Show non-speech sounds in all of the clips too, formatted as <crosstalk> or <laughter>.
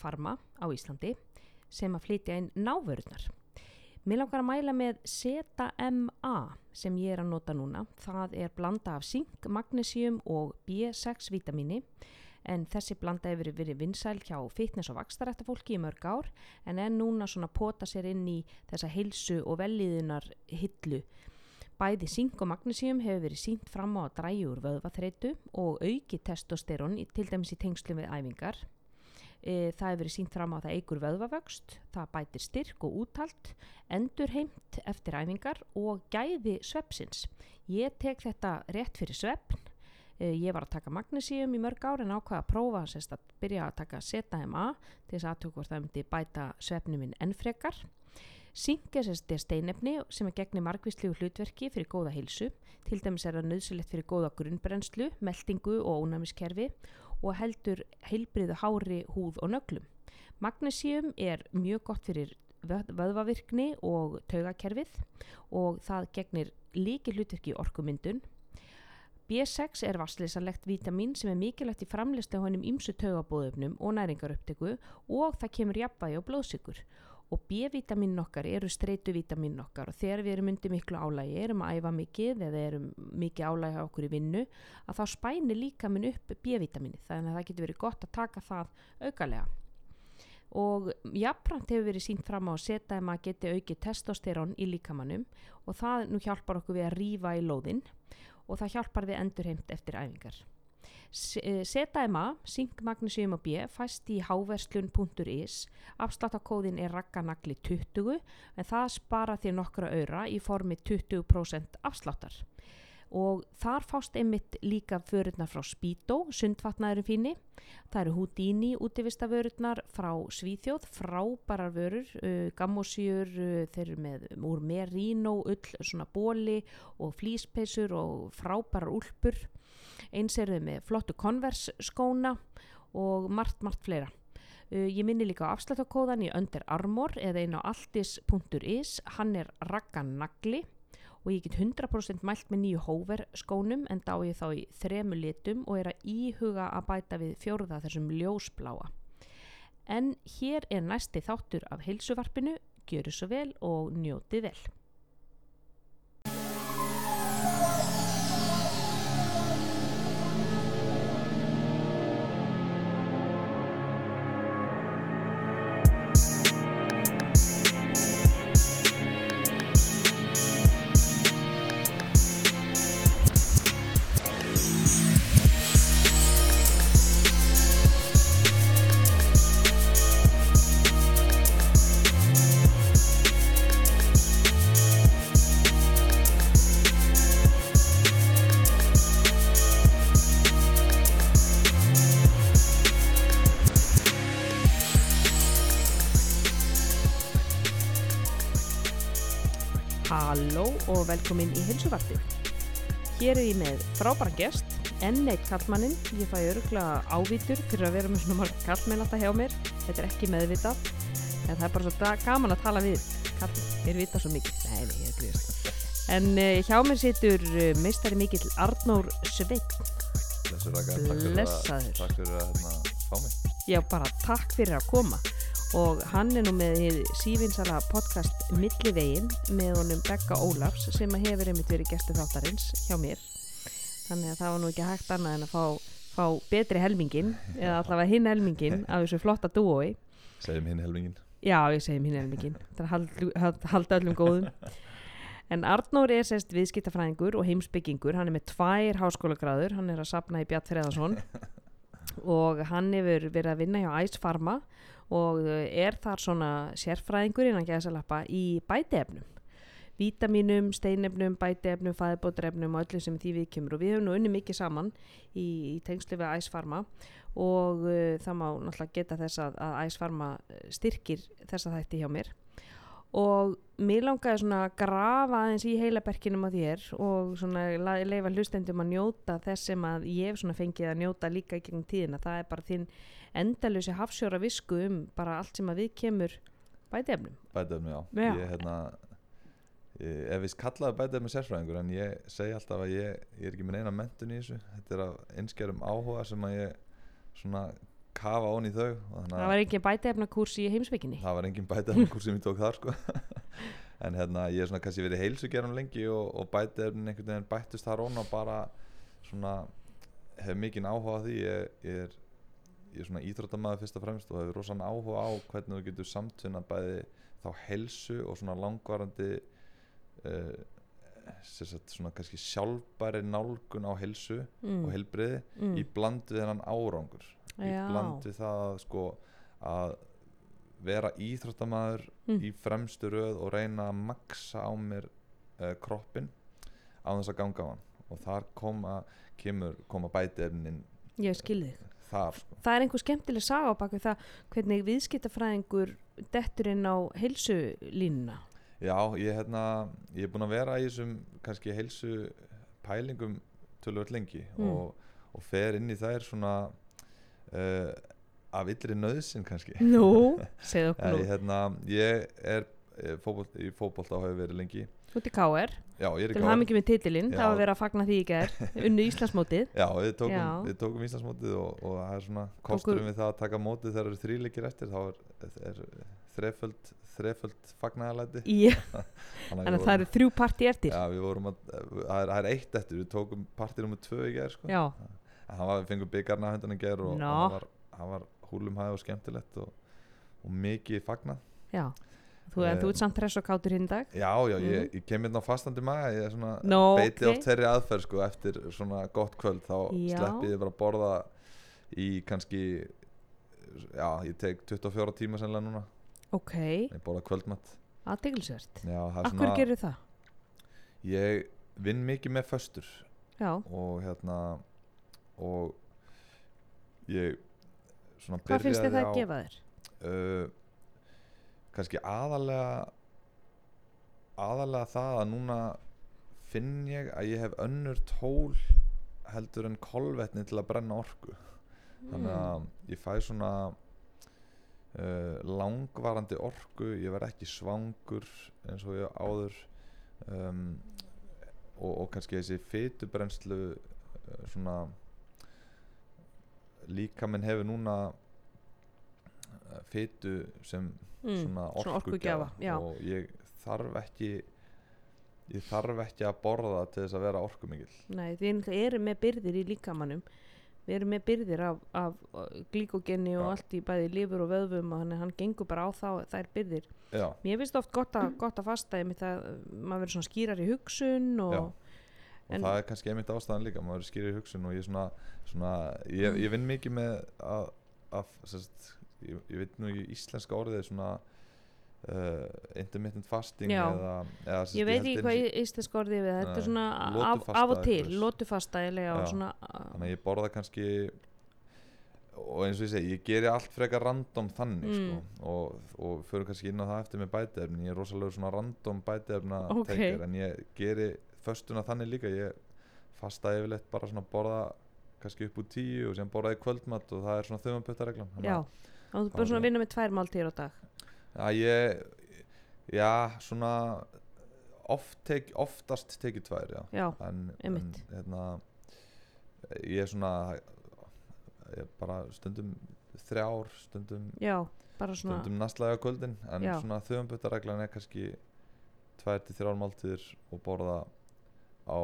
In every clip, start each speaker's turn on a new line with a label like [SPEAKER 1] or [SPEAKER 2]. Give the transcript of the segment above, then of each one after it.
[SPEAKER 1] farma á Íslandi sem að flytja inn návörðnar. Mér langar að mæla með ZMA sem ég er að nota núna. Það er blanda af zink, magnesium og B6 vitamini en þessi blanda hefur verið vinsæl hjá fitness og vakstarættafólki í mörg ár en er núna svona pota sér inn í þessa heilsu og velliðunar hillu. Bæði zink og magnesium hefur verið sínt fram á að dræjur vöðvaþreitu og auki testosterón til dæmis í tengslu við æfingar. E, það hefur verið sínt fram á að það eigur vöðvavöxt, það bætir styrk og úthald, endur heimt eftir æfingar og gæði svepsins. Ég tek þetta rétt fyrir svepn Eh, ég var að taka magnesíum í mörg ár en ákvaða að prófa sérst, að byrja að taka ZMA til þess aðtöku hvort það myndi bæta svefnum minn enn frekar. Sink er sérst er steinefni sem er gegnir margvíslegu hlutverki fyrir góða heilsu. Til dæmis er það nöðsulegt fyrir góða grunnbrennslu, meldingu og ónæmiskerfi og heldur heilbriðu hári, húð og nöglum. Magnesíum er mjög gott fyrir vöðvavirkni og taugakerfið og það gegnir líki hlutverki orkumyndun B6 er vassleysanlegt vítamin sem er mikilvægt í framlistu á hennum ymsu taugabóðöfnum og næringaruptöku og það kemur jafnvægi og blóðsykur. Og B-vitamin okkar eru streytuvitamin okkar og þegar við erum undir miklu álægi, erum að æfa mikið eða erum mikið álægi á okkur í vinnu, að þá spænir líka minn upp B-vitamini. Þannig að það getur verið gott að taka það augalega. Og jafnframt hefur verið sínt fram á að setja að maður geti aukið testosterón í líkamannum og það nú hjálpar okkur við að rýfa í lóðinn og það hjálpar við endurheimt eftir æfingar. ZMA, Sink Magnesium og B, fæst í háverslun.is, afsláttakóðin er rakkanagli 20 en það spara því nokkra öyra í formi 20% afsláttar. Og þar fást einmitt líka vörurnar frá Spító, sundvatnaðurum fíni. Það eru Houdini útivistavörurnar frá Svíþjóð, frábærar vörur uh, gammosjur uh, þeir eru með úr merino ull, svona bóli og flíspeisur og frábærar úlpur eins eru þau með flottu konvers skóna og margt, margt fleira uh, ég minni líka á afslættakóðan í Under Armour eða einn á altis.is hann er ragganagli og ég get 100% mælt með nýju hóver skónum en dá ég þá í þremu litum og er að íhuga að bæta við fjóruða þessum ljósbláa. En hér er næsti þáttur af heilsuvarpinu, gjöru svo vel og njóti vel. Og velkomin í heilsuvarti. Hér er ég með frábæra gest, enn eitt kallmannin. Ég fæ öruglega ávítur fyrir að vera með svona marg kallmenn alltaf hjá mér. Þetta er ekki meðvitað, en það er bara svo gaman að tala við kallmenn. Þeir vita svo mikið. Nei, nei, ég er glýðast. En uh, hjá mér situr uh, meistari mikill Arnór Sveit.
[SPEAKER 2] Blessur Raka, takk fyrir að,
[SPEAKER 1] Blessaður.
[SPEAKER 2] takk fyrir að hérna, fá mig.
[SPEAKER 1] Já, bara takk fyrir að koma. Og hann er nú með sífinsala podcast Millivegin með honum Begga Ólafs sem hefur einmitt verið gestur þáttarins hjá mér. Þannig að það var nú ekki hægt annað en að fá, fá betri helmingin eða allavega hinn helmingin af þessu flotta dúói.
[SPEAKER 2] Segjum hinn helmingin.
[SPEAKER 1] Já, ég segi hinn helmingin. Það er hald, hald, halda öllum góðum. En Arnór er sérst viðskiptafræðingur og heimsbyggingur. Hann er með tvær háskólagráður. Hann er að sapna í Bjart Freðarsson <laughs> og hann hefur verið að vinna hjá Ice Pharma og uh, er þar svona sérfræðingur innan gæðsalappa í bætiefnum. Vítaminum, steinefnum, bætiefnum fæðbótrefnum og öllu sem því við kemur og við höfum nú unni mikið saman í, í tengslu við Pharma. Og uh, það má náttúrulega geta þess að, að Ice Pharma styrkir þessa þætti hjá mér. Og mér langaði svona að grafa aðeins í heilaberkinum á þér og svona leifa hlustendum að njóta þess sem að ég svona fengið að njóta líka í gegnum tíðina, það er bara þinn endalösi hafsjóra visku um bara allt sem að við kemur bætiefnum
[SPEAKER 2] Bætefni, já.
[SPEAKER 1] Já.
[SPEAKER 2] Ég, hérna, ég, ef við kallaði bætefni sérfræðingur en ég segi alltaf að ég, ég er ekki með neina mentun í þessu. Þetta er af einskerum áhuga sem að ég svona kafa ón í þau
[SPEAKER 1] það
[SPEAKER 2] að
[SPEAKER 1] var ekki bætaefnakurs í heimsbygginni
[SPEAKER 2] það var engin bætaefnakurs sem ég tók þar sko. <laughs> en hérna ég er svona kannski verið heilsugerum lengi og, og bætaefnin einhvern veginn bættust þar ón og bara svona hef mikinn áhuga á því ég, ég er ég er svona íþróttamaður fyrst og fremst og hefur rosan áhuga á hvernig þú getur samtvinna bæði þá helsu og svona langvarandi uh, sagt, svona kannski sjálfbæri nálgun á helsu
[SPEAKER 1] mm.
[SPEAKER 2] og helbriði
[SPEAKER 1] mm.
[SPEAKER 2] í bland við hennan árangur í
[SPEAKER 1] Já.
[SPEAKER 2] bland við það að, sko, að vera íþróttamaður
[SPEAKER 1] Mm.
[SPEAKER 2] í fremstu röð og reyna að maksa á mér uh, kroppin á þess að ganga á hann og þar koma, kemur, koma bætiefnin
[SPEAKER 1] ég skilði þig
[SPEAKER 2] þar sko.
[SPEAKER 1] það er einhver skemmtileg saga á baku það hvernig viðskiptafræðingur dettur inn á heilsulínuna.
[SPEAKER 2] Já, ég, hérna, ég er búinn að vera í þessum kannski heilsu pælingum tölvöld lengi
[SPEAKER 1] Mm.
[SPEAKER 2] og, og fer inn í þær svona uh, af illri nöðsin kannski.
[SPEAKER 1] Nú, <laughs> segðu
[SPEAKER 2] Já,
[SPEAKER 1] okkur
[SPEAKER 2] ég,
[SPEAKER 1] nú.
[SPEAKER 2] hérna, ég er eh, fótbolta og hefur verið lengi.
[SPEAKER 1] Út í KR,
[SPEAKER 2] ég
[SPEAKER 1] til mikið með titilinn það var verið að fagna því í gær. <laughs> Unnu Íslandsmótið.
[SPEAKER 2] Já, við tókum, við tókum Íslandsmótið og, og það er svona kosturinn við það að taka mótið þegar það eru þrýleikir eftir þá er, er þreföld, þreföld fagnaðalæti
[SPEAKER 1] Já, <laughs>
[SPEAKER 2] Þannig
[SPEAKER 1] að það eru þrjú partí eftir.
[SPEAKER 2] Já, við vorum að, það er, það er eitt eftir, við tókum partí nummer tvö í gær sko.
[SPEAKER 1] Já.
[SPEAKER 2] Það var, við fengum byggarna hundan í gær og, það var, það var húlumhæð og skemmtilegt og, og mikið fagnað.
[SPEAKER 1] Já, þú, en
[SPEAKER 2] Eh,
[SPEAKER 1] þú ert samt hress og kátur hinn dag
[SPEAKER 2] Já, já, ég, ég kem hérna á fastandi maga ég er svona
[SPEAKER 1] Nó,
[SPEAKER 2] beiti
[SPEAKER 1] ok.
[SPEAKER 2] oft þeirri aðferð sko, eftir svona gott kvöld þá
[SPEAKER 1] Já.
[SPEAKER 2] sleppi ég bara að borða í kannski já, ég tek 24 tíma sennilega núna
[SPEAKER 1] Ok,
[SPEAKER 2] ég borða kvöldmatt það er
[SPEAKER 1] Akkur gerir það?
[SPEAKER 2] ég vinn mikið með föstur
[SPEAKER 1] Já,
[SPEAKER 2] og hérna og ég svona
[SPEAKER 1] hvað finnst þið það
[SPEAKER 2] byrjaði
[SPEAKER 1] að
[SPEAKER 2] á-
[SPEAKER 1] gefa þér?
[SPEAKER 2] uh, kannski aðalega aðalega það að núna finn ég að ég hef önnur tól heldur en kolvetni til að brenna orku þannig
[SPEAKER 1] Mm.
[SPEAKER 2] að ég fæ svona uh, langvarandi orku ég verð ekki svangur eins og ég áður um, og, og kannski þessi fytubrennslu uh, svona líka minn hefur núna uh, fytu sem
[SPEAKER 1] Mm,
[SPEAKER 2] svona orkugjafa. og ég þarf ekki ég þarf ekki að borða til þess að vera orkumikil
[SPEAKER 1] Nei, við erum með byrðir í líkamannum við erum með byrðir af, af uh, glíkogeni og allt í bæði lifur og vöðvum og hann, hann gengur bara á þá þær byrðir.
[SPEAKER 2] Já,
[SPEAKER 1] mér finnst oft gott að, gott að fasta einmitt að uh, maður verður svona skýrar í hugsun og
[SPEAKER 2] Já. og
[SPEAKER 1] En-
[SPEAKER 2] það er kannski einmitt ástæðan líka maður skýrir í hugsun og ég svona, svona ég, ég vinn mikið með að, að sérst, ég, ég veit nú í íslenska orðið svona uh, intermittent fasting eða, eða
[SPEAKER 1] ég veit ekki hvað íslensk orðið við þetta er svona af, af og til,
[SPEAKER 2] Já.
[SPEAKER 1] svona
[SPEAKER 2] þannig að ég borða kannski og eins og ég segi, ég geri allt frekar random þannig
[SPEAKER 1] Mm.
[SPEAKER 2] sko, og, og fyrir kannski inn á það eftir með bætiefni ég er rosalega svona random bætiefna
[SPEAKER 1] Ok.
[SPEAKER 2] en ég geri föstuna þannig líka ég fasta yfirleitt bara svona borða kannski upp úr tíu og sem borða í kvöldmatt og það er svona þauðanpöttareglan
[SPEAKER 1] já, og þú
[SPEAKER 2] það
[SPEAKER 1] bara
[SPEAKER 2] er
[SPEAKER 1] svona
[SPEAKER 2] það.
[SPEAKER 1] vinna með tvær máltíðir á dag
[SPEAKER 2] Já, ég já, svona oft tek, oftast tekið tvær, já
[SPEAKER 1] já,
[SPEAKER 2] en, en hérna ég er svona ég er bara stundum þrjár, stundum
[SPEAKER 1] já, bara svona
[SPEAKER 2] stundum nastlæga kvöldin en
[SPEAKER 1] Já.
[SPEAKER 2] svona þauðanbuttareglan er kannski tvær til þrjár máltíðir og borða á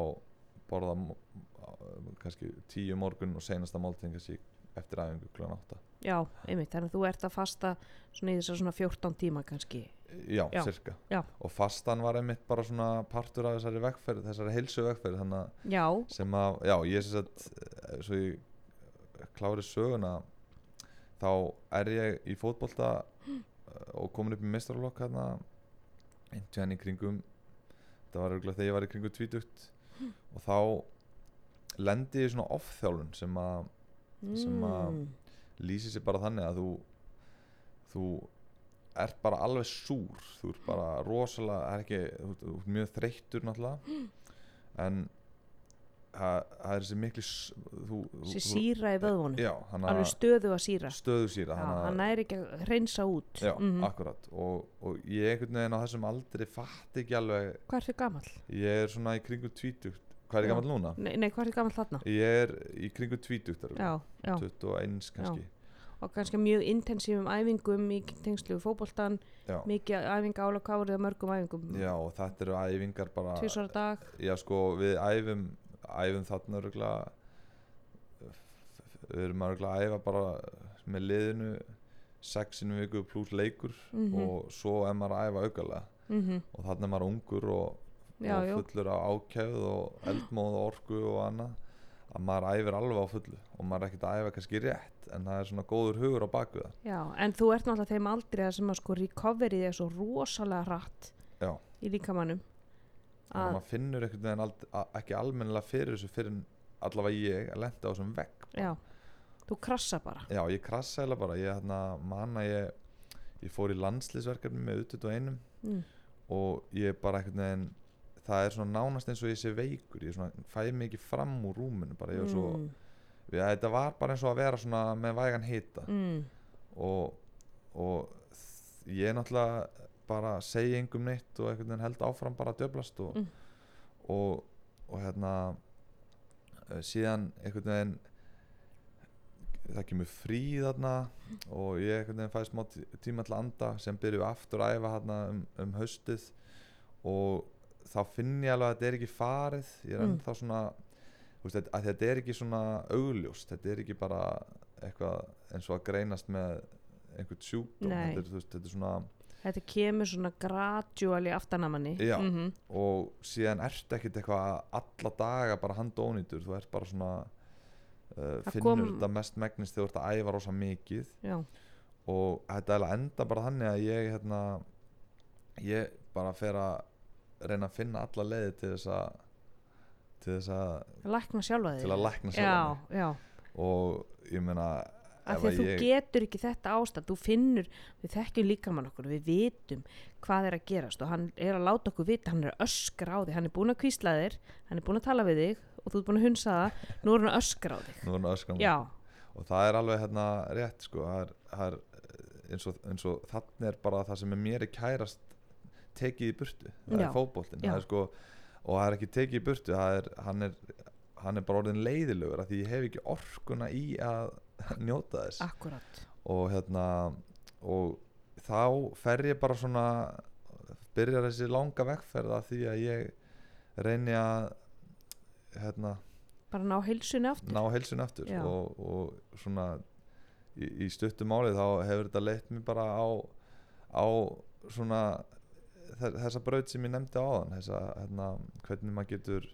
[SPEAKER 2] borða á- kannski tíu morgun og seinasta máltíðin kannski eftir æfingu kl. 8
[SPEAKER 1] já, einmitt, þannig að þú ert að fasta svona í þessar svona 14 tíma kannski
[SPEAKER 2] já,
[SPEAKER 1] Já,
[SPEAKER 2] cirka
[SPEAKER 1] já.
[SPEAKER 2] og fastan var einmitt bara svona partur af þessari vegferð, þessari heilsu vegferð þannig að
[SPEAKER 1] já,
[SPEAKER 2] sem að, já, ég sem sagt eh, svo ég klári söguna þá er ég í fótbolta eh, og komin upp í mestrarlokk hérna einhvern í kringum það var auðvitað þegar ég var í kringum tvítugt og þá lendi ég svona off-þjálfun sem að sem að-
[SPEAKER 1] mm,
[SPEAKER 2] lýsi sér bara þannig að þú þú ert bara alveg súr. Þú ert bara rosalega er ekki, þú, ert- mjög þreyttur náttúrulega. En það er þessi þú,
[SPEAKER 1] þessi síra í vöðvunum. Alveg stöðu að síra.
[SPEAKER 2] Stöðu síra
[SPEAKER 1] hann er ekki að hreinsa út.
[SPEAKER 2] Já,
[SPEAKER 1] Mhm.
[SPEAKER 2] akkurat. Og, og ég einhvern veginn á þessum aldri fatt ekki alveg
[SPEAKER 1] hvað er þið gamall?
[SPEAKER 2] ég er svona í kringum tvítugt hvað er
[SPEAKER 1] Já.
[SPEAKER 2] gammal núna?
[SPEAKER 1] Nei, nei, hvað er þið gamall þarna?
[SPEAKER 2] ég er í kringum tvítugt
[SPEAKER 1] já, já,
[SPEAKER 2] 21 kannski.
[SPEAKER 1] Og kannski mjög intensífum æfingum í tengslu
[SPEAKER 2] já,
[SPEAKER 1] mikið æfinga það mörgum æfingum?
[SPEAKER 2] Já þetta eru æfingar bara
[SPEAKER 1] tvisvar á dag.
[SPEAKER 2] Já sko við æfum æfum þarna örgulega við erum örgulega að æfa bara með liðinu sexinu viku pluss leikur
[SPEAKER 1] Mhm.
[SPEAKER 2] og svo er maður að æfa augalega
[SPEAKER 1] mm
[SPEAKER 2] og þannig er maður ungur og,
[SPEAKER 1] Já,
[SPEAKER 2] og fullur á ákæð og eldmóð og orku og annað að maður æfir alveg á fullu og maður er ekkert að æfa kannski rétt en það er svona góður hugur á baku það.
[SPEAKER 1] Já, en þú ert náttúrulega þeim aldrei að sem að sko recoveryð er svo rosalega hratt
[SPEAKER 2] Já.
[SPEAKER 1] í líkamannum
[SPEAKER 2] að
[SPEAKER 1] að,
[SPEAKER 2] maður finnur ald, a- ekki almennilega fyrir þessu fyrir en allavega ég að lenda á þessum vegg
[SPEAKER 1] já, þú krassa bara.
[SPEAKER 2] Já, ég krassa eða bara. Ég hérna, man að ég ég fór í landslýsverkefni með utut og einum
[SPEAKER 1] mm.
[SPEAKER 2] og ég bara einhvern veginn það er svona nánast eins og ég sé veikur ég svona, fæ ekki fram úr rúminu bara ég var svo,
[SPEAKER 1] mm.
[SPEAKER 2] við, þetta var bara eins og að vera svona með vægan hita
[SPEAKER 1] Mm.
[SPEAKER 2] og, og ég náttúrulega bara segi engum neitt og einhvern veginn held áfram bara að djöblast og,
[SPEAKER 1] Mm.
[SPEAKER 2] og, og hérna eh, síðan einhvern veginn það kemur frí þarna og ég einhvern veginn fæ smá tí- tíma til að anda sem byrju aftur að æfa þarna um, um haustið og þá finn ég alveg að þetta er ekki farið. Ég er
[SPEAKER 1] Mm.
[SPEAKER 2] ennþá svona veist, að þetta er ekki svona augljóst. Þetta er ekki bara eitthvað eins og að greinast með einhvern sjúkdóm. Þetta er, veist, þetta er svona
[SPEAKER 1] þetta kemur svona gradually aftanamanni
[SPEAKER 2] Já.
[SPEAKER 1] mm
[SPEAKER 2] og síðan ertu ekkert eitthvað alla daga bara handónýtur þú ert bara svona uh, finnur
[SPEAKER 1] kom-
[SPEAKER 2] þetta mest megnist þegar þú ert að æfa rosa mikið.
[SPEAKER 1] Já,
[SPEAKER 2] og þetta enda bara þannig að ég hérna ég bara fer að reyna að finna alla leiði til þess að til þess að
[SPEAKER 1] lækna sjálfa þig.
[SPEAKER 2] Til að lækna
[SPEAKER 1] já,
[SPEAKER 2] sjálf
[SPEAKER 1] já,
[SPEAKER 2] og ég meina
[SPEAKER 1] af því að
[SPEAKER 2] að
[SPEAKER 1] þú
[SPEAKER 2] ég,
[SPEAKER 1] getur ekki þetta ástand þú finnur, við þekkjum líkamann okkur við vitum hvað er að gerast og hann er að láta okkur vita, hann er að öskra á þig hann er búin að kvísla þér, hann er búin að tala við þig og þú ert búin að hunsa það, nú er hann að öskra á þig.
[SPEAKER 2] Nú er hann öskram
[SPEAKER 1] já,
[SPEAKER 2] og það er alveg hérna rétt sko það er, það er eins, og, eins og þannig er bara það sem er mér er kærast tekið í burtu. Það
[SPEAKER 1] Já,
[SPEAKER 2] er er sko, og það er ekki tekið í burtu er, hann, er, hann er bara orðin leiðilegur því ég hef ekki orkuna í að <laughs> njóta þess.
[SPEAKER 1] Akkurat.
[SPEAKER 2] Og hérna og þá fer ég bara svona byrjar þessi langa vegferð af því að ég reyni að hérna
[SPEAKER 1] bara ná heilsunni aftur.
[SPEAKER 2] ná heilsun aftur. Og, og svona í, í stuttu máli þá hefur þetta leitt mér bara á, á svona þessa braut sem ég nefndi á þann þessa, hérna, hvernig maður getur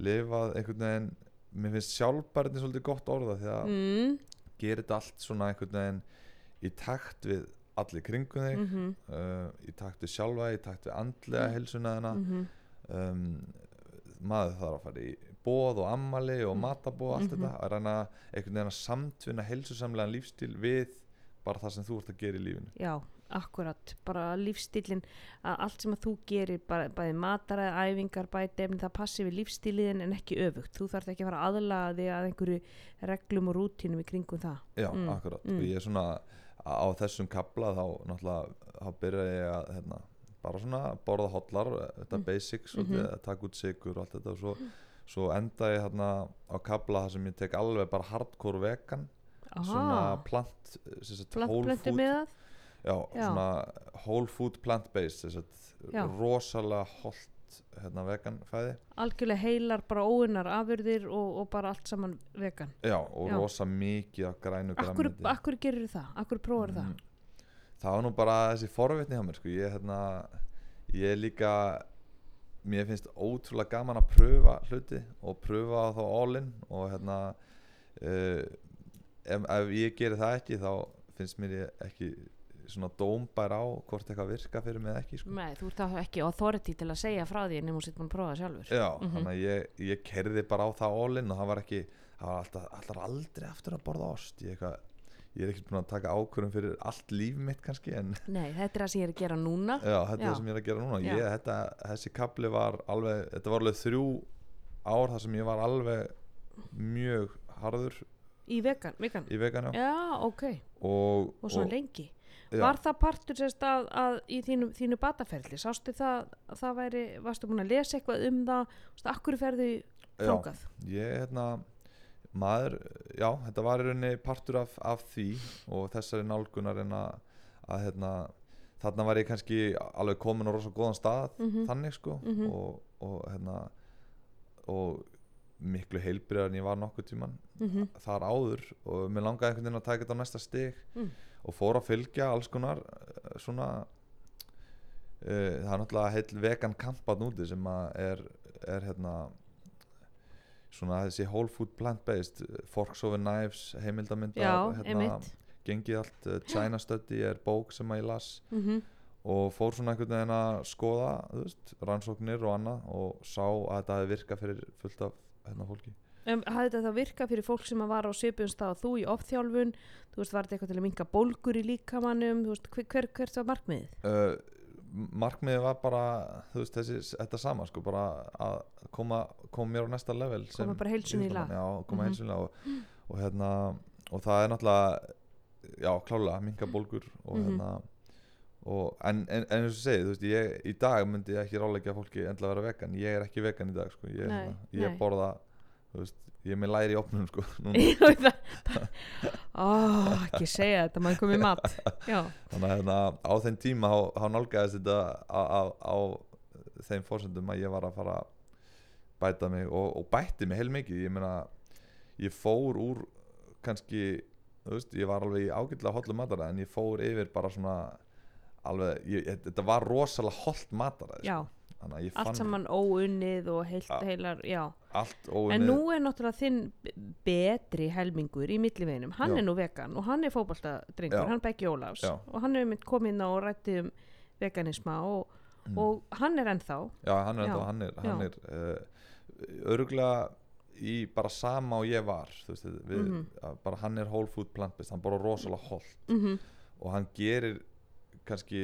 [SPEAKER 2] lifað einhvern veginn mér finnst sjálfbærni svolítið gott orða því að
[SPEAKER 1] mm,
[SPEAKER 2] gera þetta allt svona einhvern veginn í takt við allir kringum þig
[SPEAKER 1] mm -hmm,
[SPEAKER 2] uh, í takt við sjálfa, í takt við andlega
[SPEAKER 1] Mm.
[SPEAKER 2] heilsuna þina
[SPEAKER 1] mm
[SPEAKER 2] um, maður þarf að fara í bóð og ammali og
[SPEAKER 1] Mm.
[SPEAKER 2] matabóð allt
[SPEAKER 1] Mhm.
[SPEAKER 2] þetta að reyna einhvern veginn að samtvinna heilsusamlegan lífstíl við bara það sem þú ert að gera í lífinu
[SPEAKER 1] já, akkurat bara lífstílin, að allt sem að þú gerir bæði mataræði, æfingar bæði efni, það passi við lífstíliðin en ekki öfugt. Þú þarf ekki að fara aðlaga þig að einhverju reglum og rútínum í kringum það.
[SPEAKER 2] Já,
[SPEAKER 1] Mm,
[SPEAKER 2] akkurat.
[SPEAKER 1] Mm.
[SPEAKER 2] og ég er svona á þessum kabla þá náttúrulega þá byrja ég að hérna, bara svona borða hotlar þetta
[SPEAKER 1] Mm.
[SPEAKER 2] basics
[SPEAKER 1] Mhm.
[SPEAKER 2] að taka út sigur og allt þetta og svo, svo enda ég hérna á kabla þar sem ég tek alveg bara hardcore vegan. Svona plant sem sagt,
[SPEAKER 1] það
[SPEAKER 2] já,
[SPEAKER 1] Já.
[SPEAKER 2] svona whole food plant based rosalega holt hérna vegan fæði
[SPEAKER 1] algjörlega heilar, bara óunnar afurðir og, og bara allt saman vegan
[SPEAKER 2] já, og
[SPEAKER 1] Já.
[SPEAKER 2] rosa mikið af grænu
[SPEAKER 1] akkur,
[SPEAKER 2] grænmeti.
[SPEAKER 1] akkur gerir það, akkur prófar það
[SPEAKER 2] Mm. það var nú bara þessi forvitni hjá mér sko. ég, hérna, ég er líka mér finnst ótrúlega gaman að pröfa hluti og pröfa þá all-in og hérna uh, ef, ef ég gerir það ekki þá finnst mér ekki svona dómbær á hvort eitthvað virka fyrir mig ekki sko.
[SPEAKER 1] Nei, þú ert þá ekki authority til að segja frá því en þú búin að prófa sjálfur
[SPEAKER 2] Já,
[SPEAKER 1] Mhm.
[SPEAKER 2] þannig að ég, ég kerði bara á það all-in og það var ekki það var alltaf, alltaf aldrei aftur að borða ost ég, eitthvað, ég er ekkert búin að taka ákvörðum fyrir allt líf mitt kannski en <laughs>
[SPEAKER 1] Nei, þetta er það sem ég er að gera núna
[SPEAKER 2] Já, þetta er
[SPEAKER 1] Já.
[SPEAKER 2] það sem ég er að gera núna ég, þetta, Þessi kapli var alveg Þetta var alveg þrjú ár þar sem ég var alveg mjög harður
[SPEAKER 1] Í vegan, vegan.
[SPEAKER 2] í vegan já.
[SPEAKER 1] Já, ok,
[SPEAKER 2] og,
[SPEAKER 1] og svona lengi
[SPEAKER 2] já,
[SPEAKER 1] Var það partur sérst að, að í þínu, þínu bataferli, sástu það að það væri, varstu búin að lesa eitthvað um það, veist, akkur ferðu
[SPEAKER 2] já,
[SPEAKER 1] þangað
[SPEAKER 2] ég hérna maður, já, þetta var í rauninni partur af, af því og þessari nálgunar en að, að hérna, þarna var ég kannski alveg komin á rosa góðan stað
[SPEAKER 1] Mhm.
[SPEAKER 2] þannig sko
[SPEAKER 1] Mhm.
[SPEAKER 2] og, og hérna og miklu heilbriðar en ég var nokkuð tíman
[SPEAKER 1] Mhm.
[SPEAKER 2] þar áður og mér langaði einhvern veginn að taka þetta á næsta stig
[SPEAKER 1] Mm.
[SPEAKER 2] og fór að fylgja alls konar eh, svona uh, það er náttúrulega heil vegan kampan úti sem er, er hérna svona þessi whole food plant based forks over knives heimildamindar hérna, gengið allt uh, China Study er bók sem ég las
[SPEAKER 1] mm
[SPEAKER 2] og fór svona einhvern veginn að skoða veist, rannsóknir og annað og sá að þetta hefði virkað fyrir fullt af hérna fólki
[SPEAKER 1] um, Hafði þetta þá virkað fyrir fólk sem var á svipum stað og þú í ofþjálfun þú veist, var þetta eitthvað til að minka bólgur í líkamannum þú veist, hver, hver, hvert var markmiðið?
[SPEAKER 2] uh, markmiðið var bara þú veist þessi, þetta sama sko bara að koma, koma mér á næsta level
[SPEAKER 1] Koma bara heilsunni í
[SPEAKER 2] íþróttamann, já,
[SPEAKER 1] Mhm.
[SPEAKER 2] koma mm heilsunni og, og hérna og það er náttúrulega já klálega minka bólgur og
[SPEAKER 1] Mhm.
[SPEAKER 2] hérna og, en, en, en eins og segið, þú veist, ég, í dag myndi ég ekki ráleika fólki endla að vera vegan. Ég er ekki vegan í dag, sko. Ég,
[SPEAKER 1] Nei,
[SPEAKER 2] hérna, ég
[SPEAKER 1] nei.
[SPEAKER 2] borða, þú veist, ég er með læri í opnum, sko <laughs>
[SPEAKER 1] Ó, ekki segja þetta, maður komið mat. Já,
[SPEAKER 2] þannig að hérna, á þeim tíma þá, nálgæðist þetta á, á, á þeim fórsendum að ég var að fara bæta mig og, og bætti mig heil mikið ég meina, ég fór úr kannski, þú veist, ég var alveg í ágætlega hotlu matara en ég fór yfir bara svona alveg, ég, þetta var rosalega holt matara
[SPEAKER 1] já,
[SPEAKER 2] þannig að ég
[SPEAKER 1] allt saman óunnið og heilt,
[SPEAKER 2] Já.
[SPEAKER 1] heilar, já
[SPEAKER 2] allt
[SPEAKER 1] En nú er náttúrulega þinn betri helmingur í milliveginum, hann
[SPEAKER 2] Já.
[SPEAKER 1] er nú vegan og hann er fótballtadrengur,
[SPEAKER 2] Já.
[SPEAKER 1] hann Beggi Ólafs
[SPEAKER 2] Já.
[SPEAKER 1] og hann hefur komið inn á og rætti um veganisma og,
[SPEAKER 2] Mm.
[SPEAKER 1] og hann er ennþá
[SPEAKER 2] Já, hann er,
[SPEAKER 1] Já,
[SPEAKER 2] ennþá, hann er, hann
[SPEAKER 1] já.
[SPEAKER 2] er uh, öruglega í bara sama og ég var veist, við,
[SPEAKER 1] Mhm.
[SPEAKER 2] að bara hann er whole food plant-based, hann bara rosalega holt
[SPEAKER 1] mm
[SPEAKER 2] og hann gerir kannski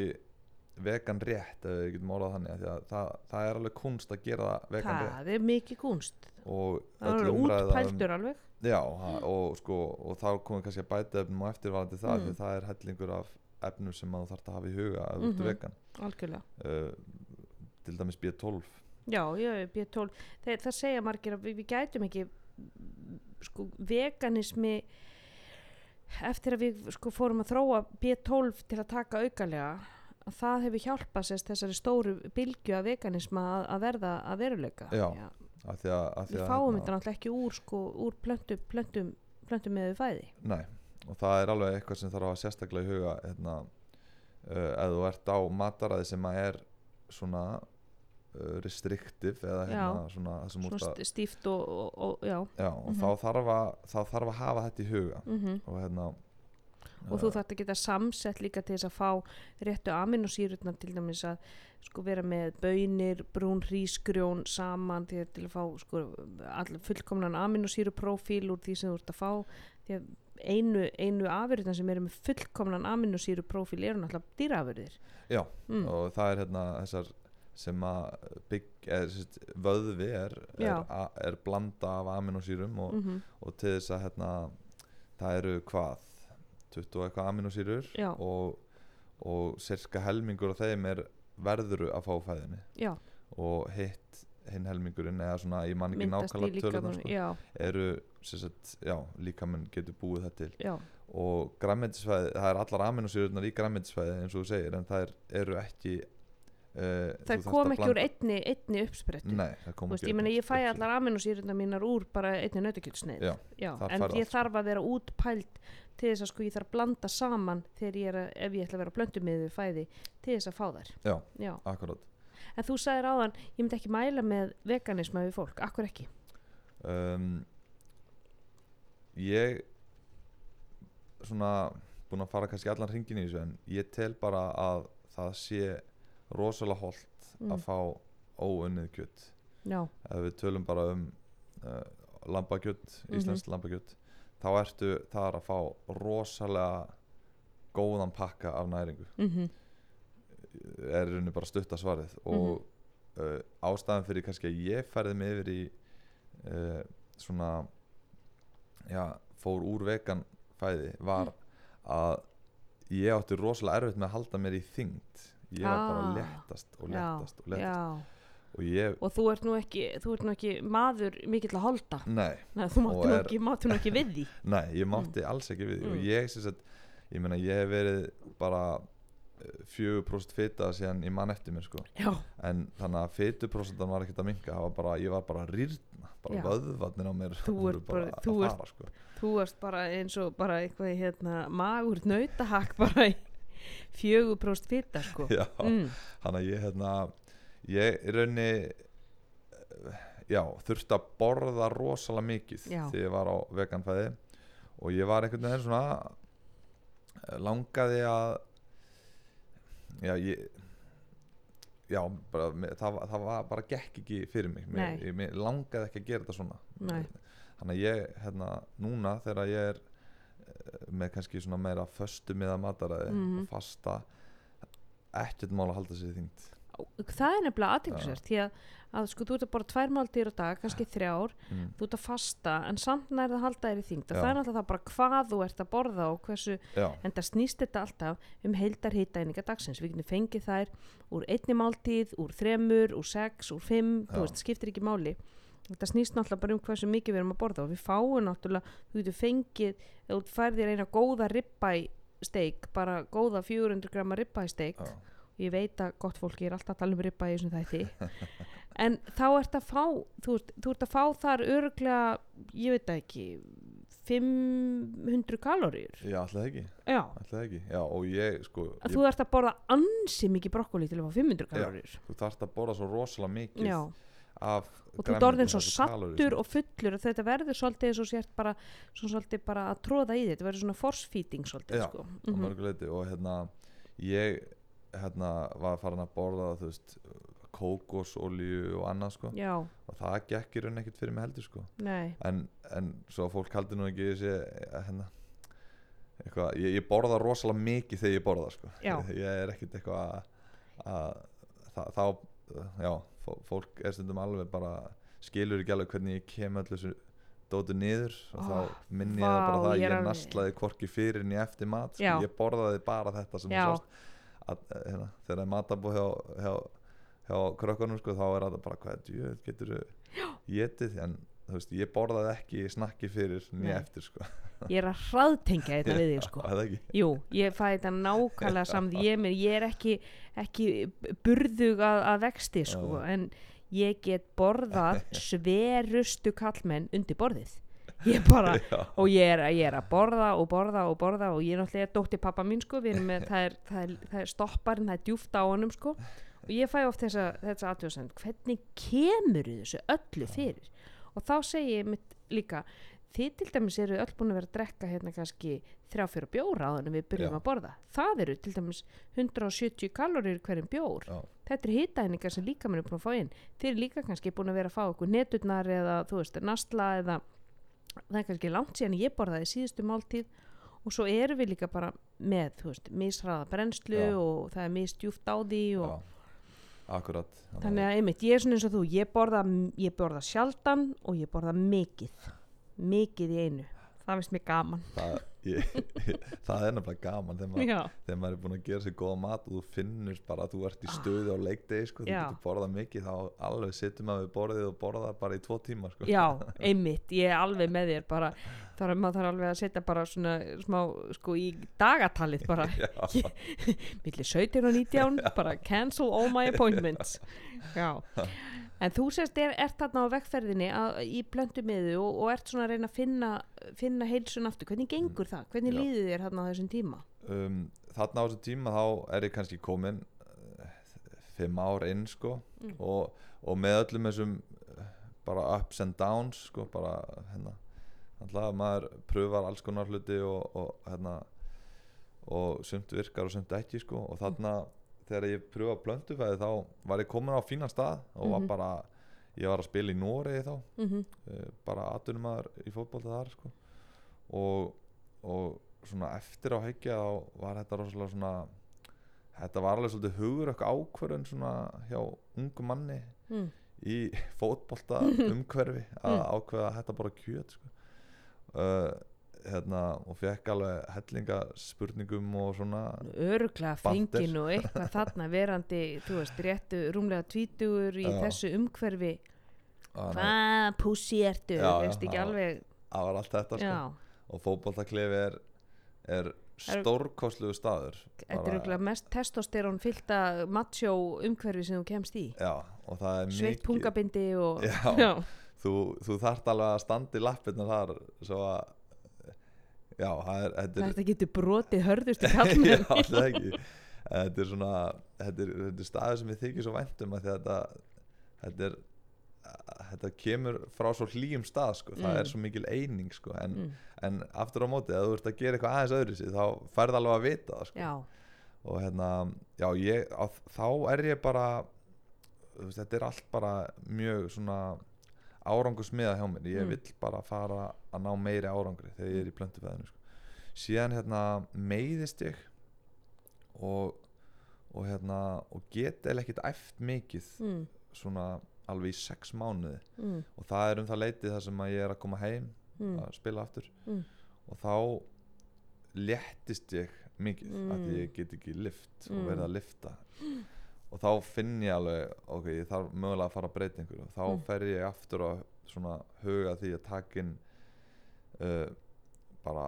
[SPEAKER 2] vegan rétt ef við getum orðað þannig af því að það, það er alveg kunst að gera það vegan rétt.
[SPEAKER 1] Það er mikið kunst
[SPEAKER 2] og
[SPEAKER 1] það er
[SPEAKER 2] um,
[SPEAKER 1] útpæltur alveg.
[SPEAKER 2] Já, ha- og sko og þá komum við kannski að bæta efnum og eftirvarandi það
[SPEAKER 1] Mm.
[SPEAKER 2] því það er hellingur af efnum sem maður þarf að hafa í huga að þú ert
[SPEAKER 1] Mhm.
[SPEAKER 2] vegan.
[SPEAKER 1] algjörlega.
[SPEAKER 2] Uh, til dæmis B12
[SPEAKER 1] Já, ég B12 Þeir, það segja margir að við, við gætum ekki sko veganismi eftir að við sko fórum að þróa B12 til að taka aukalega að það hefur hjálpað sérst þessari stóru bylgju að veganisma að, að verða að veruleika.
[SPEAKER 2] Já, af því að, af því
[SPEAKER 1] við
[SPEAKER 2] að
[SPEAKER 1] fáum þetta náttúrulega ekki úr sko, úr plöntum, plöntum, plöntum með fæði.
[SPEAKER 2] Nei, og það er alveg eitthvað sem þarf að sérstaklega í huga hérna, uh, ef þú ert á mataræði sem að er svona restriktiv eða hérna, svona, sem
[SPEAKER 1] svona st- stíft og, og, og já.
[SPEAKER 2] Já, og
[SPEAKER 1] Mhm.
[SPEAKER 2] þá, þarf að, þá þarf að hafa þetta í huga.
[SPEAKER 1] Mm
[SPEAKER 2] og hérna
[SPEAKER 1] og þú þarft að geta samsett líka til þess að fá réttu aminosýrurnar til dæmis að sko vera með bönir, brún hrísgrjón saman til, til að fá sko all, fullkomnan aminosýruprófíl úr því sem þú ert að fá. Því að einu, einu afurðina sem eru með fullkomnan aminosýruprófíl eru náttúrulega dýraafurðir.
[SPEAKER 2] Já,
[SPEAKER 1] mm.
[SPEAKER 2] og það er hérna þessar sem að bygg, eða, vöðvi er, er, er blanda af aminosýrum og,
[SPEAKER 1] mm
[SPEAKER 2] og til þess að hérna, það eru hvað 20 og eitthvað aminosýrur og, og cirka helmingur af þeim er verðuru að fá á fæðinni
[SPEAKER 1] já,
[SPEAKER 2] og hitt hinn helmingurinn eða svona ég man ekki nákvæmlega tölunar sko, eru sagt, já, líkamann getur búið það til.
[SPEAKER 1] Já,
[SPEAKER 2] og græmmetisfæði, það er allar aminosýrurnar í græmmetisfæði eins og þú segir en það er, eru ekki uh,
[SPEAKER 1] það kom ekki úr einni, einni uppsprettu. Veist, ég
[SPEAKER 2] úr
[SPEAKER 1] ég fæ allar aminosýruna mínar úr bara einni nautakjöldsneið en ég þarf að vera útpælt til þess að sko ég þarf að blanda saman ég er að, ef ég ætla að vera blöndumiðu fæði til þess að fá þær.
[SPEAKER 2] Já.
[SPEAKER 1] Já. En þú sagðir áðan, ég myndi ekki mæla með veganisma við fólk, akkur ekki?
[SPEAKER 2] Um, Ég svona búin að fara kannski allan hringin í þessu en ég tel bara að það sé rosalega holdt
[SPEAKER 1] Mm.
[SPEAKER 2] að fá óunnið kjött ef við tölum bara um uh, lambakjött,
[SPEAKER 1] Mhm.
[SPEAKER 2] íslenskt lambakjött þá ertu þar að fá rosalega góðan pakka af næringu.
[SPEAKER 1] Mm
[SPEAKER 2] er í rauninni bara stutta svarið og uh, ástæðan fyrir kannski að ég færði mig yfir í uh, svona já, fór úr vegan fæði var að ég átti rosalega erfitt með að halda mér í þyngd ég var bara
[SPEAKER 1] Ah.
[SPEAKER 2] léttast og
[SPEAKER 1] já,
[SPEAKER 2] léttast og léttast.
[SPEAKER 1] já,
[SPEAKER 2] og ég,
[SPEAKER 1] og þú ert nú ekki, ert nú ekki maður mikill að holda
[SPEAKER 2] nei,
[SPEAKER 1] Nei, þú
[SPEAKER 2] Og
[SPEAKER 1] máttu nú,
[SPEAKER 2] er-
[SPEAKER 1] ekki, máttu nú ekki við því. <laughs>
[SPEAKER 2] Nei, ég mátti alls ekki við því. Og
[SPEAKER 1] Mm.
[SPEAKER 2] ég sem sagt, ég meina ég hef verið bara 4% fita síðan ég man eftir mér sko. En þannig að fytuprosentan var ekkert að minka bara, ég var bara að rýrna bara vöðvarnir á mér.
[SPEAKER 1] Þú ert bara-
[SPEAKER 2] að
[SPEAKER 1] þú ert-
[SPEAKER 2] fara sko.
[SPEAKER 1] þú ert bara eins og bara eitthvað hérna, magur nautahakk bara í fjögur próst fita sko.
[SPEAKER 2] Já,
[SPEAKER 1] mm,
[SPEAKER 2] þannig að ég hérna ég í raunni já, þurfti að borða rosalega mikið
[SPEAKER 1] Já.
[SPEAKER 2] þegar ég var á veganfæði og ég var einhvern veginn svona langaði að já, ég já, bara, það, það var bara gekk ekki fyrir mig. Mér, ég, mér langaði ekki að gera þetta svona.
[SPEAKER 1] Nei.
[SPEAKER 2] þannig að ég, hérna, núna þegar ég er með kannski svona meira föstu miða mataræði
[SPEAKER 1] Mhm.
[SPEAKER 2] og fasta ekkert mál að halda sér í þyngd
[SPEAKER 1] það er nefnilega aðeinsvært því að, að sko þú ert að borða tvær máltíður á dag kannski þrjár,
[SPEAKER 2] mm.
[SPEAKER 1] þú ert að fasta en samt nærið að halda þér í
[SPEAKER 2] Já.
[SPEAKER 1] það er náttúrulega það bara hvað þú ert að borða og hversu
[SPEAKER 2] já,
[SPEAKER 1] en það snýst þetta alltaf um heildar hitaeininga dagsins, við getum fengið þær úr einni máltíð, úr þremur, úr sex, úr fimm,
[SPEAKER 2] Já.
[SPEAKER 1] þú veist, skiptir ekki máli þetta snýst náttúrulega bara um hversu mikið við erum að borða og við fáum náttúrulega, þú getur fengið þú færðir eina góða ribbæ steik, bara góða 400 grama ribbæ steik,
[SPEAKER 2] já,
[SPEAKER 1] ég veit að gott fólki er alltaf að tala um ribbæ í þessum þætti. <laughs> En þá ert að fá þú ert, þú ert að fá þar öruglega ég veit ekki 500 kaloríur.
[SPEAKER 2] Já, alltaf ekki.
[SPEAKER 1] Já.
[SPEAKER 2] Alltaf ekki, já, og ég sko ég,
[SPEAKER 1] þú ert að borða ansi mikið brokkoli til að fá 500 kaloríur.
[SPEAKER 2] þú þarft að borða svo rosalega mikið
[SPEAKER 1] og þú ert orðin svo sattur og fullur og þetta verður svolítið eins og sért bara, bara að tróða í því, þetta verður svona force feeding svolítið
[SPEAKER 2] Já,
[SPEAKER 1] sko. Mhm.
[SPEAKER 2] mörguleiti og hérna ég hérna var farin að borða þú veist kókosolíu og annað sko.
[SPEAKER 1] Já,
[SPEAKER 2] og það gekk í raun ekkert fyrir mig heldur sko. En, en svo fólk haldi nú ekki þessi hérna eitthvað, ég, ég borða rosalega mikið þegar ég borða sko.
[SPEAKER 1] Já.
[SPEAKER 2] ég er ekkert eitthvað að, að það, þá, já fó- fólk er stundum alveg bara skilur ekki alveg hvernig ég kem öllu þessu dótu niður og
[SPEAKER 1] Ó,
[SPEAKER 2] þá minni ég það bara það að
[SPEAKER 1] ég
[SPEAKER 2] ég naslaði hvorki fyrir en eftir mat sko. Ég borðaði bara þetta sem þú sást að, eh, hérna, þegar er matabóð hjá, hjá, hjá krökkunum sko, þá er það bara hvað djöð getur þú getið en þú veist, ég borðaði ekki snakki fyrir
[SPEAKER 1] Nei.
[SPEAKER 2] nýja eftir sko.
[SPEAKER 1] Ég er að hraðtengja þetta við þig sko. <laughs> Jú, ég fæ þetta nákvæmlega samt ég, mér, ég er ekki, ekki burðug að, að vexti sko, en ég get borðað <laughs> sverustu kallmenn undir borðið. Ég bara, <laughs> og ég er, ég er að borða og borða og borða og ég er náttúrulega dóttir pappa mín sko, við erum með, það er, það er, það er stopparinn, það er djúft á honum sko. Og ég fæ oft þessa, þessa aðtjóðsend hvernig kemur þessu öllu fyrir? Og þá segi ég mitt líka þið til dæmis eru öll búin að vera að drekka hérna kannski þrjá fyrir bjóra áður en við byrjum
[SPEAKER 2] Já.
[SPEAKER 1] að borða. Það eru til dæmis 170 kalorir hverjum bjór.
[SPEAKER 2] Já.
[SPEAKER 1] þetta er hitaðningar sem líka mér er búin að fá inn. Þið eru líka kannski búin að vera að fá okkur neturnar eða þú veist nastla eða það er kannski langt síðan ég borðaði síðustu máltíð. Og svo erum við líka bara með þú veist misraða brennslu
[SPEAKER 2] Já.
[SPEAKER 1] og það er misdjúft á því og
[SPEAKER 2] akkurat.
[SPEAKER 1] Þannig að einmitt ég er svona eins og þú ég borða, ég borða sjaldan og ég borða mikið mikið í einu. Það finnst mér gaman.
[SPEAKER 2] Það, ég, <laughs> það er nefnilega gaman þegar maður,
[SPEAKER 1] já,
[SPEAKER 2] þegar maður er búin að gera sér góða mat og þú finnur bara að þú ert í stöðu á leikdegi sko, þú
[SPEAKER 1] Já.
[SPEAKER 2] getur borðað mikið þá alveg sittum maður við borðið og borðað bara í tvo tíma sko.
[SPEAKER 1] já, <laughs> einmitt. Ég er alveg með þér bara. Þar er maður alveg að setja bara svona smá sko í dagatalið bara. <laughs>
[SPEAKER 2] Já.
[SPEAKER 1] millir 17 og 19 bara cancel all my appointments. Já en þú sérst er, ert þarna á vegferðinni að, í blöndu miðu og, og ert svona að reyna að finna, finna heilsun aftur. Hvernig gengur það, hvernig
[SPEAKER 2] Já.
[SPEAKER 1] líður þér þarna á þessum tíma?
[SPEAKER 2] Um, þarna á þessu tíma þá er ég kannski komin uh, fimm ár inn sko
[SPEAKER 1] Mm.
[SPEAKER 2] og, og með öllum þessum uh, bara ups and downs sko bara hérna alltaf maður pröfar alls konar hluti og, og hérna og sumt virkar og sumt ekki sko og þarna þegar ég pröfa blöndufæði þá var ég komin á fínan stað og var
[SPEAKER 1] Mhm.
[SPEAKER 2] bara ég var að spila í Noregi þá
[SPEAKER 1] mm -hmm.
[SPEAKER 2] bara aðdunumæður í fótbolta þar sko. og, og svona eftir á heikja þá var þetta rosalega svona þetta var alveg svolítið hugur eitthvað ákvörðun svona hjá ungu manni
[SPEAKER 1] mm.
[SPEAKER 2] í fótbolta <laughs> umhverfi að ákveða að þetta bara kjöt sko. uh, hérna, og fekk alveg hellinga spurningum og svona
[SPEAKER 1] öruglega fengin og eitthvað þarna verandi, þú veist, réttu rúmlega tvítugur í
[SPEAKER 2] Já.
[SPEAKER 1] þessu umhverfi
[SPEAKER 2] að
[SPEAKER 1] hvað pússi ertu,
[SPEAKER 2] Já, já,
[SPEAKER 1] veist ekki
[SPEAKER 2] já.
[SPEAKER 1] alveg
[SPEAKER 2] það var allt þetta sko.
[SPEAKER 1] já,
[SPEAKER 2] og fótboltaklefi er, er stórkostlugu staður
[SPEAKER 1] þetta er öruglega mest testosterón fylta macho umhverfi sem þú kemst í
[SPEAKER 2] já, og það er
[SPEAKER 1] sveitt
[SPEAKER 2] mikið
[SPEAKER 1] pungabindi og
[SPEAKER 2] Já. þú, þú þarft alveg að standa í lappirna þar svo að já, það er þetta er,
[SPEAKER 1] þetta getur brotið hörðustu <laughs>
[SPEAKER 2] já,
[SPEAKER 1] kallmenn
[SPEAKER 2] það er ekki þetta er svona þetta er, þetta er staður sem ég þykir svo væntum að þetta þetta er þetta kemur frá svo hlýjum stað sko. það
[SPEAKER 1] Mm.
[SPEAKER 2] er svo mikil eining sko. en,
[SPEAKER 1] mm,
[SPEAKER 2] en aftur á móti að þú ert að gera eitthvað aðeins öðru sér þá færð alveg að vita það sko.
[SPEAKER 1] já,
[SPEAKER 2] og hérna, já, ég, á, þá er ég bara veist, þetta er allt bara mjög svona árangusmiða hjá mér ég
[SPEAKER 1] Mm.
[SPEAKER 2] vill bara fara að ná meiri árangri þegar ég er í plöntufæðinu sko. síðan hérna meiðist ég og og hérna og get eða ekkert æft mikið
[SPEAKER 1] mm,
[SPEAKER 2] svona alveg í sex mánuði
[SPEAKER 1] mm,
[SPEAKER 2] og það er um það leitið þar sem að ég er að koma heim
[SPEAKER 1] mm,
[SPEAKER 2] að spila aftur
[SPEAKER 1] Mm.
[SPEAKER 2] og þá léttist ég mikið að
[SPEAKER 1] Mm.
[SPEAKER 2] ég get ekki lift og verið að lifta og þá finn ég alveg ok, ég þarf mögulega að fara að breyta einhverju. Þá
[SPEAKER 1] Mm.
[SPEAKER 2] fer ég aftur að svona huga því að taka inn uh, bara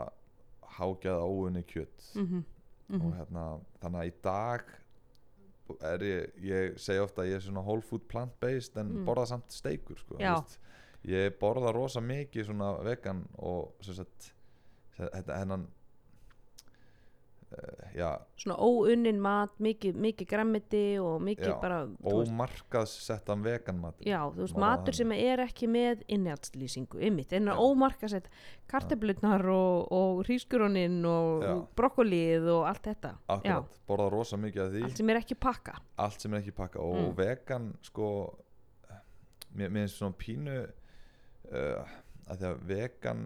[SPEAKER 2] hágjaða óunni kjött
[SPEAKER 1] mhm,
[SPEAKER 2] og
[SPEAKER 1] mhm,
[SPEAKER 2] hérna þannig að í dag er ég, ég segi ofta að ég er svona whole food plant based en
[SPEAKER 1] Mm.
[SPEAKER 2] borða samt steikur sko, ég borða rosa mikið svona vegan og sem sagt se- þetta hennan já,
[SPEAKER 1] svona óunnin mat mikið, mikið grammiti og mikið
[SPEAKER 2] Já,
[SPEAKER 1] bara
[SPEAKER 2] ómarkaðsettan vegan mat
[SPEAKER 1] Já, þú veist, matur
[SPEAKER 2] þannig.
[SPEAKER 1] sem er ekki með innhjaldslýsingu, ymmit, en
[SPEAKER 2] Já.
[SPEAKER 1] ómarkasett kartöflutnar og, og hrískurónin og
[SPEAKER 2] Já.
[SPEAKER 1] brokkolið og allt þetta
[SPEAKER 2] akkurat, borða rosa mikið af því
[SPEAKER 1] allt sem er ekki pakka
[SPEAKER 2] allt sem er ekki pakka og
[SPEAKER 1] Mm.
[SPEAKER 2] vegan sko mér finnst svona pínu uh, að því að vegan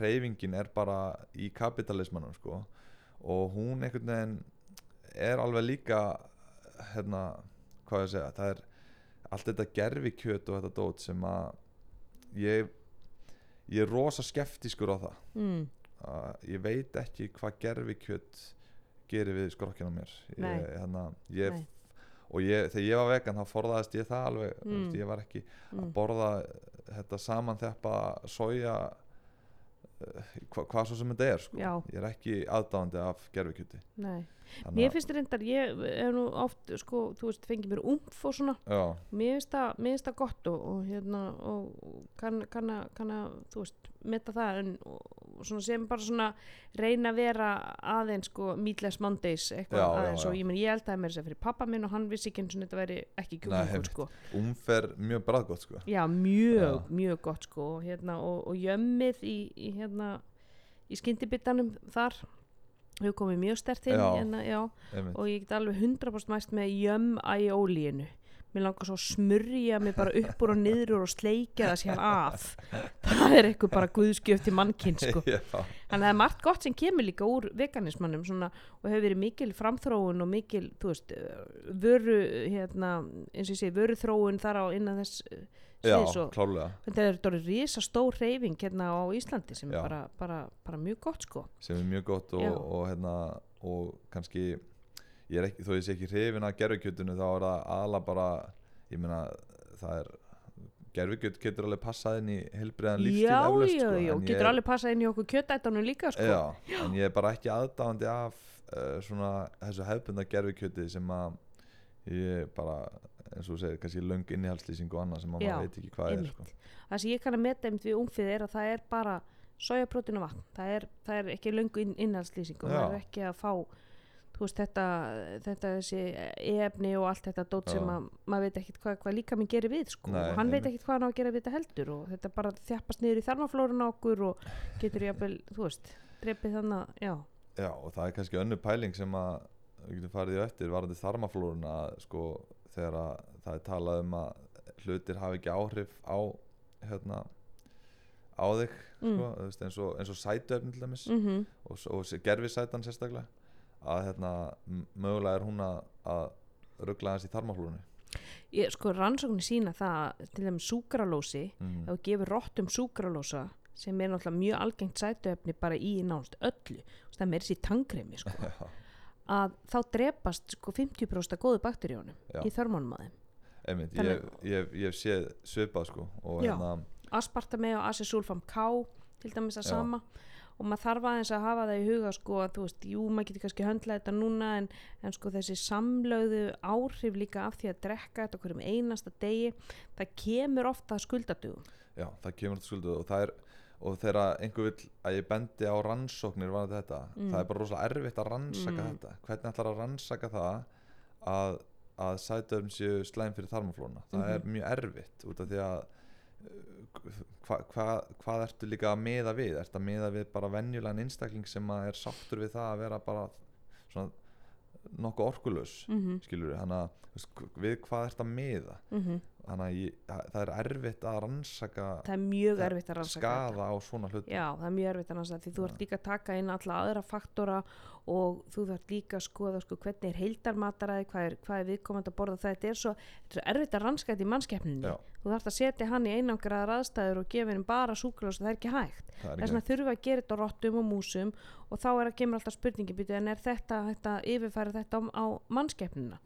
[SPEAKER 2] reyfingin er bara í kapitalismanum sko og hún einhvern veginn er alveg líka hérna, hvað ég að segja það er allt þetta gerfi kjöt og þetta dót sem að ég ég er rosa skeftískur á það.
[SPEAKER 1] Mm,
[SPEAKER 2] að ég veit ekki hvað gerfi kjöt gerir við skrokkina mér. Ég, hérna, ég, og ég, þegar ég var vegan þá forðaðist ég það alveg
[SPEAKER 1] Mm.
[SPEAKER 2] ég var ekki að
[SPEAKER 1] mm,
[SPEAKER 2] borða þetta samanþeppa soja hva, hvað svo sem þetta er sko. Ég er ekki aðdáðandi af gerfi kjöti
[SPEAKER 1] nei Mér finnst reyndar, ég er nú oft sko, þú veist, fengið mér umf og svona
[SPEAKER 2] já,
[SPEAKER 1] mér finnst það, það gott og, og hérna, og kann, að, að, þú veist, metta það en og svona sem bara svona reyna að vera aðeins sko meatless mondays eitthvað
[SPEAKER 2] Já, já,
[SPEAKER 1] aðeins
[SPEAKER 2] já.
[SPEAKER 1] og ég menn ég eldaði mér þess að fyrir pappa minn og hann vissi ekki eins og þetta veri ekki
[SPEAKER 2] einmitt.
[SPEAKER 1] sko
[SPEAKER 2] umfer mjög bræðgott sko.
[SPEAKER 1] já, mjög,
[SPEAKER 2] Já.
[SPEAKER 1] mjög gott sko og hérna, og, og jömmið í, í hérna í skyndibittanum þar hefur komið mjög stert inn
[SPEAKER 2] Já.
[SPEAKER 1] hérna, já, og ég get alveg 100% mæst með jömm æjólíinu mér langar svo að smurja mig bara upp úr og niður og sleikja það sér af það er eitthvað bara guðskjöf til mannkinn sko. <laughs> þannig að það er margt gott sem kemur líka úr veganismannum svona, og hefur verið mikil framþróun og mikil, þú veist, vöru hérna, eins og ég segi, vöruþróun þar á innan þess
[SPEAKER 2] já
[SPEAKER 1] og
[SPEAKER 2] klálega
[SPEAKER 1] þetta er þetta risa stór reyfing hérna á Íslandi sem
[SPEAKER 2] Já.
[SPEAKER 1] er bara, bara, bara mjög gott sko
[SPEAKER 2] sem er mjög gott
[SPEAKER 1] Já.
[SPEAKER 2] og, og, hérna, og kannski ég er ekki, þó ég sé ekki hrifin að gerfikjötunu þá er það aðla bara ég meina það er gerfikjöt getur alveg passað inn í heilbriðan lífstíl
[SPEAKER 1] já,
[SPEAKER 2] eflaust,
[SPEAKER 1] já,
[SPEAKER 2] sko,
[SPEAKER 1] já,
[SPEAKER 2] ég
[SPEAKER 1] getur
[SPEAKER 2] er-
[SPEAKER 1] alveg passað inn í okkur kjötættanum líka sko
[SPEAKER 2] já, en ég er bara ekki aðdáðandi af uh, svona þessu hefbunda gerfikjöti sem að ég bara eins og þú segir, kannski löng innihaldslýsing og annað sem maður veit ekki hvað er sko.
[SPEAKER 1] það sem ég kann að meta einmitt við umfið er að það er bara sojaprótin og vatn það er, það er ekki löngu inn, innhaldslýsing og
[SPEAKER 2] Já.
[SPEAKER 1] maður er ekki að fá veist þetta, þetta efni og allt þetta dót sem að maður veit ekkit hvað, hvað líka minn gerir við sko.
[SPEAKER 2] Nei,
[SPEAKER 1] og hann veit
[SPEAKER 2] einmitt.
[SPEAKER 1] ekkit hvað hann á að gera við þetta heldur og þetta bara þjappast niður í þarmaflórun okkur og getur jafnvel, þú veist drepið þannig, já,
[SPEAKER 2] Já, og það er kannski önnu pæling sem að við getum farið í eftir varandi þarmaflórun að sko þegar að það er talað um að hlutir hafi ekki áhrif á hérna á þig
[SPEAKER 1] Mm.
[SPEAKER 2] sko, veist, eins og, eins og sætuefni til dæmis
[SPEAKER 1] mm
[SPEAKER 2] og, s- og gerfi sætan sérstaklega að hérna mögulega er hún að, að ruggla hans í þarmaflórunni
[SPEAKER 1] ég, sko rannsóknir sína það að til þeim súkralósi
[SPEAKER 2] mm.
[SPEAKER 1] ef þú gefur rottum súkralósa sem er náttúrulega mjög algengt sætuefni bara í nánast öllu og það meiri sér tangremi sko, <laughs> að þá drepast sko 50% af góðu bakteríunum í þörmónum að þeim.
[SPEAKER 2] Ég, ég, ég séð svipað sko hérna
[SPEAKER 1] aspartame og acesulfam K til dæmis að
[SPEAKER 2] Já.
[SPEAKER 1] sama. Og maður þarf aðeins að hafa það í huga sko að þú veist, jú, maður getur kannski höndla þetta núna en, en sko þessi samlögðu áhrif líka af því að drekka þetta okkur um einasta degi það kemur ofta skuldadugum
[SPEAKER 2] já, það kemur til skuldu og það er og þegar einhver vill að ég bendi á rannsóknir var þetta,
[SPEAKER 1] Mm.
[SPEAKER 2] það er bara rosalega erfitt að rannsaka
[SPEAKER 1] Mm.
[SPEAKER 2] þetta, hvernig ætlar að rannsaka það að, að sætöfn séu slæm fyrir þarmaflóna það
[SPEAKER 1] Mhm.
[SPEAKER 2] er mjög erfitt út af því að hvað hva, hvað ertu líka að miða við ertu að miða við bara venjulegan einstakling sem er sáttur við það að vera bara svona nokkuð orkulös
[SPEAKER 1] mm -hmm.
[SPEAKER 2] skilur við, þannig að við hvað ertu að miða þannig að ég, það er erfitt að rannsaka
[SPEAKER 1] það er mjög
[SPEAKER 2] Það-
[SPEAKER 1] erfitt að rannsaka
[SPEAKER 2] skaða á svona hlut
[SPEAKER 1] Já, það er mjög erfitt að rannsaka því þú ert líka að taka inn alla aðra faktora og þú þarf líka að skoða sko, hvernig er heildarmataræði, hvað er, er viðkomandi að borða þetta. Er svo, þetta er erfitt að rannsaka þetta í mannskeppninni.
[SPEAKER 2] Já.
[SPEAKER 1] þú þarf að setja hann í einangraðar aðstæður og gefa henni bara súkuljós það er ekki hægt.
[SPEAKER 2] Það
[SPEAKER 1] þess vegna þurfum við að gera þetta á rottum og músum og þá er að kemur alltaf spurningi en er þetta, þetta yfirfæra þetta á, á mannskeppnina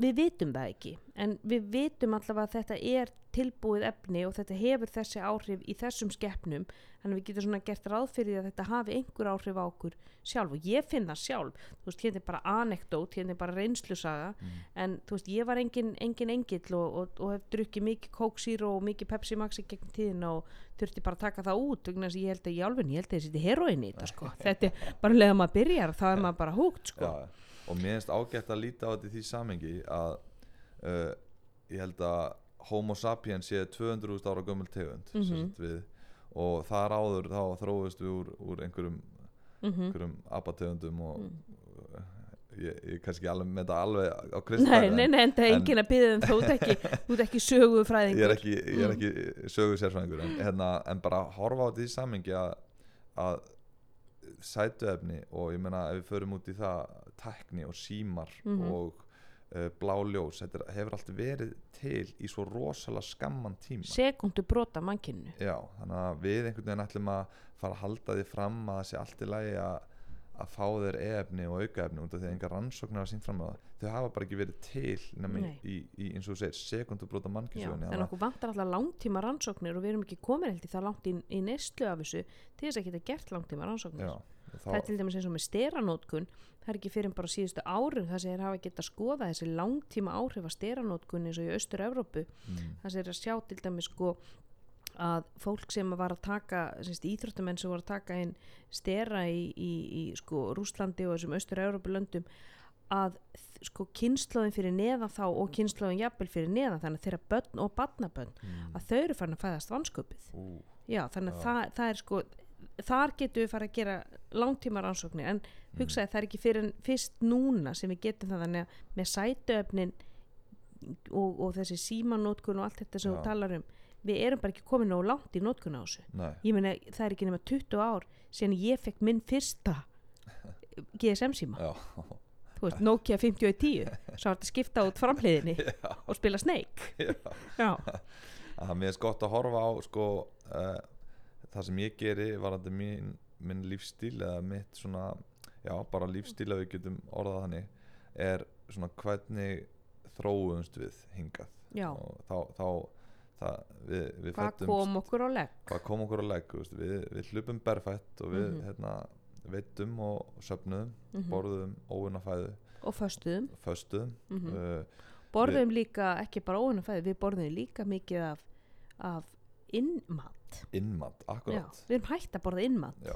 [SPEAKER 1] við vitum það ekki. En við vitum allavega að þetta er tilbúið efni og þetta hefur þessi áhrif í þessum skeppnum þannig að við getum svona gert ráð fyrir því að þetta hafi einhver áhrif á okkur sjálf. Og ég finn það sjálf, þú veist, hérna er bara anekdót, hérna er bara reynslusaga.
[SPEAKER 2] Mm.
[SPEAKER 1] en þú veist, ég var engin, engin engill og, og, og hef drukkið mikið Coke Zero og mikið Pepsi Max í gegn tíðina og þurfti bara að taka það út vegna þess að ég held að í álfunni, ég held að ég seti heroin í þetta sko, <laughs> þetta er bara leða maður byrjar þá er maður bara húgt sko.
[SPEAKER 2] Já, og mér finnst ágætt að líta á þetta í því samengi að uh, ég held að homo sapiens sé 200.000 ára gömul tegund mm
[SPEAKER 1] Mhm.
[SPEAKER 2] við, og þar áður þá þróist við úr, úr einhverjum,
[SPEAKER 1] mm
[SPEAKER 2] einhverjum apategundum og
[SPEAKER 1] Mm.
[SPEAKER 2] ég, ég kannski alveg með þetta alveg á
[SPEAKER 1] Nei,
[SPEAKER 2] kristæð
[SPEAKER 1] nei, nei, en það er
[SPEAKER 2] en-
[SPEAKER 1] enginn að byggja um þú ert ekki, þú ert ekki sögufræðingur
[SPEAKER 2] ég er ekki, ég er
[SPEAKER 1] Mm.
[SPEAKER 2] ekki sögu sérfræðingur en, hérna, en bara horfa á þetta í samengi að, að sætuefni og ég meina ef við förum út í það tækni og símar
[SPEAKER 1] Mhm.
[SPEAKER 2] og uh, blá ljós. Þetta hefur allt verið til í svo rosalega skamman tíma.
[SPEAKER 1] Sekundu brota mannkynnu
[SPEAKER 2] Já, þannig að við einhvern veginn ætlum að fara að halda því fram að það sé allt í lagi að að fá þeir e-efni og aukaefni út af því að engar rannsóknar hafa sínt fram á það. Þau hafa bara ekki verið til nema
[SPEAKER 1] Nei.
[SPEAKER 2] í, í, eins og þú segir, sekundubróta
[SPEAKER 1] Já,
[SPEAKER 2] mannkynnsögunni
[SPEAKER 1] en okkur vantar alltaf langtíma rannsóknir og við erum ekki komin held í það langt í, í neyslu af þessu til þess að geta gert langtíma rannsóknir.
[SPEAKER 2] Já, og
[SPEAKER 1] það er til dæmis eins og með steranótkun það er ekki fyrir bara síðustu árum það sem þeir hafa geta skoða þessi langtíma áhrif af steranótkun eins og í Austur-Evrópu.
[SPEAKER 2] Mm,
[SPEAKER 1] það sem er að sjá til dæmis sko að fólk sem var að taka semst, íþróttamenn sem voru að taka inn stera í, í, í sko Rúslandi og þessum austur-Európu löndum að sko kynnslóðin fyrir neðan þá og kynnslóðin jafnvel fyrir neðan þannig að þeirra börn og barnabörn
[SPEAKER 2] mm,
[SPEAKER 1] að þau eru farin að fæðast vansköpið
[SPEAKER 2] ú,
[SPEAKER 1] já þannig að
[SPEAKER 2] Já.
[SPEAKER 1] það, það er sko þar getum við farið að gera langtíma rannsóknir en hugsaði það er ekki fyrir fyrst núna sem við getum það þannig að með sætuöfnin og, og þessi símanótkun og allt þetta sem
[SPEAKER 2] Já.
[SPEAKER 1] þú talar um við erum bara ekki komin nóg langt í nótkun á þessu.
[SPEAKER 2] Nei,
[SPEAKER 1] ég meina það er ekki nema 20 ár síðan ég fekk minn fyrsta <laughs> GSM síma
[SPEAKER 2] já,
[SPEAKER 1] þú veist Nokia 5010 <laughs> svo var þetta skipta út framhliðinni og spila Snake.
[SPEAKER 2] Já.
[SPEAKER 1] já, <laughs>
[SPEAKER 2] að mér er gott að horfa á sko uh, það sem ég geri varandi mín, minn lífstíl eða mitt svona, já bara lífstíl ef við getum orðað þannig er svona hvernig þróumst við hingað
[SPEAKER 1] já.
[SPEAKER 2] og þá, þá það, við, við
[SPEAKER 1] hvað
[SPEAKER 2] fæddumst-
[SPEAKER 1] kom okkur á legg
[SPEAKER 2] hvað kom okkur að legg veist, við, við hlupum berfætt og við
[SPEAKER 1] Mhm.
[SPEAKER 2] hérna, veitum og söfnuðum
[SPEAKER 1] Mhm.
[SPEAKER 2] borðum óunnafæðu
[SPEAKER 1] og föstuðum
[SPEAKER 2] föstuðum
[SPEAKER 1] mm
[SPEAKER 2] mm uh,
[SPEAKER 1] borðum líka ekki bara óinu fæði við borðum líka mikið af, af innmat.
[SPEAKER 2] Innmat,
[SPEAKER 1] Já,
[SPEAKER 2] akkurat
[SPEAKER 1] við erum hægt að borða innmat.
[SPEAKER 2] Já,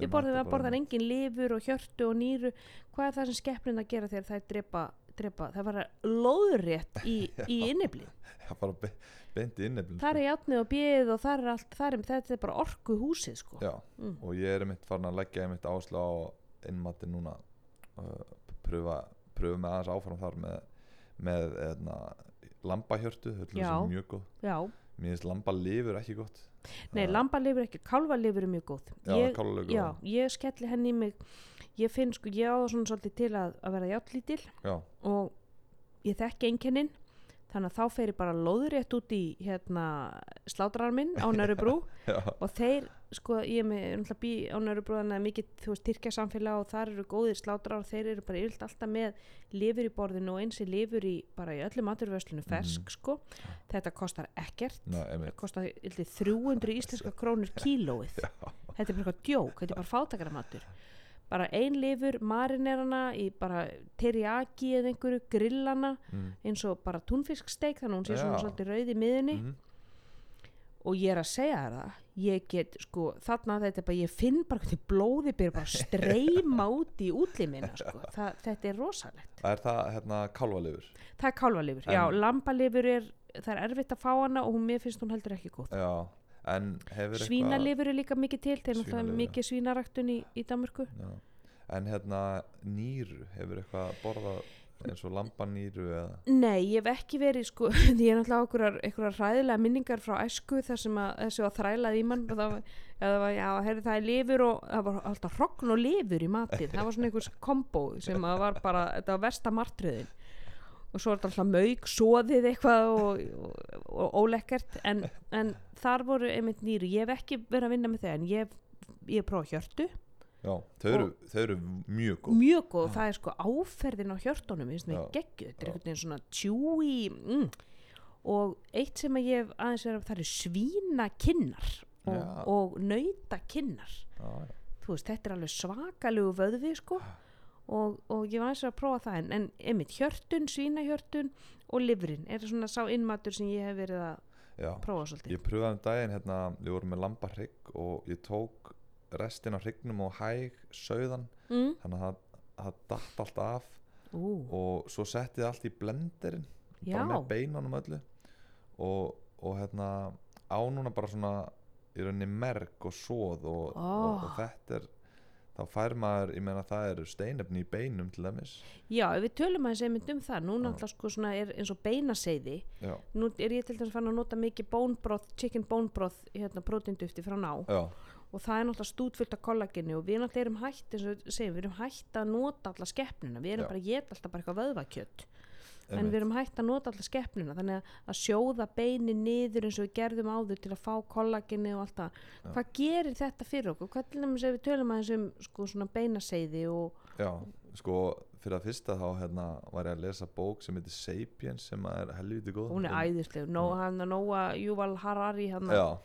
[SPEAKER 1] við borðum að borða engin lifur og hjörtu og nýru. Hvað er það sem skeppnin að gera þegar það er drepa, drepa? Það var lóðrétt í, <laughs> í inniblin
[SPEAKER 2] Já, bara be, beint í inneflin
[SPEAKER 1] það er játnið og bjöð og það er allt það er, þetta er bara orku húsið sko.
[SPEAKER 2] Já,
[SPEAKER 1] Mm.
[SPEAKER 2] og ég er mitt farin að leggja mitt ásla á innmati núna. Uh, pröfa, pröfa með aðeins áfram þar með, með eðna, lambahjörtu, þetta
[SPEAKER 1] Já.
[SPEAKER 2] er mjög góð
[SPEAKER 1] já,
[SPEAKER 2] mér finnst lambalifur ekki gott
[SPEAKER 1] nei, lambalifur ekki kálvalifur er mjög góð.
[SPEAKER 2] Já,
[SPEAKER 1] ég,
[SPEAKER 2] kálfalifur
[SPEAKER 1] já,
[SPEAKER 2] góð.
[SPEAKER 1] ég skelli henni í mig ég finn sko, ég á það svona svolítið til að, að vera játlítil
[SPEAKER 2] Já,
[SPEAKER 1] og ég þekki einkennin þannig að þá fer ég bara lóðrétt út í hérna slátrarminn á Nörubrú <laughs>
[SPEAKER 2] já,
[SPEAKER 1] og þeir, sko, ég er með náttúrulega bí á þannig að mikið, þú veist, tyrkja samfélag og þar eru góðir slátrar og þeir eru bara yfirlt alltaf með lifur í borðinu og eins er lifur í bara í öllum maturvöslunu fersk, sko. Þetta kostar ekkert það
[SPEAKER 2] einmitt.
[SPEAKER 1] kostar yfirleitt 300 íslenska krónur kílóið. Þetta er bara eitthvað djók, þetta er bara fátakaramatur bara ein lifur, marinerana í bara teriyaki eða einhverju grillana
[SPEAKER 2] mm.
[SPEAKER 1] eins og bara túnfisksteik þannig að hún sé svona svolítið rauð í miðunni
[SPEAKER 2] Mm.
[SPEAKER 1] Og ég er að segja það ég get sko þarna þetta er bara ég finn bara hvernig blóði byrja bara streyma út í útlimina sko. <laughs> það, þetta er rosalegt.
[SPEAKER 2] Er það hérna kálvalifur
[SPEAKER 1] það er kálvalifur, já, lambalifur er það er erfitt að fá hana og hún, mér finnst hún heldur ekki góð.
[SPEAKER 2] Já, en hefur
[SPEAKER 1] svínalifur er líka mikið til eru náttúrulega
[SPEAKER 2] Svínalifur,
[SPEAKER 1] mikið svínaræktun í, í Danmörku.
[SPEAKER 2] Já. en hérna nýru hefur eitthvað borðað eins og lambanýru eða?
[SPEAKER 1] Nei, ég hef ekki verið sko, <laughs> því ég er náttúrulega einhverjar hræðilega minningar frá æsku þar sem að þessu var þrælað í mann og það var, það var, já, herri það er lifur og það var alltaf hrogn og lifur í matið það var svona einhvers kombo sem að var bara, þetta var versta martriðin. Og svo er þetta alltaf mauk, soðið eitthvað og, og, og ólekkert en, en þar voru einmitt nýru ég hef ekki verið að vinna með það en ég ég hef prófað hjörtu
[SPEAKER 2] já, þau eru, þau eru mjög góð
[SPEAKER 1] mjög góð, það er sko áferðin á hjörtunum finnst mér
[SPEAKER 2] Já.
[SPEAKER 1] geggjuð, þetta er
[SPEAKER 2] Já.
[SPEAKER 1] einhvern veginn svona tjúi mm. og eitt sem ég hef aðeins verið að það eru svínakinnar og,
[SPEAKER 2] Já.
[SPEAKER 1] og nautakinnar
[SPEAKER 2] já, já.
[SPEAKER 1] þú veist, þetta er alveg svakalegu vöðvi sko og, og ég var aðeins að prófa það en, en einmitt hjörtun, svínahjörtun og livrin, er svona sá innmatur sem ég hef verið að
[SPEAKER 2] já.
[SPEAKER 1] prófa svolítið
[SPEAKER 2] ég pröfaði um daginn hérna, við vorum með lambahrygg og ég tók restin af hryggnum og hæg sauðan,
[SPEAKER 1] mm.
[SPEAKER 2] þannig að það, datt allt af.
[SPEAKER 1] Ú,
[SPEAKER 2] og svo setti ég allt í blenderinn
[SPEAKER 1] já,
[SPEAKER 2] bara með beinunum öllu. Og, og hérna á núna bara svona í rauninni merg og svoð og, og, og
[SPEAKER 1] Oh.
[SPEAKER 2] þetta er þá fær maður, ég meina það eru steinefni í beinum til dæmis.
[SPEAKER 1] Já, við tölum aðeins einmitt um það, nú náttúrulega sko svona er eins og beinaseiði.
[SPEAKER 2] Já,
[SPEAKER 1] nú er ég til dæmis fann að nota mikið bone broth, chicken bone broth hérna prótindufti frá ná.
[SPEAKER 2] Já,
[SPEAKER 1] og það er náttúrulega stútfullt af kollaginu og við náttúrulega erum hætt, eins og við segjum, við erum hætt að nota alla skeppnuna, við erum
[SPEAKER 2] Já.
[SPEAKER 1] bara að geta alltaf bara eitthvað vöðvakjött en við erum hætt að nota alla skeppnuna þannig að, að sjóða beini niður eins og við gerðum áður til að fá kollaginu og allt það, hvað gerir þetta fyrir okkur, hvað til dæmis ef við tölum aðeins um sko svona beinaseiði og
[SPEAKER 2] já, sko fyrir að fyrsta þá hérna var ég að lesa bók sem heitir Sapiens sem er helviti góð.
[SPEAKER 1] Hún er
[SPEAKER 2] Um-
[SPEAKER 1] æðisleg, Nó, að Júval Harari, hann
[SPEAKER 2] já,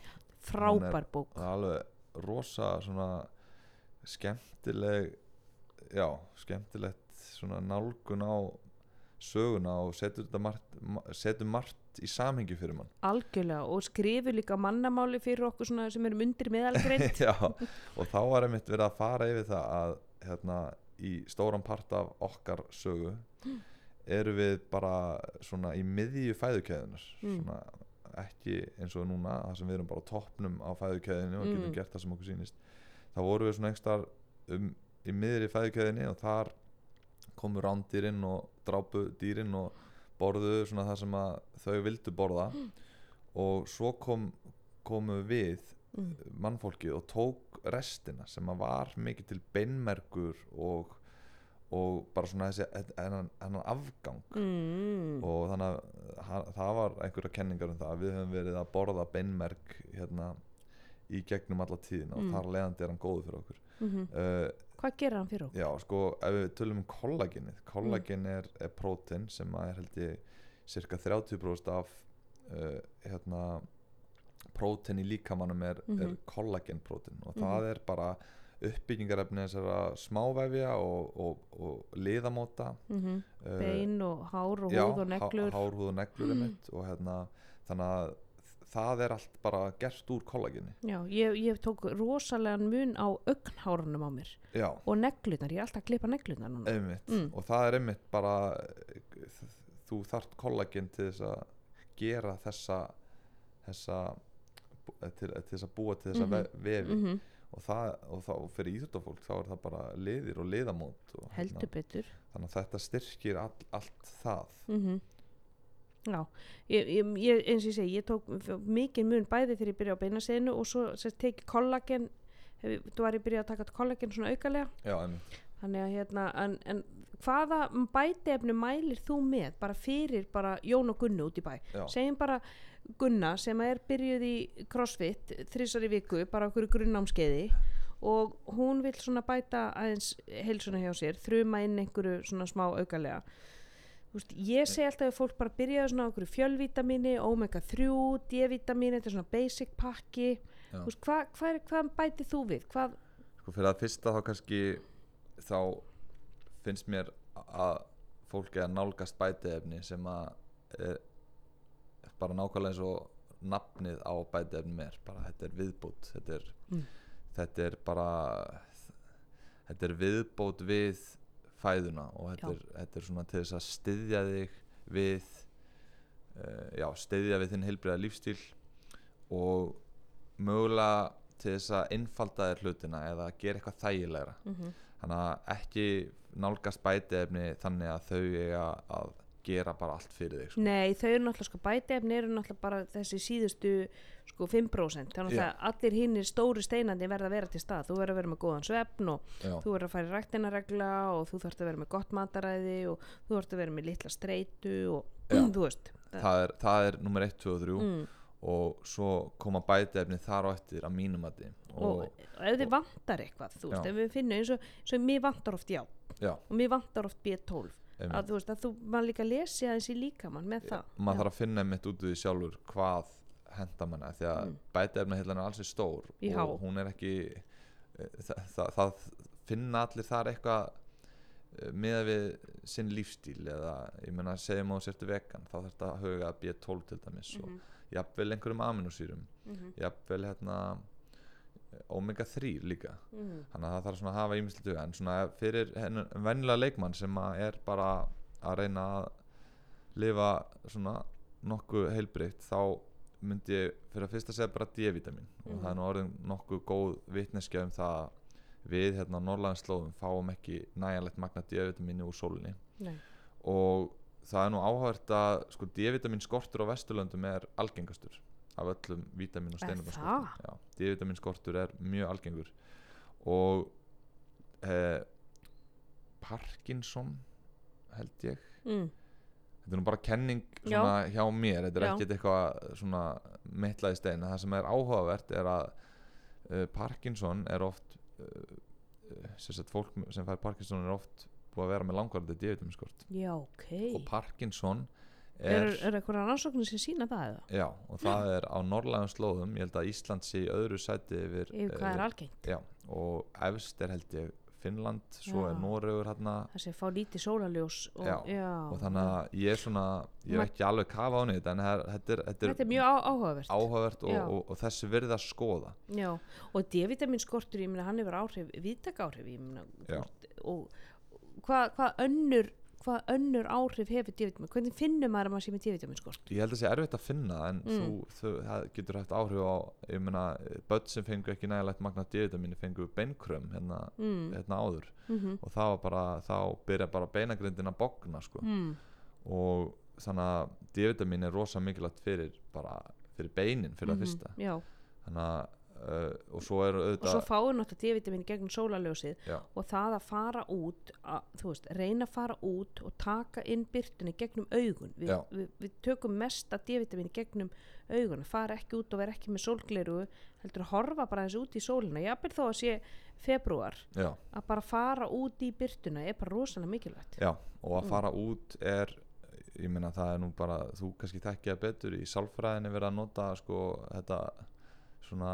[SPEAKER 1] frábær bók.
[SPEAKER 2] alveg rosa svona skemmtileg já, skemmtilegt svona nálgun á söguna og setur þetta margt, ma- setur margt í samhengi fyrir mann.
[SPEAKER 1] Algjörlega og skrifur líka mannamáli fyrir okkur svona sem erum undir meðalgreint <laughs>
[SPEAKER 2] já, og þá var einmitt verið að fara yfir það að hérna, í stóran part af okkar sögu eru við bara svona í miðju fæðukeðunar
[SPEAKER 1] Mm.
[SPEAKER 2] svona ekki eins og núna það sem við erum bara á toppnum á fæðukeðinu og getum
[SPEAKER 1] Mm.
[SPEAKER 2] gert það sem okkur sýnist þá vorum við svona einhver um, í miðri fæðukeðinu og þar komu rándýrin og drápu dýrin og borðu svona það sem þau vildu borða og svo kom, komu við
[SPEAKER 1] Mm.
[SPEAKER 2] mannfólkið og tók restina sem var mikið til beinmergur og, og bara svona þessi afgang
[SPEAKER 1] mm.
[SPEAKER 2] og þannig að það var einhverja kenningar um það að við höfum verið að borða beinmerg hérna í gegnum alla tíðina
[SPEAKER 1] Mm.
[SPEAKER 2] og þar leiðandi er hann góður fyrir okkur
[SPEAKER 1] mm
[SPEAKER 2] uh,
[SPEAKER 1] hvað gerir hann fyrir okkur?
[SPEAKER 2] já sko ef við tölum um kollagenið kollagen er, er prótein sem að er held ég cirka 30% af uh, hérna prótein í líkamannum er, er
[SPEAKER 1] Mhm.
[SPEAKER 2] kollagenprótein og það er bara uppbyggingarefni þessara smávefja og, og, og liðamóta.
[SPEAKER 1] Mm
[SPEAKER 2] uh,
[SPEAKER 1] bein og hár og
[SPEAKER 2] já,
[SPEAKER 1] húð og neglur.
[SPEAKER 2] há, hár, húð og neglur mm. og hérna þannig að það er allt bara gert úr kollageni
[SPEAKER 1] já, ég, ég tók rosalegan mun á augnhárunum á mér
[SPEAKER 2] já,
[SPEAKER 1] og neglunar, ég er alltaf að klippa neglunar núna.
[SPEAKER 2] Einmitt.
[SPEAKER 1] Mm.
[SPEAKER 2] og það er einmitt bara eh, þú þart kollagen til þess að gera þessa þessa eh, til, til þess að búa til þessa ve vefi.
[SPEAKER 1] Mm
[SPEAKER 2] og það og þá fyrir íþjóttafólk þá er það bara liðir og liðamót og, hérna,
[SPEAKER 1] heldur betur.
[SPEAKER 2] Þannig að þetta styrkir all, allt það.
[SPEAKER 1] Mm já, ég, ég, eins og ég segi ég tók mikið mun bæði þegar ég byrjaði á beinaseginu og svo tekið kollagen þú var ég byrjaði að taka kollagen svona aukalega.
[SPEAKER 2] Já,
[SPEAKER 1] þannig að hérna, en, en hvaða bætefni mælir þú með? Bara fyrir bara Jón og Gunnu út í bæ. Segjum bara Gunna sem er byrjuð í crossfit þrísar í viku, bara okkur grunnámskeiði og hún vil svona bæta aðeins heilsuna hjá sér þruma inn einhverju svona smá aukalega. Þú veist, ég segi alltaf að fólk bara byrjaði svona okkur fjölvítamini, omega 3 D-vítamini, þetta er svona basic pakki. Veist, hvað hva, er- hvað bætið þú við? Hvað,
[SPEAKER 2] sko fyrir að fyrsta þá kannski þá finnst mér að fólk er að nálgast bætiefni sem að er bara nákvæmlega eins og nafnið á bætiefnum er bara þetta er viðbót þetta er,
[SPEAKER 1] Mm.
[SPEAKER 2] þetta er bara þetta er viðbót við fæðuna og þetta er, þetta er svona til þess að styðja þig við uh, já, styðja við þinn heilbriða lífstíl og mögulega til þess að einfalda þér hlutina eða gera eitthvað þægilegra.
[SPEAKER 1] Mm
[SPEAKER 2] þannig að ekki nálgast bætiefni þannig að þau eiga að gera bara allt fyrir þig sko.
[SPEAKER 1] Nei, þau eru náttúrulega sko bætefni eru náttúrulega bara þessi síðustu sko 5% þannig að allir hinnir stóru steinandi verða að vera til stað þú verður að vera með góðan svefn og
[SPEAKER 2] Já.
[SPEAKER 1] þú verður að fara í ræktinaregla og þú þarfst að vera með gott mataræði og þú þarfst að vera með litla streitu og <clears throat> þú veist
[SPEAKER 2] það er, það er nummer 1, 2 og 3
[SPEAKER 1] mm.
[SPEAKER 2] og svo koma bætiefni þar á eftir að mínum að
[SPEAKER 1] og,
[SPEAKER 2] og,
[SPEAKER 1] ef þið vantar eitthvað þú veist, ef við finnum eins og, eins og mér vantar oft já
[SPEAKER 2] já,
[SPEAKER 1] og mér vantar oft B12
[SPEAKER 2] einmitt.
[SPEAKER 1] að þú veist að þú maður líka lesi aðeins í líkamann með það
[SPEAKER 2] maður þarf að finna einmitt út úr því sjálfur hvað henda manna því að
[SPEAKER 1] Mm.
[SPEAKER 2] mm. bætiefni er alls er stór
[SPEAKER 1] Já.
[SPEAKER 2] og hún er ekki það, það, það finna allir þar eitthvað með við sinn lífstíl eða ég meina segjum á sértu vegan þá þarf þetta að huga B12 til dæmis
[SPEAKER 1] Mhm.
[SPEAKER 2] og jafnvel einhverjum aminosýrum
[SPEAKER 1] Mhm,
[SPEAKER 2] jafnvel hérna omega 3 líka
[SPEAKER 1] mhm.
[SPEAKER 2] þannig að það þarf svona að hafa huga en svona fyrir vennilega leikmann sem er bara að reyna að lifa svona nokkuð heilbreytt þá myndi ég fyrir að fyrst að segja bara D-vitamin og
[SPEAKER 1] Mhm.
[SPEAKER 2] það er nú orðin nokkuð góð vitneskja um það að við hérna á Norrlandslóðum fáum ekki nægjanlegt magna D-vitamini úr sólinni
[SPEAKER 1] Nei.
[SPEAKER 2] og það er nú áhært að sko D-vitamin skortur á Vesturlöndum er algengastur af öllum vitamin og steinum
[SPEAKER 1] það?
[SPEAKER 2] Já, D-vitamin skortur er mjög algengur. Og eh, Parkinson held ég.
[SPEAKER 1] Mm.
[SPEAKER 2] þetta er nú bara kenning hjá mér. Þetta er
[SPEAKER 1] Já.
[SPEAKER 2] ekkert eitthvað svona mittlað í stein. Það sem er áhugavert er að uh, Parkinson er oft uh, sem fólk sem fær Parkinson er oft búið að vera með langvarandi D-vitaminskort
[SPEAKER 1] já, ok.
[SPEAKER 2] Og Parkinson er,
[SPEAKER 1] er, eitthvað rannsóknir sem sína það eða?
[SPEAKER 2] já, og það er á norrlægum slóðum ég held að Ísland sé í öðru sæti yfir,
[SPEAKER 1] yfir hvað er
[SPEAKER 2] eh,
[SPEAKER 1] algengt?
[SPEAKER 2] já, og efst er held ég Finnland, svo
[SPEAKER 1] Já.
[SPEAKER 2] er Noregur hérna
[SPEAKER 1] það sé fá lítið sólaljós og,
[SPEAKER 2] Já,
[SPEAKER 1] já,
[SPEAKER 2] og þannig að ég er svona ég hef ekki alveg kafa á þetta en það er- þetta er, þetta er,
[SPEAKER 1] þetta er mjög áhugavert.
[SPEAKER 2] áhugavert og, og, og þessi verið að skoða.
[SPEAKER 1] Já, og D-vitamin skortur ég meina hann hefur áhrif, viðtak áhrif ég veist, og hvað hva önnur hvað önnur áhrif hefur D-vitamin hvernig finnum maður að maður sé með D-vitamin skort
[SPEAKER 2] ég held að það sé erfitt að finna en
[SPEAKER 1] Mm.
[SPEAKER 2] þú, þú, það getur haft áhrif á ég meina, börn sem fengu ekki nægilegt magna D-vitamini fengu beinkrömm hérna,
[SPEAKER 1] mm.
[SPEAKER 2] hérna áður
[SPEAKER 1] Mm
[SPEAKER 2] og það var bara, þá byrja bara beinagrindin að bogna sko.
[SPEAKER 1] mm.
[SPEAKER 2] og þannig að D-vitamin er rosa mikilvægt fyrir bara, fyrir beinin fyrir
[SPEAKER 1] Mhm,
[SPEAKER 2] það fyrsta
[SPEAKER 1] já,
[SPEAKER 2] þannig að uh, og svo er
[SPEAKER 1] og
[SPEAKER 2] auðvitað
[SPEAKER 1] svo fáum náttúrulega D-vitamin gegnum sólaljósið og það að fara út að, þú veist, reyna að fara út og taka inn byrtunni gegnum augun.
[SPEAKER 2] Já.
[SPEAKER 1] við, við tökum mest að D-vitamin gegnum augun, fara ekki út og vera ekki með sólgleru heldur að horfa bara þessi út í sólina. Jafnvel þó að sé februar
[SPEAKER 2] já,
[SPEAKER 1] að bara fara út í byrtuna er bara rosalega mikilvægt.
[SPEAKER 2] Já og að
[SPEAKER 1] Mm.
[SPEAKER 2] fara út er ég meina það er nú bara þú kannski þekkja betur í sálfræðinni verið að nota sko þetta svona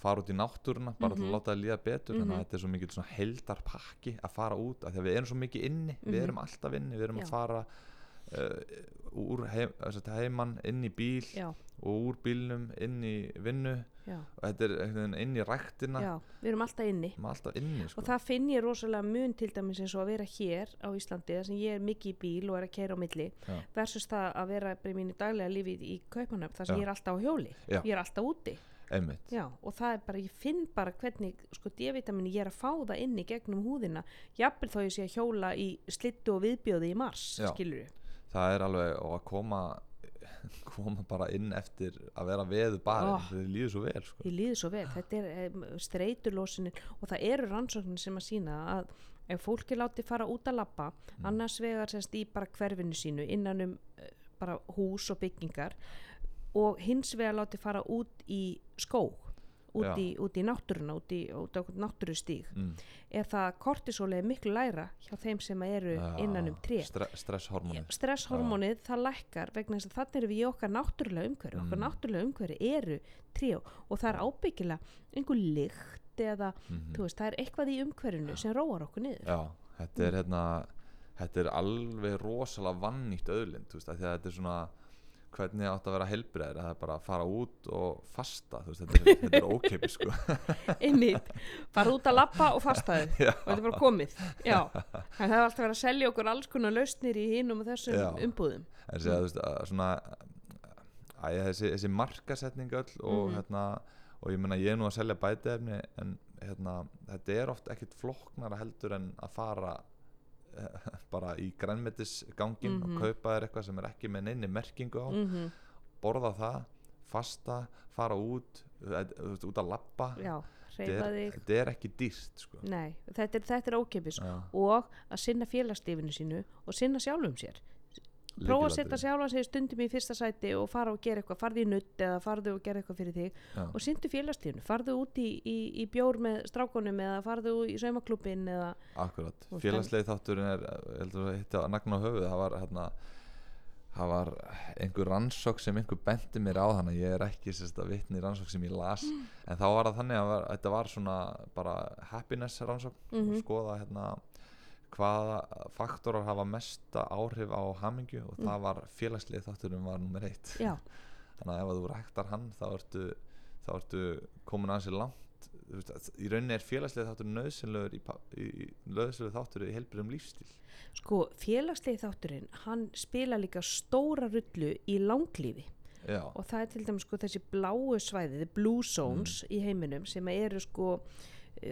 [SPEAKER 2] að fara út í náttúruna bara til
[SPEAKER 1] Mhm.
[SPEAKER 2] að láta það líða betur þannig
[SPEAKER 1] Mhm.
[SPEAKER 2] að þetta er svo svona heldar pakki að fara út af því að við erum svo mikið inni
[SPEAKER 1] Mhm.
[SPEAKER 2] við erum alltaf inni, við erum
[SPEAKER 1] Já.
[SPEAKER 2] að fara uh, úr heim, sagt, heiman inn í bíl
[SPEAKER 1] já,
[SPEAKER 2] og úr bílnum inn í vinnu
[SPEAKER 1] já,
[SPEAKER 2] og þetta er inn í ræktina
[SPEAKER 1] við erum alltaf inni
[SPEAKER 2] maður er alltaf inni sko.
[SPEAKER 1] og það finn ég rosalega mun til dæmis eins og að vera hér á Íslandi þar sem ég er mikið í bíl og er að keira á milli versus það að vera í mínu daglega lífi í Kaupanöf þar sem ég er alltaf á hjóli ég er alltaf úti Já, og það er bara, ég finn bara hvernig sko D-vitamin ég er að fá það inn í gegnum húðina jafnvel þó ég sé að hjóla í slittu og viðbjóði í mars,
[SPEAKER 2] Já.
[SPEAKER 1] skilur við
[SPEAKER 2] það er alveg og að koma <laughs> koma bara inn eftir að vera veðu bara
[SPEAKER 1] Oh.
[SPEAKER 2] það líður svo vel sko.
[SPEAKER 1] ég líður svo vel, þetta er streyturlósinin og það eru rannsóknir sem að sína að ef fólk er látið fara út að labba
[SPEAKER 2] Mm.
[SPEAKER 1] annars vegar semst í bara hverfinu sínu innan um uh, bara hús og byggingar og hins vegar látið fara út í skóg út í, út í náttúruna út í, út á náttúrustíg.
[SPEAKER 2] Mm.
[SPEAKER 1] er það kortisóli er miklu læra hjá þeim sem eru innan um tré?
[SPEAKER 2] Stre stresshormónið
[SPEAKER 1] stresshormónið það lækkar vegna þess að þannig erum við í okkar náttúrulega umhverju okkar
[SPEAKER 2] Mm.
[SPEAKER 1] náttúrulega umhverju eru tré og það er ábyggilega einhver lykt eða
[SPEAKER 2] Mhm.
[SPEAKER 1] þú veist, það er eitthvað í umhverjunu sem róar okkur niður.
[SPEAKER 2] Já, þetta er hérna þetta er alveg rosalega vannýtt auðlind, þú veist, af því að þetta er svona hvernig átt að vera heilbriðir það er bara að fara út og fasta veist, þetta er, þetta er ókeipi sko. <laughs>
[SPEAKER 1] Einmitt, fara út að lappa og fastaði <laughs> og þetta er bara komið. Já, en það er alltaf verið að selja okkur alls konar lausnir í hinum og þessum
[SPEAKER 2] Já.
[SPEAKER 1] umbúðum.
[SPEAKER 2] En segja, þú veist, að svona að þessi, þessi markasetning öll og
[SPEAKER 1] Mhm.
[SPEAKER 2] hérna og ég meina ég er nú að selja bætiefni en hérna, þetta er oft ekkit flokknara heldur en að fara <laughs> bara í grænmetisgangin
[SPEAKER 1] Mhm.
[SPEAKER 2] og kaupa þér eitthvað sem er ekki með neini merkingu á.
[SPEAKER 1] Mm
[SPEAKER 2] borða það, fasta fara út, eh, þú veist, út að lappa
[SPEAKER 1] já, reyfa þig.
[SPEAKER 2] þetta er ekki dýrt sko.
[SPEAKER 1] nei, þetta er, er ókipis og að sinna félagslífinu sínu og sinna sjálfum sér prófa að setja sjálfan sig stundum í fyrsta sæti og fara og gera eitthvað, farðu í nutt eða farðu og gera eitthvað fyrir þig.
[SPEAKER 2] Já.
[SPEAKER 1] og syndu félagslífinu, farðu út í, í, í bjór með strákonum eða farðu í saumaklubin eða
[SPEAKER 2] Akkurat, félagslegi þátturinn er heldur að hitta að nagna á höfuð það var hérna það var einhver rannsók sem einhver benti mér á þannig að ég er ekki sérst að vitni rannsók sem ég las. En þá var það þannig að var, þetta var svona bara happiness rannsók
[SPEAKER 1] Mhm.
[SPEAKER 2] skoða hérna hvaða faktorar hafa mesta áhrif á hamingju og það var félagslegi þátturinn var nummer eitt.
[SPEAKER 1] Já,
[SPEAKER 2] þannig að ef þú ræktar hann þá ertu, þá ertu komin aðeins í langt veist, í rauninni er félagslegi þáttur nöðsynlegur í, í, nöðsynlegur þáttur í heilbriðum lífstíl
[SPEAKER 1] sko félagslegi þátturinn hann spila líka stóra rullu í langlífi.
[SPEAKER 2] Já,
[SPEAKER 1] og það er til dæmis sko þessi bláu svæði blue zones
[SPEAKER 2] Mm.
[SPEAKER 1] í heiminum sem eru sko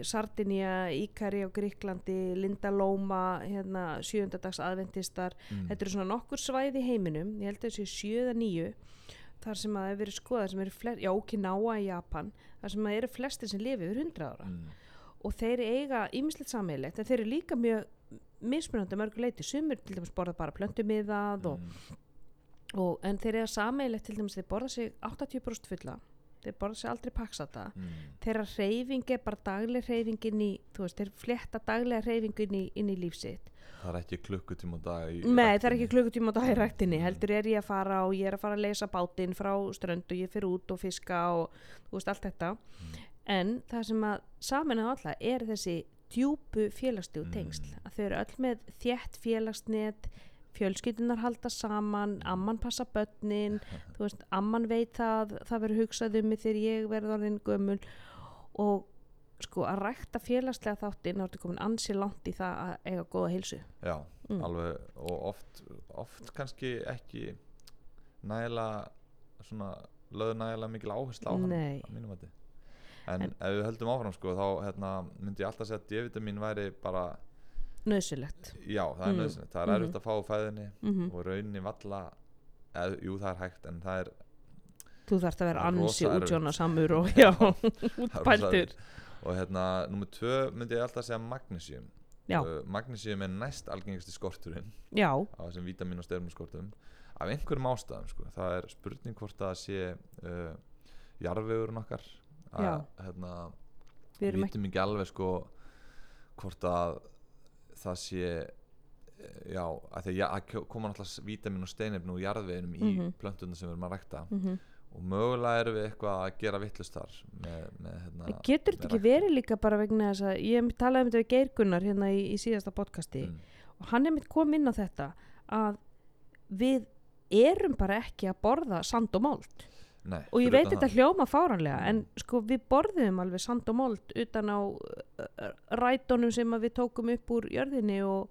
[SPEAKER 1] Sardinia, Íkari á Gríklandi Lindalóma hérna, sjöndadags aðventistar.
[SPEAKER 2] Mm,
[SPEAKER 1] þetta eru svona nokkur svæði heiminum ég held að þessi sjöða nýju þar sem að hefur verið skoðað já Okinawa í Japan þar sem að eru flestir sem lifi yfir 100 ára.
[SPEAKER 2] Mm,
[SPEAKER 1] og þeir eiga ýmislegt sammeilegt en þeir eru líka mjög mismunandi að mörgu leiti sumur til dæmis borða bara plöntumiðað og,
[SPEAKER 2] mm,
[SPEAKER 1] en þeir eiga sammeilegt til dæmis þeir borða sig 80% fulla þeir borða sig aldrei paksata
[SPEAKER 2] mm,
[SPEAKER 1] þeirra reyfing er bara dagleg reyfingin í þú veist, þeir fletta daglega reyfingin í, inn í lífsitt
[SPEAKER 2] það er ekki klukkutíma á dag í
[SPEAKER 1] Nei, það er ekki klukkutíma á dag í ræktinni. Heldur er ég að fara og ég er að fara að leysa bátinn frá strönd og ég fyrir út og fiska og þú veist allt þetta.
[SPEAKER 2] Mm.
[SPEAKER 1] en það sem að saman að alla er þessi djúpu félagslegu
[SPEAKER 2] Mm.
[SPEAKER 1] tengsl að þau eru öll með þétt félagsnet fjölskyldunar halda saman amman passa börnin <laughs> veist, amman veit það það verður hugsað um mig þegar ég verður orðin gömul. Og sko að rækta félagslega þáttinn þá ertu komin ansi langt í það að eiga góða heilsu.
[SPEAKER 2] Já,
[SPEAKER 1] Mm.
[SPEAKER 2] alveg og oft, oft kannski ekki nægilega svona lögðu nægilega mikil áherslu á hann á mínum mati. En,
[SPEAKER 1] En-
[SPEAKER 2] ef við höldum áfram sko þá hérna, myndi ég alltaf segja að D-vitamin væri bara
[SPEAKER 1] nöðsulegt
[SPEAKER 2] já, það er
[SPEAKER 1] Mm.
[SPEAKER 2] nöðsynlegt, það er erfitt að fá fæðinni
[SPEAKER 1] mm
[SPEAKER 2] og rauninni valla eð, jú það er hægt en það er
[SPEAKER 1] þú þarfst að vera
[SPEAKER 2] er
[SPEAKER 1] ansi útjóna samur og <laughs> já, <laughs> útpæltur.
[SPEAKER 2] og hérna, nummer tvö myndi ég alltaf segja magnesium.
[SPEAKER 1] Já,
[SPEAKER 2] uh, magnesium er næst algengasti skorturinn
[SPEAKER 1] já,
[SPEAKER 2] á þessum vítamin og stefnuskortum af einhverjum ástæðum sko. það er spurning hvort það sé uh, jarðvegurinn okkar. Að hérna,
[SPEAKER 1] við
[SPEAKER 2] vitum ekki alveg sko hvort að það sé eh, já, að því að koma náttúrulega vítamin og steinefni úr jarðveginum í
[SPEAKER 1] Mhm.
[SPEAKER 2] plöntuna sem við erum að rækta.
[SPEAKER 1] Mm
[SPEAKER 2] og mögulega erum við eitthvað að gera vittlust þar með, með hérna
[SPEAKER 1] getur þetta ekki verið líka bara vegna þess að ég talaði um þetta við Geir Gunnar hérna í, í síðasta podcasti
[SPEAKER 2] mm,
[SPEAKER 1] og hann er mitt kom inn á þetta að við erum bara ekki að borða sand og mold
[SPEAKER 2] nei,
[SPEAKER 1] og ég veit þetta
[SPEAKER 2] það.
[SPEAKER 1] hljóma fáranlega
[SPEAKER 2] Mm.
[SPEAKER 1] en sko við borðum alveg sand og mold utan á uh, rætunum sem við tókum upp úr jörðinni og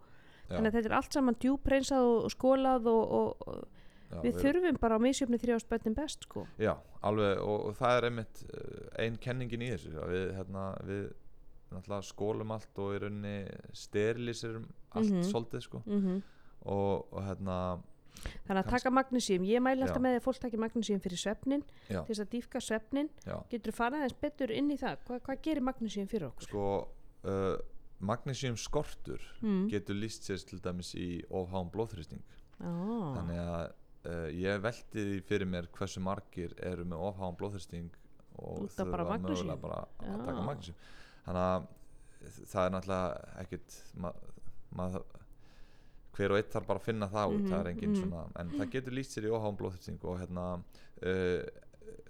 [SPEAKER 2] Já,
[SPEAKER 1] þannig að þetta er allt saman djúpreinsað og, og skólað og, og,
[SPEAKER 2] já,
[SPEAKER 1] við þurfum bara á misjöfni þrjáspötnin best sko
[SPEAKER 2] Já, alveg og, og það er einmitt uh, ein kenningin í þessu við, hérna, við skólum allt og í rauninni steriliserum allt
[SPEAKER 1] Mhm.
[SPEAKER 2] svolítið sko
[SPEAKER 1] mm
[SPEAKER 2] og, og hérna
[SPEAKER 1] þannig að taka magnesíum, ég mæli alltaf með því að fólk taki magnesíum fyrir svefnin
[SPEAKER 2] já,
[SPEAKER 1] til þess að dýfka svefnin,
[SPEAKER 2] já,
[SPEAKER 1] getur þú farið aðeins betur inn í það, Hva, hvað gerir magnesíum fyrir okkur?
[SPEAKER 2] sko uh, magnesium skortur
[SPEAKER 1] mm.
[SPEAKER 2] getur líst sér til dæmis í ofháum blóðþrýsting.
[SPEAKER 1] Ah.
[SPEAKER 2] þannig að uh, ég velti því fyrir mér hversu margir eru með ofháum blóðþrýsting og
[SPEAKER 1] bara
[SPEAKER 2] þurfa
[SPEAKER 1] magnesíum?
[SPEAKER 2] mögulega bara að taka magnesium þannig að það er náttúrulega ekkit maður ma hver og eitt þarf bara að finna það út. Það er
[SPEAKER 1] Mhm,
[SPEAKER 2] engin
[SPEAKER 1] mhm.
[SPEAKER 2] svona, en það getur líst sér í óháum blóðþrýsting og hérna uh,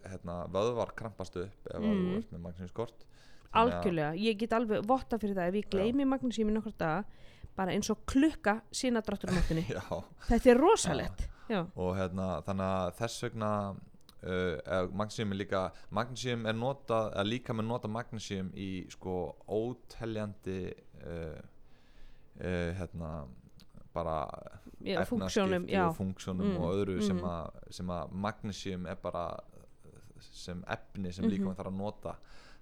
[SPEAKER 2] hérna vöðvar krampast upp ef að
[SPEAKER 1] Mhm.
[SPEAKER 2] þú ert með magnesium skort. Þannig að-
[SPEAKER 1] algjörlega, ég get alveg votta fyrir það. Ef ég gleymi magnesíum í nokkur dag bara eins og klukka sína dráttur áttunni <laughs>
[SPEAKER 2] já,
[SPEAKER 1] þetta er rosalegt. Já,
[SPEAKER 2] og hérna þannig að þess vegna uh, magnesium er líka magnesium er notað, eða líka með nota magnesium í sko óteljandi uh, uh, hérna bara
[SPEAKER 1] já
[SPEAKER 2] efnaskipti
[SPEAKER 1] já,
[SPEAKER 2] og funksjónum
[SPEAKER 1] Mm,
[SPEAKER 2] og öðru sem,
[SPEAKER 1] mm.
[SPEAKER 2] að, sem að magnesium er bara sem efni sem
[SPEAKER 1] Mhm.
[SPEAKER 2] líka þarf að nota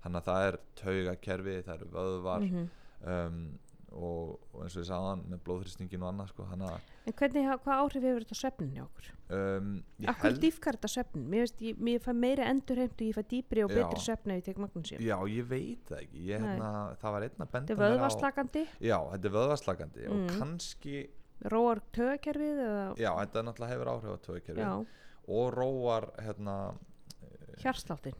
[SPEAKER 2] þannig að það er taugakerfi, það eru vöðvar
[SPEAKER 1] mhm.
[SPEAKER 2] um, og, og eins og ég sagði með blóðhrýstingin og annað sko, að
[SPEAKER 1] en hvernig, hvað áhrif hefur þetta svefnin hjá okkur?
[SPEAKER 2] um,
[SPEAKER 1] Akkur dýfkar þetta svefnin? Mér, mér fæ meiri endurheimtu, ég fæ dýpri og betri svefni ef ég tek magnesíum
[SPEAKER 2] Já, ég veit það ekki ég, hérna, Það var einn að benda
[SPEAKER 1] þetta er
[SPEAKER 2] mér á- Já, þetta er vöðvaslagandi og
[SPEAKER 1] Mm.
[SPEAKER 2] kannski
[SPEAKER 1] róar tögakerfið eða,
[SPEAKER 2] Já, þetta náttúrulega hefur áhrif á tögkerfi
[SPEAKER 1] já,
[SPEAKER 2] og róar hérna,
[SPEAKER 1] hjarsláttin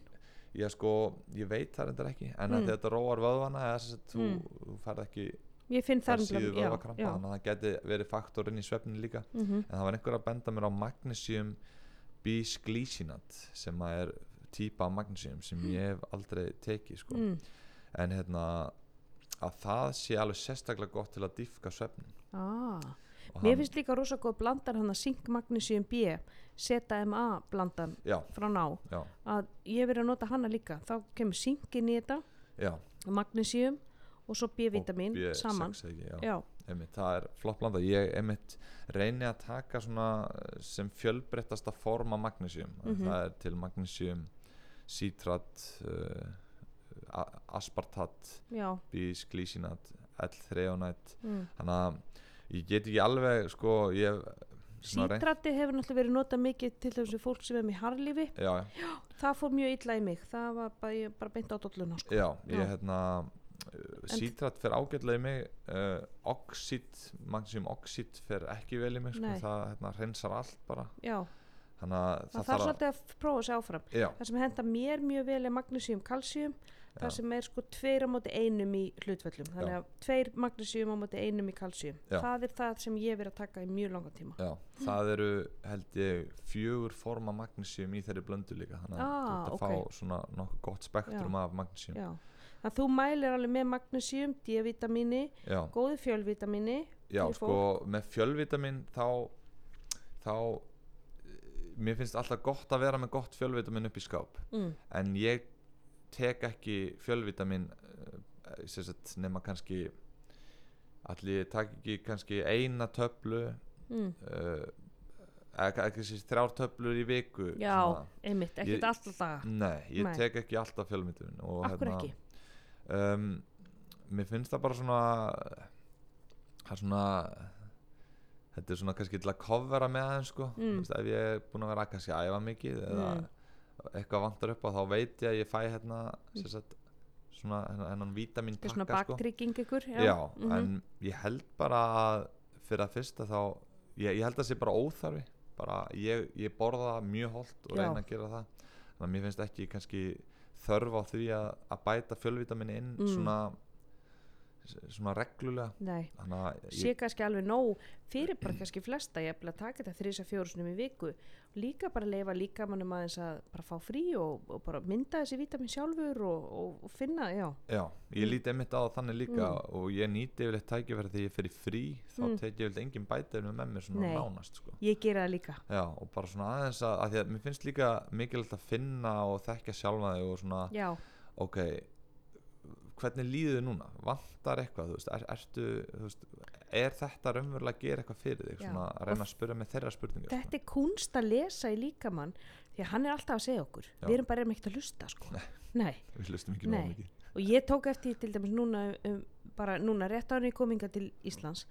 [SPEAKER 2] ég sko, ég veit það reyndar ekki en
[SPEAKER 1] Mm.
[SPEAKER 2] mm. þetta róar vöðvana þú,
[SPEAKER 1] Mm.
[SPEAKER 2] færð ekki
[SPEAKER 1] ég finn
[SPEAKER 2] þar þannig að það geti verið faktorinn í svefnin líka
[SPEAKER 1] mhm,
[SPEAKER 2] en það var einhver að benda mér á magnesium bisglísinat sem er típa magnesium sem ég hef aldrei tekið sko.
[SPEAKER 1] mm.
[SPEAKER 2] en hérna að það sé alveg sérstaklega gott til að diffka svefnin
[SPEAKER 1] ah.
[SPEAKER 2] Og
[SPEAKER 1] mér
[SPEAKER 2] hann-
[SPEAKER 1] finnst líka rosa góð blandar hann að Sink Magnesium B ZMA blandan
[SPEAKER 2] já,
[SPEAKER 1] frá ná.
[SPEAKER 2] Já,
[SPEAKER 1] að ég verið að nota hana líka. Þá kemur Sink inn í þetta
[SPEAKER 2] já.
[SPEAKER 1] Magnesium og svo B-vitamin
[SPEAKER 2] Og B6
[SPEAKER 1] saman.
[SPEAKER 2] einmitt, það er flott blanda ég einmitt reyni að taka eh, sem fjölbreyttasta forma magnesium.
[SPEAKER 1] Mhm.
[SPEAKER 2] það er til magnesium citrat uh, a- aspartat, bisglísinat L-threonate
[SPEAKER 1] mm.
[SPEAKER 2] þannig að ég get ekki alveg sko, ég
[SPEAKER 1] Sítrati hefur náttúrulega verið notað mikið til þessu fólk sem er með harlífi
[SPEAKER 2] já,
[SPEAKER 1] það fór mjög illa í mig. Það var bara, ég, bara beint á dolluna sko.
[SPEAKER 2] já, ég
[SPEAKER 1] Já.
[SPEAKER 2] hérna citrat fer ágætlega í mig uh, oxid, magnesium oxid fer ekki vel í mig sko, það hérna hreinsar allt bara.
[SPEAKER 1] Já,
[SPEAKER 2] þannig að
[SPEAKER 1] það, þarf svolítið að prófa sig áfram.
[SPEAKER 2] Já,
[SPEAKER 1] það sem henda mér mjög vel er magnesium kalsium það
[SPEAKER 2] Já.
[SPEAKER 1] sem er sko tveir á móti einum í hlutvöllum þannig
[SPEAKER 2] Já.
[SPEAKER 1] að tveir magnesium á móti einum í kalsium
[SPEAKER 2] Já.
[SPEAKER 1] það er það sem ég verið að taka í mjög langan tíma
[SPEAKER 2] Já, það eru held ég fjögur forma magnesium í þeirri blöndu líka þannig að
[SPEAKER 1] Ah,
[SPEAKER 2] þú ert að
[SPEAKER 1] ok.
[SPEAKER 2] fá svona nokkuð gott spektrum af magnesium
[SPEAKER 1] já. þannig að þú mælir alveg með magnesium D-vitamíni,
[SPEAKER 2] Já,
[SPEAKER 1] góðu fjölvitamíni
[SPEAKER 2] já sko með fjölvitamin þá þá eh, mér finnst alltaf gott að vera með gott fjölvitamin upp í skáp
[SPEAKER 1] mm.
[SPEAKER 2] en ég tek ekki fjölvitamin sagt, nema kannski allir ég tak ekki kannski eina töflu
[SPEAKER 1] Mm.
[SPEAKER 2] uh, eða kannski þrjár töflur í viku
[SPEAKER 1] já,
[SPEAKER 2] svona.
[SPEAKER 1] einmitt, ekkert alltaf daga
[SPEAKER 2] Nei, ég
[SPEAKER 1] Nei.
[SPEAKER 2] tek ekki alltaf og
[SPEAKER 1] akkur ekki
[SPEAKER 2] um, Mér finnst það bara svona það er svona þetta er svona kannski til að covera með aðeins sko
[SPEAKER 1] Mm.
[SPEAKER 2] ef ég er búin að vera kannski að æfa mikið eða
[SPEAKER 1] Mm.
[SPEAKER 2] Eitthvað vantar upp á þá veit ég að ég fæ hérna sagt, svona hennan, vítamin
[SPEAKER 1] svona
[SPEAKER 2] pakka sko
[SPEAKER 1] baktrygging ykkur
[SPEAKER 2] Já,
[SPEAKER 1] mhm.
[SPEAKER 2] en ég held bara að fyrir að fyrsta þá ég, ég held að það sé bara óþarfi bara ég, ég borða mjög holt og
[SPEAKER 1] Já.
[SPEAKER 2] reyna að gera það þannig að mér finnst ekki kannski þörf á því að, að bæta fjölvitamin inn
[SPEAKER 1] Mm.
[SPEAKER 2] svona svona reglulega. Að
[SPEAKER 1] sé
[SPEAKER 2] ég,
[SPEAKER 1] kannski alveg nóg fyrir bara kannski flesta ég að taka þetta þrýsa fjórusunum í viku. Líka bara leifa líka mannum aðeins að bara fá frí og, og bara mynda þessi vítamin sjálfur og, og, og finna, já.
[SPEAKER 2] Já, ég líti einmitt á þannig líka
[SPEAKER 1] Mm.
[SPEAKER 2] og ég nýti yfirleitt tækifæri þegar ég fer í frí þá
[SPEAKER 1] Mm.
[SPEAKER 2] tek ég yfirleitt engin bætið með mér svona
[SPEAKER 1] Nei.
[SPEAKER 2] nánast sko.
[SPEAKER 1] Ég gera það líka.
[SPEAKER 2] Já, og bara svona aðeins að, að því að mér finnst líka mikilvægt að finna og þekkja sjálfa þig og svona,
[SPEAKER 1] já,
[SPEAKER 2] ok hvernig líður þið núna, vantar eitthvað þú veist, er, ertu, þú veist er þetta raunverulega að gera eitthvað fyrir þig svona að reyna að spyrja með þeirra spurningar
[SPEAKER 1] þetta er kunst að lesa í líkamann því að hann er alltaf að segja okkur
[SPEAKER 2] Já.
[SPEAKER 1] við erum bara ekkert að lusta sko. Nei.
[SPEAKER 2] við hlustum ekki
[SPEAKER 1] Nei.
[SPEAKER 2] nóg mikið
[SPEAKER 1] og ég tók eftir til dæmis núna um, bara núna rétt árið kominga til Íslands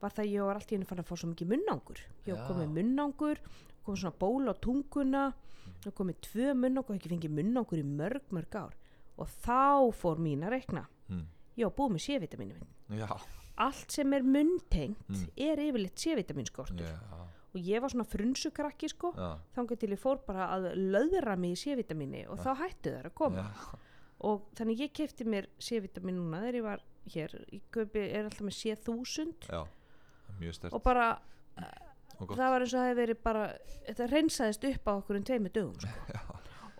[SPEAKER 1] var það að ég var allt í henni fann að fá svo mikið munnangur ég
[SPEAKER 2] Já.
[SPEAKER 1] komið munnangur komið svona ból á tunguna og komið tvö munnangur ekki fengið munnangur í mörg mörg ár og þá fór mín að rekna
[SPEAKER 2] hm.
[SPEAKER 1] ég var búið með
[SPEAKER 2] já,
[SPEAKER 1] allt sem er munntengt
[SPEAKER 2] Mm.
[SPEAKER 1] er yfirleitt C-vitaminskortur
[SPEAKER 2] já,
[SPEAKER 1] og ég var svona frunsukrakki sko.
[SPEAKER 2] Já,
[SPEAKER 1] þannig til ég fór bara að löðra mig í C-vitamini og þá hættu þær að koma.
[SPEAKER 2] Já,
[SPEAKER 1] og þannig ég kefti mér C-vitamin núna þegar ég var hér. Í köpi er alltaf með C1000
[SPEAKER 2] já, mjög stert
[SPEAKER 1] og bara
[SPEAKER 2] og
[SPEAKER 1] það var eins og það hefði verið bara þetta reynsaðist upp á okkur um tveimur dögum sko. <laughs>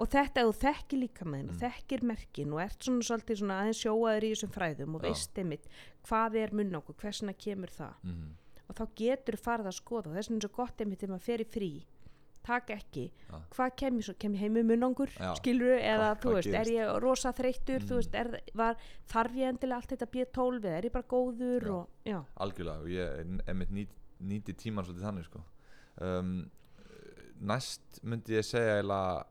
[SPEAKER 1] Og þetta ef þú þekkir líka með henni
[SPEAKER 2] Mm.
[SPEAKER 1] þekkir merkin og ert svona svolítið svona aðeins sjóaður í þessum fræðum og
[SPEAKER 2] Já.
[SPEAKER 1] veist einmitt hvað er munn okkur, hversna kemur það
[SPEAKER 2] Mhm,
[SPEAKER 1] og þá getur farið að skoða og þess vegna er svo gott einmitt þegar maður fer í frí taka ekki,
[SPEAKER 2] Já.
[SPEAKER 1] hvað kemur svo kemur heim með munnangur,
[SPEAKER 2] Já.
[SPEAKER 1] skilur eða
[SPEAKER 2] Hvað-
[SPEAKER 1] þú veist, er ég rosa þreyttur
[SPEAKER 2] Mm.
[SPEAKER 1] veist, er, var, þarf ég endilega allt þetta B12 eða er ég bara góður
[SPEAKER 2] Já.
[SPEAKER 1] og,
[SPEAKER 2] algjörlega og ég er mitt nýti, nýti tíman svolítið þannig sko um, næst myndi ég segja eiginlega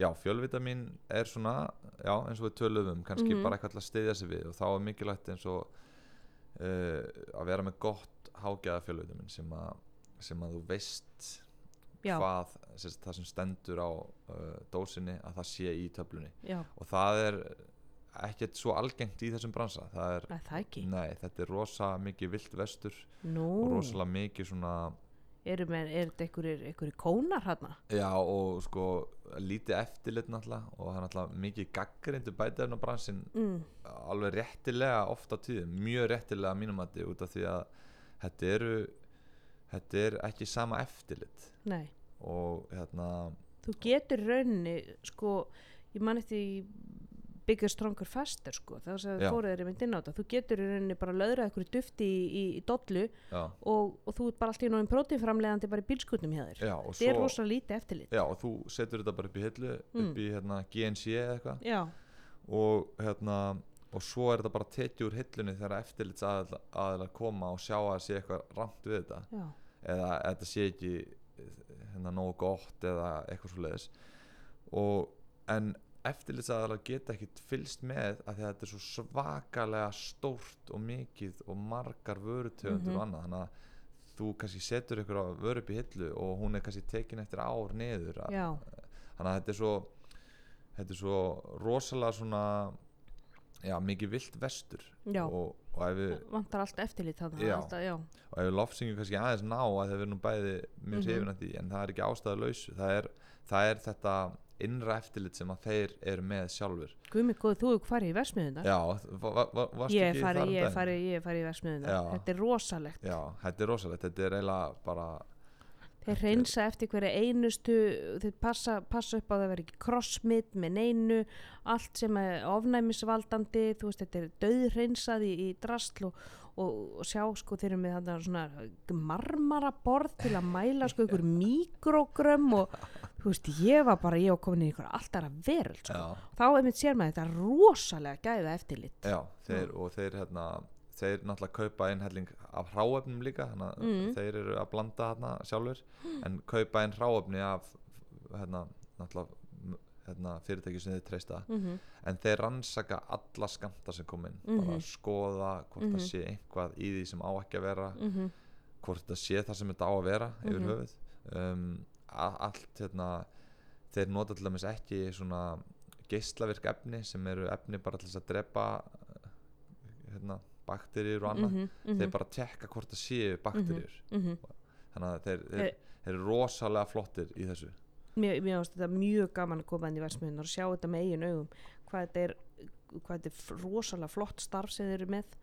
[SPEAKER 2] já, fjölvitamin er svona já, eins og við töluðum, kannski
[SPEAKER 1] Mhm.
[SPEAKER 2] bara eitthvað til að styðja sig við og þá er mikilvægt eins og uh, að vera með gott hágæða fjölvitamin sem, a, sem að þú veist
[SPEAKER 1] já,
[SPEAKER 2] hvað sérst, það sem stendur á uh, dósinni að það sé í töflunni.
[SPEAKER 1] Já,
[SPEAKER 2] og það er ekkert svo algengt í þessum bransa. Það er,
[SPEAKER 1] Nei, það ekki.
[SPEAKER 2] Nei, þetta er rosa mikið vilt vestur
[SPEAKER 1] Nú,
[SPEAKER 2] og rosalega mikið svona
[SPEAKER 1] eru er þetta einhverjir, kónar hérna?
[SPEAKER 2] já og sko lítið eftirlit náttúrulega og það er náttúrulega mikið gaggrindu bætaefnabransin
[SPEAKER 1] Mm,
[SPEAKER 2] alveg réttilega oft á tíðum mjög réttilega mínum að út af því að þetta eru þetta er ekki sama eftirlit.
[SPEAKER 1] Nei,
[SPEAKER 2] og hérna
[SPEAKER 1] þú getur í rauninni, sko, ég man eftir í Bigger Stronger Faster, sko, að
[SPEAKER 2] Já.
[SPEAKER 1] fóruð þeirri mynd inn á þetta, þú getur í rauninni bara löðrað einhverju dufti í, í, í dollu og, og þú ert bara alltaf í náðum prótínframlegandi bara í bílskutnum hjá þér. Þetta er rosa lítið eftirlit.
[SPEAKER 2] Já og þú setur þetta bara upp í hillu
[SPEAKER 1] Mm.
[SPEAKER 2] upp í hérna GNC eða eitthvað. Og hérna og svo er þetta bara tekið úr hillunni þegar eftirlits aðeins koma og sjá að það sé eitthvað ramt við þetta.
[SPEAKER 1] Já,
[SPEAKER 2] eða að þetta sé ekki hérna nógu gott eða eitthvað svo leiðis og en eftirlitsaðalar geta ekkit fylst með að að þetta er svo svakalega stórt og mikið og margar vörutöfundur
[SPEAKER 1] Mhm.
[SPEAKER 2] og annað þannig að þú kannski setur ykkur á vöru upp í hillu og hún er kannski tekin eftir ár að,
[SPEAKER 1] já,
[SPEAKER 2] þannig að þetta er svo þetta er svo rosalega svona já, mikið vilt vestur
[SPEAKER 1] já
[SPEAKER 2] og, og við
[SPEAKER 1] vantar allt eftirlit þarna
[SPEAKER 2] Já.
[SPEAKER 1] alltaf,
[SPEAKER 2] og ef við lofsingum kannski aðeins ná að það verður nú bæði mjög
[SPEAKER 1] Mhm.
[SPEAKER 2] hrifin af því en það er ekki ástæða lausu það það er þetta innra eftirlit sem að þeir eru með sjálfur
[SPEAKER 1] guðmið góð, þú hefur farið í versmiðunar
[SPEAKER 2] já, va, va, va, varstu
[SPEAKER 1] ég
[SPEAKER 2] ekki
[SPEAKER 1] farið,
[SPEAKER 2] þar um
[SPEAKER 1] ég farið, ég hef farið í versmiðunar þetta er rosalegt.
[SPEAKER 2] Já, þetta er rosalegt, þetta er eiginlega bara
[SPEAKER 1] þeir reynsa eftir hverja einustu þeir passa, passa upp á það að vera ekki crossmit með neinu allt sem er ofnæmisvaldandi þú veist þetta er döðreinsað í, í drasl og, og, og sjá sko þeir eru með þarna svona marmaraborð til að mæla sko ykkur <laughs> mikrogrömm og þú veist ég var bara ég var komin í ykkur alltaf að veröld sko
[SPEAKER 2] já,
[SPEAKER 1] þá er mitt sér maður þetta rosalega gæða eftirlit
[SPEAKER 2] já, þeir, og þeir hérna þeir náttúrulega kaupa inn helling af hráefnum líka þannig að
[SPEAKER 1] Mm.
[SPEAKER 2] þeir eru að blanda þarna sjálfur <gasps> en kaupa inn hráefni af hérna, náttúrulega hérna, fyrirtæki sem þeir treysta
[SPEAKER 1] mm -hmm.
[SPEAKER 2] en þeir rannsaka alla skamta sem kom inn
[SPEAKER 1] Mhm.
[SPEAKER 2] bara skoða hvort
[SPEAKER 1] Mhm.
[SPEAKER 2] það sé eitthvað í því sem á ekki að vera
[SPEAKER 1] Mm
[SPEAKER 2] hvort það sé það sem þetta á að vera yfir
[SPEAKER 1] Mhm.
[SPEAKER 2] höfuð um, allt hérna þeir nota til dæmis ekki svona geislavirk efni sem eru efni bara til þess að drepa hérna, bakteríur og annað.
[SPEAKER 1] -hmm.
[SPEAKER 2] þeir bara tekka hvort það séu bakteríur.
[SPEAKER 1] Mm
[SPEAKER 2] þannig að þeir, þeir,
[SPEAKER 1] Þeir-
[SPEAKER 2] eru rosalega flottir í þessu.
[SPEAKER 1] Mér finnst þetta mjög gaman að koma inn í versmiðunar og sjá þetta með eigin augum hvað þetta er, hvað þetta er rosalega flott starf sem þeir eru með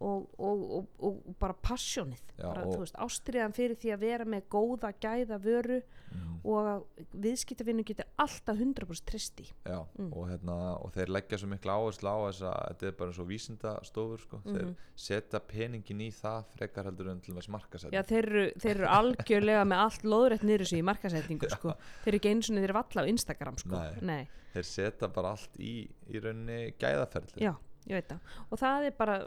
[SPEAKER 1] og, og, og, og, bara passjónið bara, veist, ástriðan fyrir því að vera með góða gæða vöru
[SPEAKER 2] mm,
[SPEAKER 1] og að viðskiptavinnu getur alltaf 100% tristi Mm.
[SPEAKER 2] og, hérna, og þeir leggja svo mikla áherslu á þess að þetta er bara eins og vísindastofur sko. þeir
[SPEAKER 1] Mhm.
[SPEAKER 2] setja peningin í það frekar heldur en til þess markasætt
[SPEAKER 1] Já, þeir eru, þeir eru algjörlega með allt lóðrætt niður þessu í markasetningu <laughs> sko. þeir eru ekki eins og þeir eru valla á Instagram sko.
[SPEAKER 2] Nei. Þeir setja bara allt í í rauninni gæðaferli
[SPEAKER 1] Já, ég veit það. Og það er bara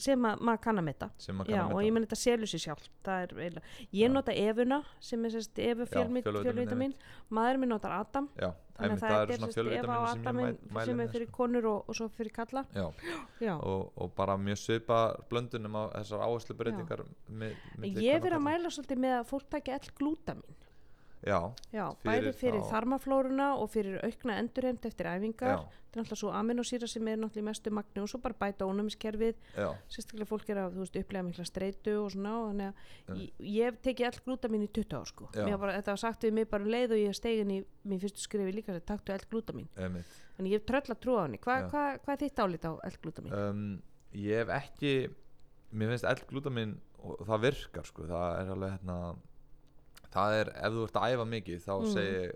[SPEAKER 1] sem að maður kann að metta
[SPEAKER 2] sem maður
[SPEAKER 1] Já,
[SPEAKER 2] kann að
[SPEAKER 1] og ég menn þetta selur sér sjálf er ég nota Evuna sem er sérst Evu
[SPEAKER 2] fjölvitamin,
[SPEAKER 1] maður minn notar Adam.
[SPEAKER 2] Já,
[SPEAKER 1] þannig að
[SPEAKER 2] það
[SPEAKER 1] þetta er sérst Eva og
[SPEAKER 2] mæli
[SPEAKER 1] sem er
[SPEAKER 2] með
[SPEAKER 1] fyrir
[SPEAKER 2] sko.
[SPEAKER 1] konur og, og svo fyrir kalla
[SPEAKER 2] já,
[SPEAKER 1] Já,
[SPEAKER 2] og, og bara mjög svipa blöndunum á þessar áherslu breytingar með,
[SPEAKER 1] ég hef verið að mæla svolítið með að fólk takja all glútamin Já, bæði
[SPEAKER 2] Fyrir
[SPEAKER 1] fyrir
[SPEAKER 2] þá-
[SPEAKER 1] þarmaflóruna og fyrir aukna endurheimt eftir æfingar.
[SPEAKER 2] já,
[SPEAKER 1] Það er alltaf svo aminosýra sem er náttúrulega mestu magni og svo bara bæta ónumiskerfið.
[SPEAKER 2] já,
[SPEAKER 1] Sérstaklega fólk er að, veist, upplega mikla streitu og svona. og Þannig að
[SPEAKER 2] Já.
[SPEAKER 1] ég, ég hef tekið all glúta mín í 20 ár, sko.
[SPEAKER 2] Já.
[SPEAKER 1] Bara, þetta var sagt við mig bara um leið og ég stegin í mín fyrstu skrifi líka sem taktu all glúta mín.
[SPEAKER 2] einmitt
[SPEAKER 1] Þannig ég tröll að trúa á henni. Hva,
[SPEAKER 2] Já.
[SPEAKER 1] hva, hvað er þitt álit á all glúta mín?
[SPEAKER 2] um, ég hef ekki mér finnst eldglútamin og það virkar sko, það er alveg hérna það er, ef þú ert að æfa mikið þá
[SPEAKER 1] Mhm.
[SPEAKER 2] segi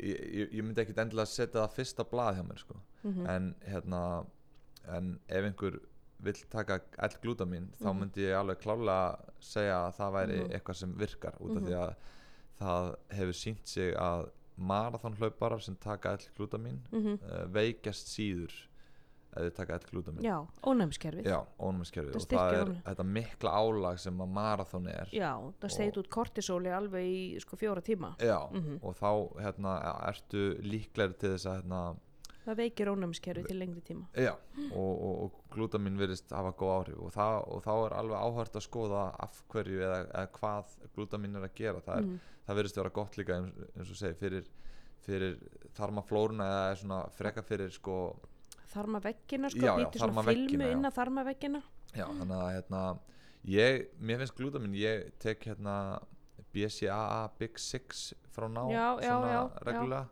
[SPEAKER 2] ég, ég, ég myndi ekkit endilega setja það fyrsta blað hjá mér sko,
[SPEAKER 1] Mm
[SPEAKER 2] en hérna en ef einhver vill taka eldglútamin þá
[SPEAKER 1] Mhm.
[SPEAKER 2] myndi ég alveg klálega segja að það væri
[SPEAKER 1] Mhm.
[SPEAKER 2] eitthvað sem virkar út af
[SPEAKER 1] Mhm.
[SPEAKER 2] því að það hefur sínt sig að marathonhlauparar sem taka eldglútamin
[SPEAKER 1] -hmm.
[SPEAKER 2] uh, veikjast síður ef þau taka eldglútamin
[SPEAKER 1] Já, ónæmiskerfið.
[SPEAKER 2] Já, ónumiskerfið
[SPEAKER 1] Það
[SPEAKER 2] og það er
[SPEAKER 1] ónæmi.
[SPEAKER 2] þetta mikla álag sem að marathon er
[SPEAKER 1] Já, það steit út kortisóli alveg í sko fjóra tíma.
[SPEAKER 2] Já,
[SPEAKER 1] Mhm.
[SPEAKER 2] og þá hérna, ertu líklegri til þess að hérna,
[SPEAKER 1] Það veikir ónæmiskerfið til lengri tíma.
[SPEAKER 2] já, og, og, og glútamin virðist hafa góð áhrif og, það, og þá er alveg áhört að skoða af hverju eða, eða hvað glútamin er að gera það, er,
[SPEAKER 1] Mhm.
[SPEAKER 2] það virðist vera gott líka eins, eins og segi fyrir, fyrir þarmaflóruna eða svona freka fyrir sko
[SPEAKER 1] Þarmaveggina sko,
[SPEAKER 2] Já, já,
[SPEAKER 1] býtur svona filmu
[SPEAKER 2] já.
[SPEAKER 1] inn að þarmaveggina.
[SPEAKER 2] Já, þannig að hérna ég, mér finnst glútamin, ég tek hérna BCAA Big Six frá ná
[SPEAKER 1] Já,
[SPEAKER 2] svona reglulega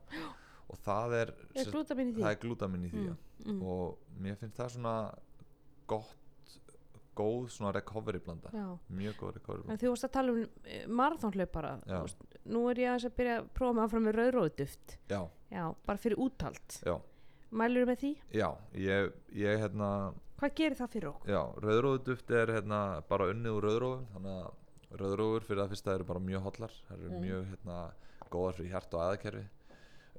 [SPEAKER 2] og það er,
[SPEAKER 1] Er glútamin í því?
[SPEAKER 2] glútamin í því
[SPEAKER 1] Mm,
[SPEAKER 2] mm, og mér finnst það svona gott góð svona recovery blanda
[SPEAKER 1] Já.
[SPEAKER 2] mjög góð recovery
[SPEAKER 1] En
[SPEAKER 2] blanda
[SPEAKER 1] þú varst að tala um þú veist, Nú er ég að byrja að prófa með rauðróðuduft.
[SPEAKER 2] já,
[SPEAKER 1] Já, bara fyrir úthald.
[SPEAKER 2] já,
[SPEAKER 1] Mælur með því?
[SPEAKER 2] já, ég, ég hérna
[SPEAKER 1] Hvað gerir það fyrir okkur?
[SPEAKER 2] já, rauðrófuduft er hérna bara unnið úr rauðrófum þannig að rauðrófur fyrir það fyrsta eru bara mjög hotlar það eru
[SPEAKER 1] Mm.
[SPEAKER 2] mjög hérna góðar fyrir hjart og aðakerfi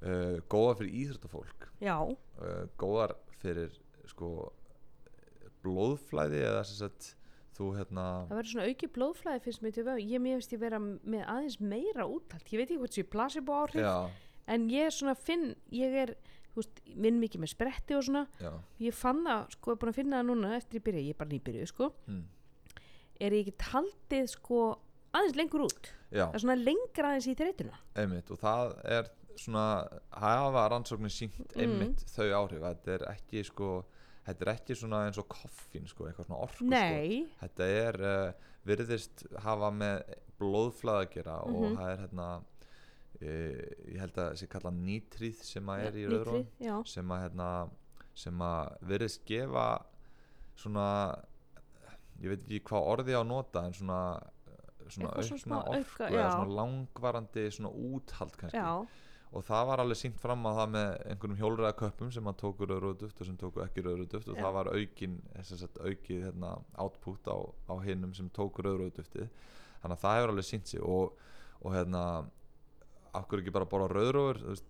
[SPEAKER 2] uh, góðar fyrir íþróttafólk
[SPEAKER 1] Já,
[SPEAKER 2] uh, góðar fyrir sko blóðflæði eða sem sagt þú hérna
[SPEAKER 1] það verður svona auki blóðflæði mér til vöðu. Ég finnst ég vera með aðeins meira úthald. Ég veit ekki hvort ég ég veist, vinn mikið með spretti og svona.
[SPEAKER 2] já,
[SPEAKER 1] Ég fann það, sko, er búin að finna það núna eftir ég byrja, ég er bara nýbyrjuð, sko.
[SPEAKER 2] mm,
[SPEAKER 1] Er ég ekki haldið, sko, aðeins lengur út.
[SPEAKER 2] já
[SPEAKER 1] Það er svona lengra aðeins í þreytuna.
[SPEAKER 2] einmitt og það er svona hafa rannsóknir sínt
[SPEAKER 1] Mm.
[SPEAKER 2] einmitt þau áhrif þetta er ekki sko þetta er ekki svona eins og koffín sko eitthvað svona orku
[SPEAKER 1] Nei,
[SPEAKER 2] sko. þetta er uh, virðist hafa með blóðflæð að gera og
[SPEAKER 1] Mhm.
[SPEAKER 2] það er hérna ég held að það sé kallað nýtrið sem að er í
[SPEAKER 1] Já,
[SPEAKER 2] sem að hérna sem að virðist gefa svona ég veit ekki hvað orði á að nota en svona svona
[SPEAKER 1] Eitthvað svona
[SPEAKER 2] orku
[SPEAKER 1] auka,
[SPEAKER 2] eða svona langvarandi svona úthald kannski.
[SPEAKER 1] Já,
[SPEAKER 2] og það var alveg sínt fram á það með einhverjum hjólræðaköppum sem að tóku rauðrúðuft og sem tóku ekki rauðrúðuft og það var aukin sagt, aukið hérna, output á, á hinnum sem tóku rauðrúðuftið þannig að það hefur alveg sínt sig og, og hérna akkur ekki bara borða rauðrúður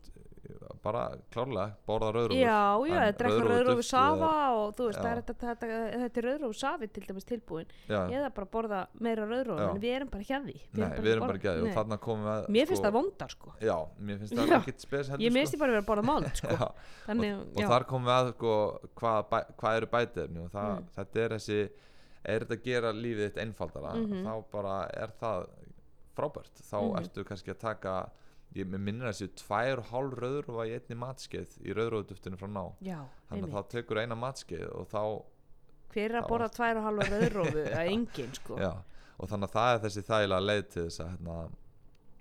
[SPEAKER 2] bara klárlega borða rauðrúður
[SPEAKER 1] já, já, er
[SPEAKER 2] rauðrófuduft
[SPEAKER 1] rauðrófu safa og þú veist, er þetta, þetta, þetta er rauðrófu safi til dæmis tilbúin
[SPEAKER 2] já,
[SPEAKER 1] eða bara borða meira rauðrófu
[SPEAKER 2] Já.
[SPEAKER 1] en við erum bara hjá því
[SPEAKER 2] nei, við erum bara ekki að því og þarna komum við að
[SPEAKER 1] Mér finnst
[SPEAKER 2] sko,
[SPEAKER 1] það vondar sko
[SPEAKER 2] já, mér finnst það
[SPEAKER 1] Já.
[SPEAKER 2] ekkit spes heldur
[SPEAKER 1] Ég
[SPEAKER 2] sko.
[SPEAKER 1] minnst ég bara vera að borða mált <laughs> sko Þannig,
[SPEAKER 2] og
[SPEAKER 1] já,
[SPEAKER 2] þar komum við að sko, hvað, bæ, hvað eru bætefni og það,
[SPEAKER 1] Mm.
[SPEAKER 2] þetta er þessi er þetta að gera lífið þitt einfaldara
[SPEAKER 1] Mhm.
[SPEAKER 2] þá bara er það frábært þá
[SPEAKER 1] Mhm.
[SPEAKER 2] ertu kannski að taka ég minnir að þessi tvær og hálf rauðrúfa í einni matskeið í rauðrúfuduftinu frá ná.
[SPEAKER 1] Já,
[SPEAKER 2] þannig að þá tekur eina matskeið og þá
[SPEAKER 1] Hver er að borða tvær og halva rauðrófu? <laughs> Að enginn sko.
[SPEAKER 2] Já, og þannig að það er þessi þægilega leið til þess að hérna,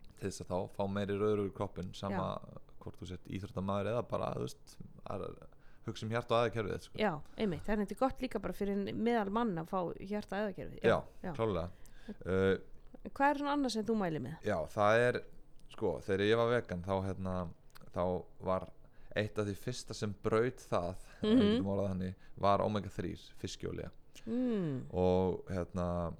[SPEAKER 2] til þess að þá fá meiri rauðrúf í kroppin sama hvort þú sett íþróttamæður eða bara veist, að hugsa um hjart og aðeins sko.
[SPEAKER 1] Já, einmitt, það er þetta gott líka bara fyrir meðal mann að fá hjarta eðakerfi
[SPEAKER 2] já,
[SPEAKER 1] já.
[SPEAKER 2] klálega uh,
[SPEAKER 1] Hvað er svona annað sem þú mæli með?
[SPEAKER 2] Já, það er sko, þegar ég var vegan þá, hérna, þá var eitt af því fyrsta sem braut það mm. -hmm. þannig, var omega 3 fiskjólja
[SPEAKER 1] Mm,
[SPEAKER 2] og hérna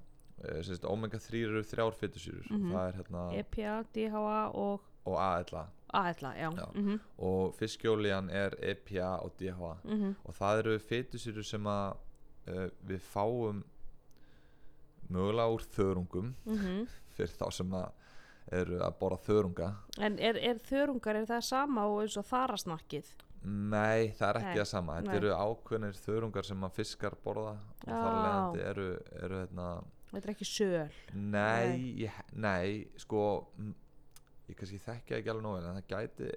[SPEAKER 2] eh, sagt, omega 3 eru þrjár fytusýrur það er hérna
[SPEAKER 1] EPA, DHA og
[SPEAKER 2] og ALA
[SPEAKER 1] ALA, já,
[SPEAKER 2] Já.
[SPEAKER 1] Mhm,
[SPEAKER 2] og fiskjóljan er EPA og DHA
[SPEAKER 1] mhm.
[SPEAKER 2] og það eru fytusýrur sem að uh, við fáum mögulega úr þörungum
[SPEAKER 1] mhm.
[SPEAKER 2] fyrir þá sem að eru að borða þörunga.
[SPEAKER 1] En er, er þörungar, er það sama og eins og þarasnakkið?
[SPEAKER 2] Nei, það er ekki
[SPEAKER 1] Nei,
[SPEAKER 2] það sama. Þetta
[SPEAKER 1] nei.
[SPEAKER 2] eru ákveðnir þörungar sem að fiskar borða og þar
[SPEAKER 1] Já.
[SPEAKER 2] leðandi eru, eru hérna,
[SPEAKER 1] Þetta er ekki söl.
[SPEAKER 2] Nei, ég, nei, sko ég kannski þekki það ekki alveg nóg en það gæti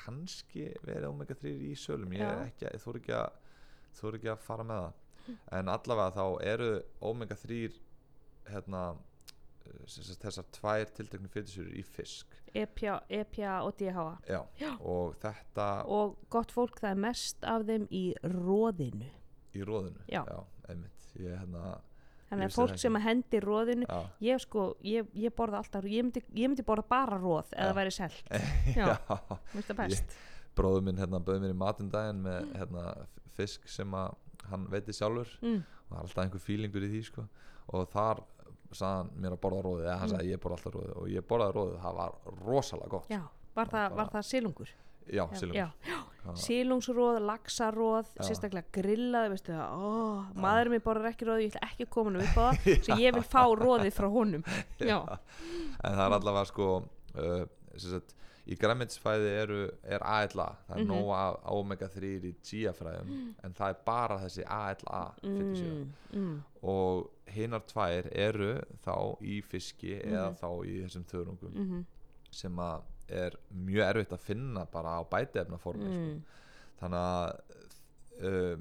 [SPEAKER 2] kannski verið omega 3 í sölum. Ég er ekki, þú er ekki að þú er ekki að fara með það. En allavega þá eru omega 3 hérna þessar tvær tilteknu fytusýrur í fisk
[SPEAKER 1] EPA, EPA og DHA
[SPEAKER 2] já.
[SPEAKER 1] Já.
[SPEAKER 2] og þetta
[SPEAKER 1] og gott fólk það er mest af þeim í róðinu
[SPEAKER 2] í róðinu
[SPEAKER 1] Já.
[SPEAKER 2] einmitt ég hérna
[SPEAKER 1] þannig að fólk sem að hendi róðinu
[SPEAKER 2] já,
[SPEAKER 1] ég sko, ég, ég borða alltaf ég myndi, ég myndi borða bara róð eða
[SPEAKER 2] Já.
[SPEAKER 1] væri selt, <laughs>
[SPEAKER 2] já.
[SPEAKER 1] Já. mér það best
[SPEAKER 2] bróður minn hérna bauð mér í matinn daginn með hérna f- fisk sem að hann veitir sjálfur
[SPEAKER 1] mm.
[SPEAKER 2] og alltaf einhver fílingur í því sko og þar sagði hann mér að borða róðið eða hann
[SPEAKER 1] Mm.
[SPEAKER 2] sagði ég borða alltaf róðið og ég borðaði róðið, það var rosalega gott.
[SPEAKER 1] Já, var það, var það silungur?
[SPEAKER 2] Já, silungur.
[SPEAKER 1] silungsróð, laxaróð sérstaklega grillað veistu það, ó, maðurinn mér borðar ekki róð ég ætla ekki að koma hann upp á <laughs> það svo ég vil fá róðið frá honum. <laughs> Já,
[SPEAKER 2] en það er allavega sko uh, sagt, í græmitsfæði eru, er ALA það er
[SPEAKER 1] Mhm.
[SPEAKER 2] nóg af omega 3 í GIA-fræðum en það er bara þessi ALA fitusýra
[SPEAKER 1] mm, mm,
[SPEAKER 2] og hinnar tvær eru þá í fiski eða
[SPEAKER 1] Mhm.
[SPEAKER 2] þá í þessum þörungum
[SPEAKER 1] mm,
[SPEAKER 2] sem að er mjög erfitt að finna bara á bætiefnaformi
[SPEAKER 1] mm,
[SPEAKER 2] sko. þannig að uh,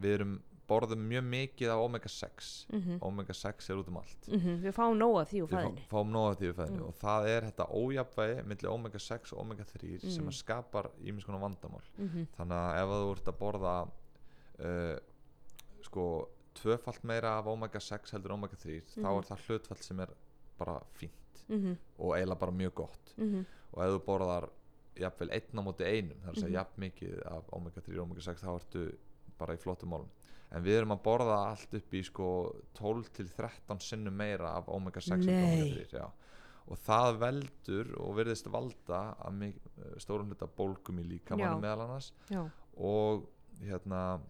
[SPEAKER 2] við erum borðum mjög mikið af omega 6
[SPEAKER 1] mm,
[SPEAKER 2] omega 6 er út um allt.
[SPEAKER 1] Mm, við fáum nóga því úr
[SPEAKER 2] við fá, því fæðinu
[SPEAKER 1] Mm.
[SPEAKER 2] og það er þetta ójafnvægi millir omega 6 og omega 3 sem
[SPEAKER 1] Mm.
[SPEAKER 2] skapar ímis konar vandamál.
[SPEAKER 1] Mm,
[SPEAKER 2] þannig að ef þú ert að borða uh, sko tvöfalt meira af omega 6 heldur omega 3 þá
[SPEAKER 1] Mhm.
[SPEAKER 2] er það hlutfall sem er bara fínt
[SPEAKER 1] mm,
[SPEAKER 2] og eiginlega bara mjög gott
[SPEAKER 1] mm,
[SPEAKER 2] og ef þú borðar jafnvel einn á móti einum það er að segja
[SPEAKER 1] Mhm.
[SPEAKER 2] jafn mikið af omega 3 og omega 6 þá ertu bara í flottum málum en við erum að borða allt upp í sko 12 til 13 sinnum meira af omega 6 heldur en
[SPEAKER 1] Nei.
[SPEAKER 2] omega 3 já. og það veldur og virðist valda að stórum hluta bólgum í líkamannum
[SPEAKER 1] Já.
[SPEAKER 2] meðal annars
[SPEAKER 1] já,
[SPEAKER 2] og hérna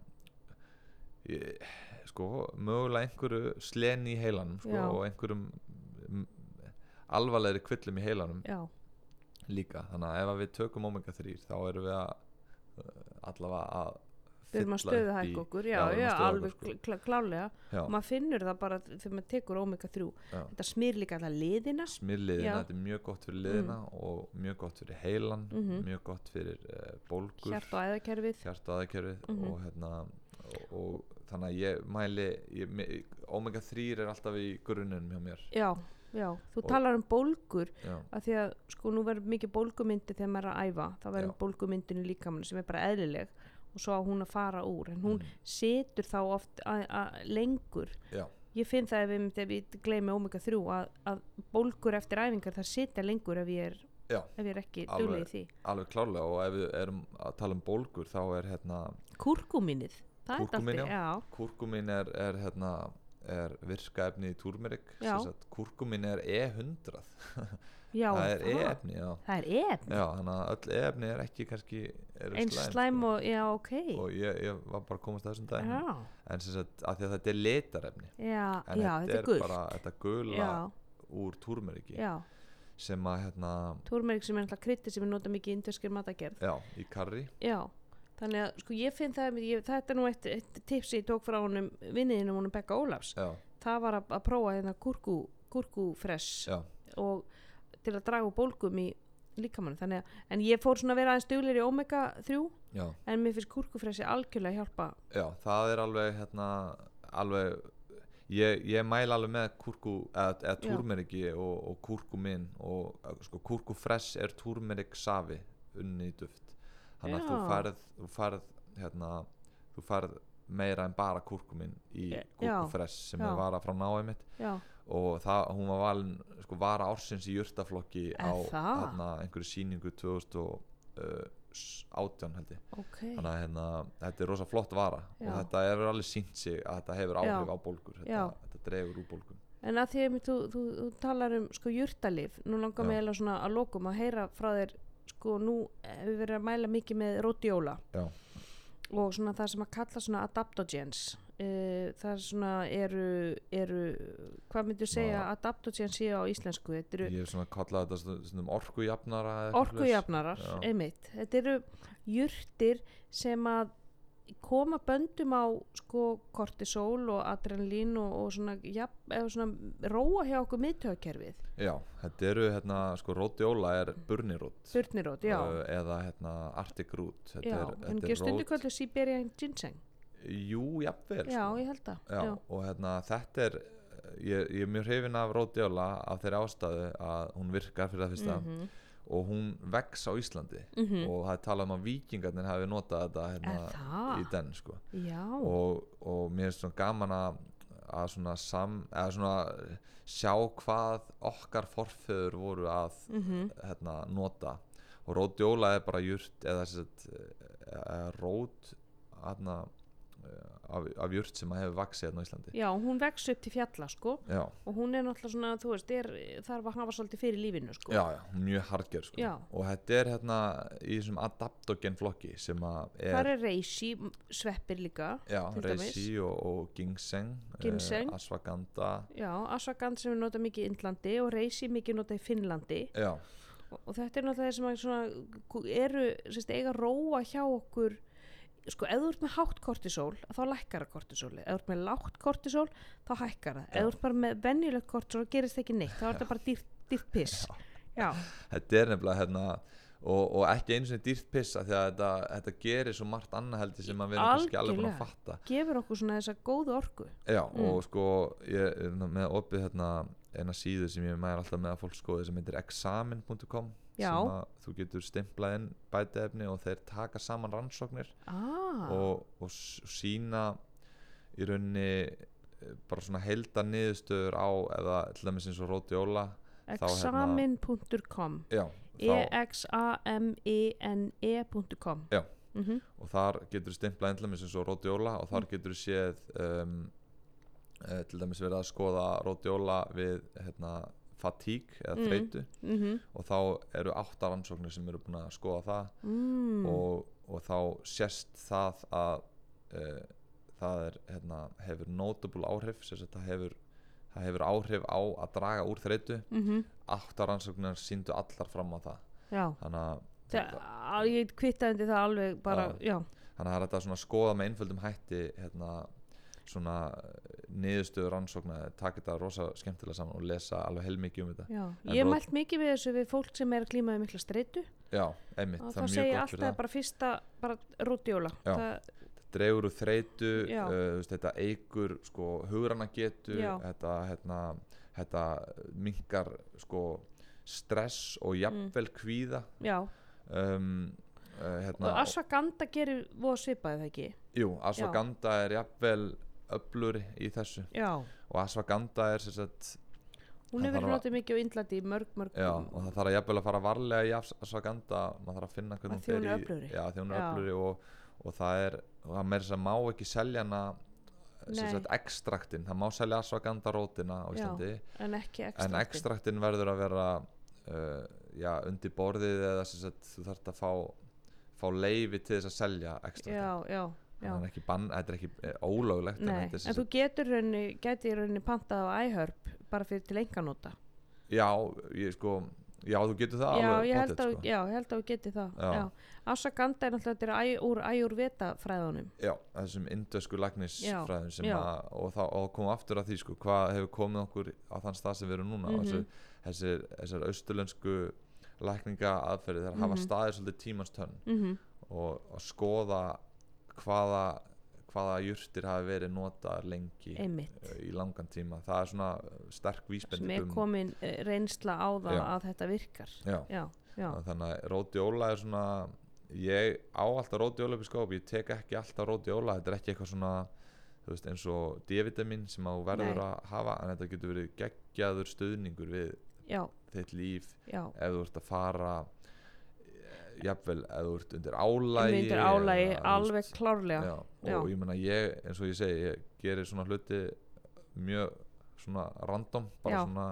[SPEAKER 2] ég, sko mögulega einhverju sleni í heilanum sko, og einhverjum mm, alvarlegri kvillum í heilanum
[SPEAKER 1] já,
[SPEAKER 2] líka. Þannig að ef við tökum omega 3 þá erum við að uh, allavega að
[SPEAKER 1] við erum að stöðu hækka okkur. Já,
[SPEAKER 2] Já,
[SPEAKER 1] já, alveg
[SPEAKER 2] sko.
[SPEAKER 1] kl klálega
[SPEAKER 2] já,
[SPEAKER 1] og maður finnur það bara þegar maður tekur omega 3
[SPEAKER 2] Já.
[SPEAKER 1] þetta smýr líka alltaf liðina.
[SPEAKER 2] Smyrliðina,
[SPEAKER 1] Já.
[SPEAKER 2] þetta er mjög gott fyrir liðina og mjög gott fyrir heilan
[SPEAKER 1] Mhm.
[SPEAKER 2] mjög gott fyrir uh, bólgur.
[SPEAKER 1] Hjart og æðakerfið.
[SPEAKER 2] Hjarta aðekerfið
[SPEAKER 1] Mhm.
[SPEAKER 2] og hérna og, og þannig að ég mæli ég, me- omega 3 er alltaf í grunnum hjá mér.
[SPEAKER 1] Já, já, þú
[SPEAKER 2] Og-
[SPEAKER 1] talar um bólgur að því að sko nú verður mikið bólgumyndi þegar maður er að æfa þá verður bólgumyndinu líka mann sem er bara eðlileg og svo á hún að fara úr en hún
[SPEAKER 2] Mm.
[SPEAKER 1] situr þá oft að, að lengur.
[SPEAKER 2] Já,
[SPEAKER 1] ég finn það ef við, ef við gleymi omega 3 að, að bólgur eftir æfingar það sitja lengur ef ég er,
[SPEAKER 2] Já,
[SPEAKER 1] ef ég er ekki duglega í því.
[SPEAKER 2] alveg klárlega og ef við erum að tala um bólgur þá er hérna
[SPEAKER 1] kúrkuminnið er já,
[SPEAKER 2] Kúrkumin er, er hérna er virkaefni í túrmerik. Kúrkumin er E100 <laughs>
[SPEAKER 1] já
[SPEAKER 2] það er E-efni já.
[SPEAKER 1] það er efn
[SPEAKER 2] já, þannig að öll E-efni er ekki kannski
[SPEAKER 1] eins
[SPEAKER 2] slæm,
[SPEAKER 1] slæm
[SPEAKER 2] sko.
[SPEAKER 1] og, já ok.
[SPEAKER 2] Og ég, ég var bara að komast að þessum dag
[SPEAKER 1] já,
[SPEAKER 2] en sem sagt, að því að þetta er litarefni.
[SPEAKER 1] Já,
[SPEAKER 2] en
[SPEAKER 1] já þetta er gult.
[SPEAKER 2] bara þetta gula
[SPEAKER 1] já,
[SPEAKER 2] úr túrmeriki
[SPEAKER 1] já,
[SPEAKER 2] sem að hérna,
[SPEAKER 1] túrmerik sem er alltaf krytti sem er nota mikið í indverskir matagerð
[SPEAKER 2] já, í karri
[SPEAKER 1] Já, þannig að sko ég finn það, ég, þetta er nú eitt, eitt tips ég tók frá honum vinniðinu honum Bekka Ólafs.
[SPEAKER 2] já,
[SPEAKER 1] Það var að, að prófa hérna gúrku, gúrkufress
[SPEAKER 2] já,
[SPEAKER 1] og til að draga úr bólgum í líkamann. Þannig að, en ég fór svona að vera aðeins duglir í omega 3
[SPEAKER 2] já,
[SPEAKER 1] en mér finnst gúrkufressi algjörlega hjálpa.
[SPEAKER 2] já það er alveg hérna, alveg ég, ég mæla alveg með kúrku eða, túrmeriki og, og kúrkumin og uh, sko, kúrkufress er túrmerik safi unni í duft þannig að þú
[SPEAKER 1] Já.
[SPEAKER 2] færð, þú færð hérna, þú færð meira en bara kúrkumin í
[SPEAKER 1] Já.
[SPEAKER 2] kúrkufress sem
[SPEAKER 1] Já.
[SPEAKER 2] er vara frá náið mitt
[SPEAKER 1] Já,
[SPEAKER 2] og það, hún var valin sko, vara ársins í jurtaflokki á
[SPEAKER 1] Er
[SPEAKER 2] þarna, einhverju sýningu 2018 held ég
[SPEAKER 1] ok.
[SPEAKER 2] þannig að hérna, þetta er rosa flott vara
[SPEAKER 1] Já.
[SPEAKER 2] og þetta hefur alveg sínt sig að þetta hefur
[SPEAKER 1] Já.
[SPEAKER 2] áhrif á bólgur
[SPEAKER 1] Já.
[SPEAKER 2] þetta, þetta dregur úr bólgum
[SPEAKER 1] En að því að þú, þú, þú talar um sko jurtalif, nú langar
[SPEAKER 2] Já.
[SPEAKER 1] svona að lokum að heyra frá þér sko nú hefur við verið að mæla mikið með rhodiola
[SPEAKER 2] Já.
[SPEAKER 1] og svona það sem að kalla svona adaptogens uh, það er svona eru, eru hvað myndir segja
[SPEAKER 2] Ná.
[SPEAKER 1] adaptogens séu á íslensku þetta eru
[SPEAKER 2] ég hef svona kallað þetta stund- stundum orkujafnara
[SPEAKER 1] orkujafnarar einmitt, þetta eru jurtir sem að koma böndum á sko kortisol og adrenalín og, og svona, ja, svona róa hjá okkur miðtöðakerfið
[SPEAKER 2] já, þetta eru hérna sko rótjóla er burnirót
[SPEAKER 1] Burnirót, já,
[SPEAKER 2] uh, eða hérna Arctic root. Þetta
[SPEAKER 1] já,
[SPEAKER 2] er, þetta er
[SPEAKER 1] stundu
[SPEAKER 2] rót.
[SPEAKER 1] kvöldu Siberian ginseng.
[SPEAKER 2] Jú, jafnvel
[SPEAKER 1] Já,
[SPEAKER 2] sko.
[SPEAKER 1] ég held það
[SPEAKER 2] já,
[SPEAKER 1] já.
[SPEAKER 2] og hérna þetta er ég, ég er mjög hrifin af rótjóla af þeirri ástæðu að hún virkar fyrir það fyrsta.
[SPEAKER 1] Mhm,
[SPEAKER 2] og hún vex á Íslandi.
[SPEAKER 1] Mhm.
[SPEAKER 2] og það er talað um að vikingarnir hafi notað þetta
[SPEAKER 1] Er
[SPEAKER 2] hérna, í den sko. Og, og mér finnst svona gaman að, að svona sam, svona sjá hvað okkar forföður voru að
[SPEAKER 1] mhm,
[SPEAKER 2] hérna, nota. Og rótjóla er bara jurt eða eða rót hérna, af, af jurt sem að hefur vaksið hérna á Íslandi
[SPEAKER 1] já, hún vex upp til fjalla sko
[SPEAKER 2] já,
[SPEAKER 1] og hún er náttúrulega svona, þú veist, er, þarf að hafa svolítið fyrir lífinu sko
[SPEAKER 2] já, já, mjög hardgjör sko.
[SPEAKER 1] Já.
[SPEAKER 2] og þetta er hérna í þessum adaptogen flokki sem að er,
[SPEAKER 1] Þar er reishi, sveppir líka
[SPEAKER 2] já,
[SPEAKER 1] til dæmis.
[SPEAKER 2] reishi og, og ginseng,
[SPEAKER 1] Ginseng.
[SPEAKER 2] Uh, ashwagandha
[SPEAKER 1] Já, ashwagandha sem við nota mikið í Indlandi og reishi mikið nota í Finnlandi
[SPEAKER 2] já,
[SPEAKER 1] og, þetta er náttúrulega það sem svona, eru, sérst, eiga róa hjá okkur sko, ef þú ert með hátt kortisol þá lækkar það kortisóli, ef þú ert með lágt kortisol þá hækkar það, ef
[SPEAKER 2] Já.
[SPEAKER 1] þú ert bara með venjulegt kortisol gerist ekki neitt, þá er þetta bara dýrt, dýrt piss. Já,
[SPEAKER 2] þetta er nefnilega hérna og, og ekki einu sinni dýrt pissa því að þetta, þetta gerir svo margt annað heldur sem við erum kannski alveg búin að fatta.
[SPEAKER 1] Gefur okkur svona þessa góðu orku.
[SPEAKER 2] Já,
[SPEAKER 1] Mm.
[SPEAKER 2] og sko ég er með opið hérna eina síðu sem ég mæður alltaf með að fólk skoði sem heitir examin.com
[SPEAKER 1] Já.
[SPEAKER 2] sem að þú getur stimplað inn bætiefni og þeir taka saman rannsóknir
[SPEAKER 1] ah,
[SPEAKER 2] og, og sína í rauninni eh, bara svona heilda niðurstöður á eða til dæmis eins og rótjóla þá hérna-
[SPEAKER 1] examin.com e e-x-a-m-i-n-e.com
[SPEAKER 2] Já.
[SPEAKER 1] Mhm.
[SPEAKER 2] og þar getur stimplað inn til dæmis eins og rótjóla og
[SPEAKER 1] Mm.
[SPEAKER 2] þar getur séð um, uh, til dæmis verið að skoða rótjóla við hérna, fatigue eða
[SPEAKER 1] Mm.
[SPEAKER 2] þreytu
[SPEAKER 1] Mhm.
[SPEAKER 2] og þá eru átta rannsóknir sem eru búin að skoða það
[SPEAKER 1] mm.
[SPEAKER 2] og, og þá sést það að uh, það er, hérna, hefur notable áhrif það hefur, það hefur áhrif á að draga úr þreytu
[SPEAKER 1] Mhm.
[SPEAKER 2] átta rannsóknir síndu allar fram á það
[SPEAKER 1] Já,
[SPEAKER 2] þannig að
[SPEAKER 1] það, ég kvittaði það alveg bara, já,
[SPEAKER 2] þannig að það er þetta að skoða með einföldum hætti hérna, svona niðurstöður rannsókna taka þetta rosa skemmtilega saman og lesa alveg heilmikið um þetta.
[SPEAKER 1] Já. Ég
[SPEAKER 2] rót-
[SPEAKER 1] mælt mikið við þessu við fólk sem er að glíma við mikla streitu.
[SPEAKER 2] Já, einmitt,
[SPEAKER 1] og
[SPEAKER 2] það
[SPEAKER 1] þá
[SPEAKER 2] er
[SPEAKER 1] segi
[SPEAKER 2] mjög
[SPEAKER 1] ég
[SPEAKER 2] gott fyrir
[SPEAKER 1] alltaf
[SPEAKER 2] það.
[SPEAKER 1] bara fyrsta, bara rútjóla það,
[SPEAKER 2] dregur úr þreytu uh, þetta eigur sko, hugrana getu þetta, hérna, þetta minkar sko, stress og
[SPEAKER 1] Mm.
[SPEAKER 2] jafnvel kvíða.
[SPEAKER 1] Já,
[SPEAKER 2] um, uh, hérna,
[SPEAKER 1] og ashwagandha gerir voða svipaði það ekki?
[SPEAKER 2] Jú, ashwagandha er jafnvel öfluri í þessu.
[SPEAKER 1] Já,
[SPEAKER 2] og ashwagandha er sagt
[SPEAKER 1] hún hefur
[SPEAKER 2] þarf að-
[SPEAKER 1] notið mikið á Indlandi í mörg, mörg
[SPEAKER 2] Já, og það þarf að jafnvel að fara varlega í as- ashwagandha, maður þarf að finna
[SPEAKER 1] Að
[SPEAKER 2] hvernig
[SPEAKER 1] því hún er öflugri.
[SPEAKER 2] Já, því hún er
[SPEAKER 1] Já.
[SPEAKER 2] öflugri og, og það er, það meira sem má ekki selja hana sagt ekstraktin, það má selja ashwagandha rótina á
[SPEAKER 1] Já,
[SPEAKER 2] Íslandi.
[SPEAKER 1] en ekki
[SPEAKER 2] en
[SPEAKER 1] ekstra
[SPEAKER 2] ekstraktin verður að vera uh, já, undir borðið eða sagt, þú þarft að fá fá leifi til þess að selja ekstraktin
[SPEAKER 1] Já, já,
[SPEAKER 2] það er ekki bann, þetta er ekki eh, ólöglegt
[SPEAKER 1] Nei,
[SPEAKER 2] þetta er sem
[SPEAKER 1] en þú getur raunni, gæti raunni pantað á iHerb bara fyrir til enganóta
[SPEAKER 2] já, ég sko já, þú getur það
[SPEAKER 1] já,
[SPEAKER 2] alveg
[SPEAKER 1] ég held að,
[SPEAKER 2] sko.
[SPEAKER 1] já, ég held að þú geti það. Ashwagandha er náttúrulega þetta er æ, úr Ayurveda fræðunum
[SPEAKER 2] Já, þessum indösku lagnisfræðum sem
[SPEAKER 1] já.
[SPEAKER 2] að, og þá og komum aftur að því sko, hvað hefur komið okkur á þann stað sem við erum núna mm
[SPEAKER 1] Mhm.
[SPEAKER 2] þessir, þessir austurlensku lækninga aðferði þær hafa
[SPEAKER 1] Mhm.
[SPEAKER 2] staðið svolítið tímans tönn
[SPEAKER 1] mm
[SPEAKER 2] og að skoða hvaða hvaða jurtir hafi verið notaðar lengi
[SPEAKER 1] einmitt.
[SPEAKER 2] uh, í langan tíma. Það er svona sterk
[SPEAKER 1] sem
[SPEAKER 2] vísbending
[SPEAKER 1] er
[SPEAKER 2] um
[SPEAKER 1] komin eh, reynsla á það
[SPEAKER 2] Já.
[SPEAKER 1] að þetta virkar.
[SPEAKER 2] Já,
[SPEAKER 1] já,
[SPEAKER 2] þannig að rótióla er svona ég á alltaf rótióla upp í skóp ég tek ekki alltaf rótióla þetta er ekki eitthvað svona veist, eins og D-vitamin sem þú verður
[SPEAKER 1] Nei.
[SPEAKER 2] að hafa en þetta getur verið geggjaður stuðningur við
[SPEAKER 1] já,
[SPEAKER 2] þitt líf
[SPEAKER 1] já.
[SPEAKER 2] ef þú ert að fara eh, jafnvel ef þú ert undir álægi
[SPEAKER 1] myndir álægi alveg klárlega
[SPEAKER 2] já, og
[SPEAKER 1] Já.
[SPEAKER 2] ég meina ég eins og ég segi ég gerir svona hluti mjög svona random bara
[SPEAKER 1] Já.
[SPEAKER 2] svona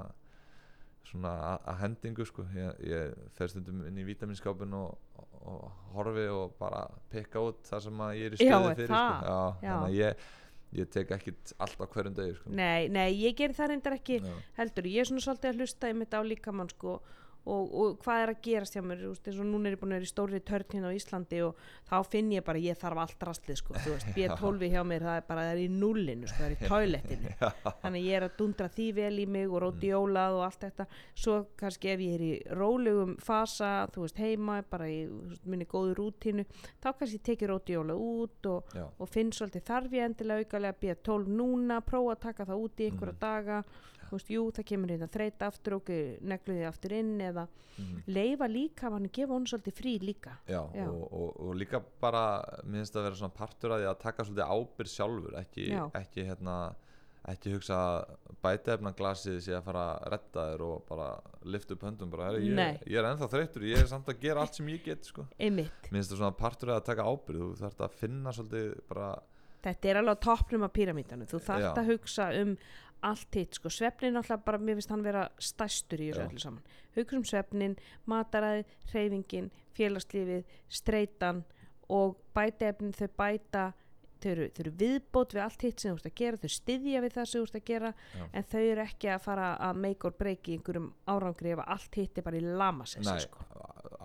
[SPEAKER 2] svona að- að hendingu sko ég, ég fer stundum inn í vítaminskapin og, og horfi og bara pikka út það sem að ég er í
[SPEAKER 1] er
[SPEAKER 2] fyrir sko. þannig að ég, ég tek ekkit allt á hverjum degi sko.
[SPEAKER 1] nei, nei, ég ger það reyndar ekki
[SPEAKER 2] Já.
[SPEAKER 1] heldur, ég er svona svolítið að hlusta einmitt á líkamann sko og, og hvað er að gerast hjá mér veist, eins og núna er ég búin að vera í stóri törn hérna á Íslandi og þá finn ég bara ég þarf allt rastlið sko, þú veist, <laughs> B12 hjá mér það er bara, það er í nullinu, sko, það er í toilettinu <laughs> þannig ég er að dundra því vel í mig og rótiólað og allt þetta. Svo kannski ef ég er í rólegum fasa, þú veist, heima bara í minni góðu rútínu þá kannski tekið rótiólað út og, og finn svolítið þarf ég endilega aukalega B12 núna, prófa að taka það út í einhverja
[SPEAKER 2] Mhm.
[SPEAKER 1] daga þú veist, jú, það kemur að þreita aftur og negluði aftur inn eða
[SPEAKER 2] mhm.
[SPEAKER 1] leifa líka, hann gefa hún svolítið frí líka
[SPEAKER 2] Já,
[SPEAKER 1] Já.
[SPEAKER 2] Og, og, og líka bara minnst að vera svona partur að því að taka svolítið ábyrð sjálfur ekki, ekki hérna ekki hugsa að bætefna glasið sé að fara að redda þér og bara lifta upp höndum bara, "Herri,
[SPEAKER 1] Nei.
[SPEAKER 2] ég, ég er ennþá þreyttur, ég er samt að gera allt sem ég get sko. minnst það svona partur að taka ábyrð þú þarf að finna svolítið bara
[SPEAKER 1] þetta er alveg á toppnum af píramítanum, þú þarft að hugsa um allt hitt, sko, svefnin náttúrulega bara, mér finnst hann vera stæstur í þessu öllu saman. Hugsa um svefnin, mataræði hreyfingin, félagslífið streitan og bætefnin þau bæta þau eru, þau eru viðbót við allt hitt sem þú ert að gera þau styðja við það sem þú ert að gera
[SPEAKER 2] Já.
[SPEAKER 1] en þau eru ekki að fara að make or break í einhverjum árangri ef allt hitt er bara í lamasessi
[SPEAKER 2] nei,
[SPEAKER 1] sko.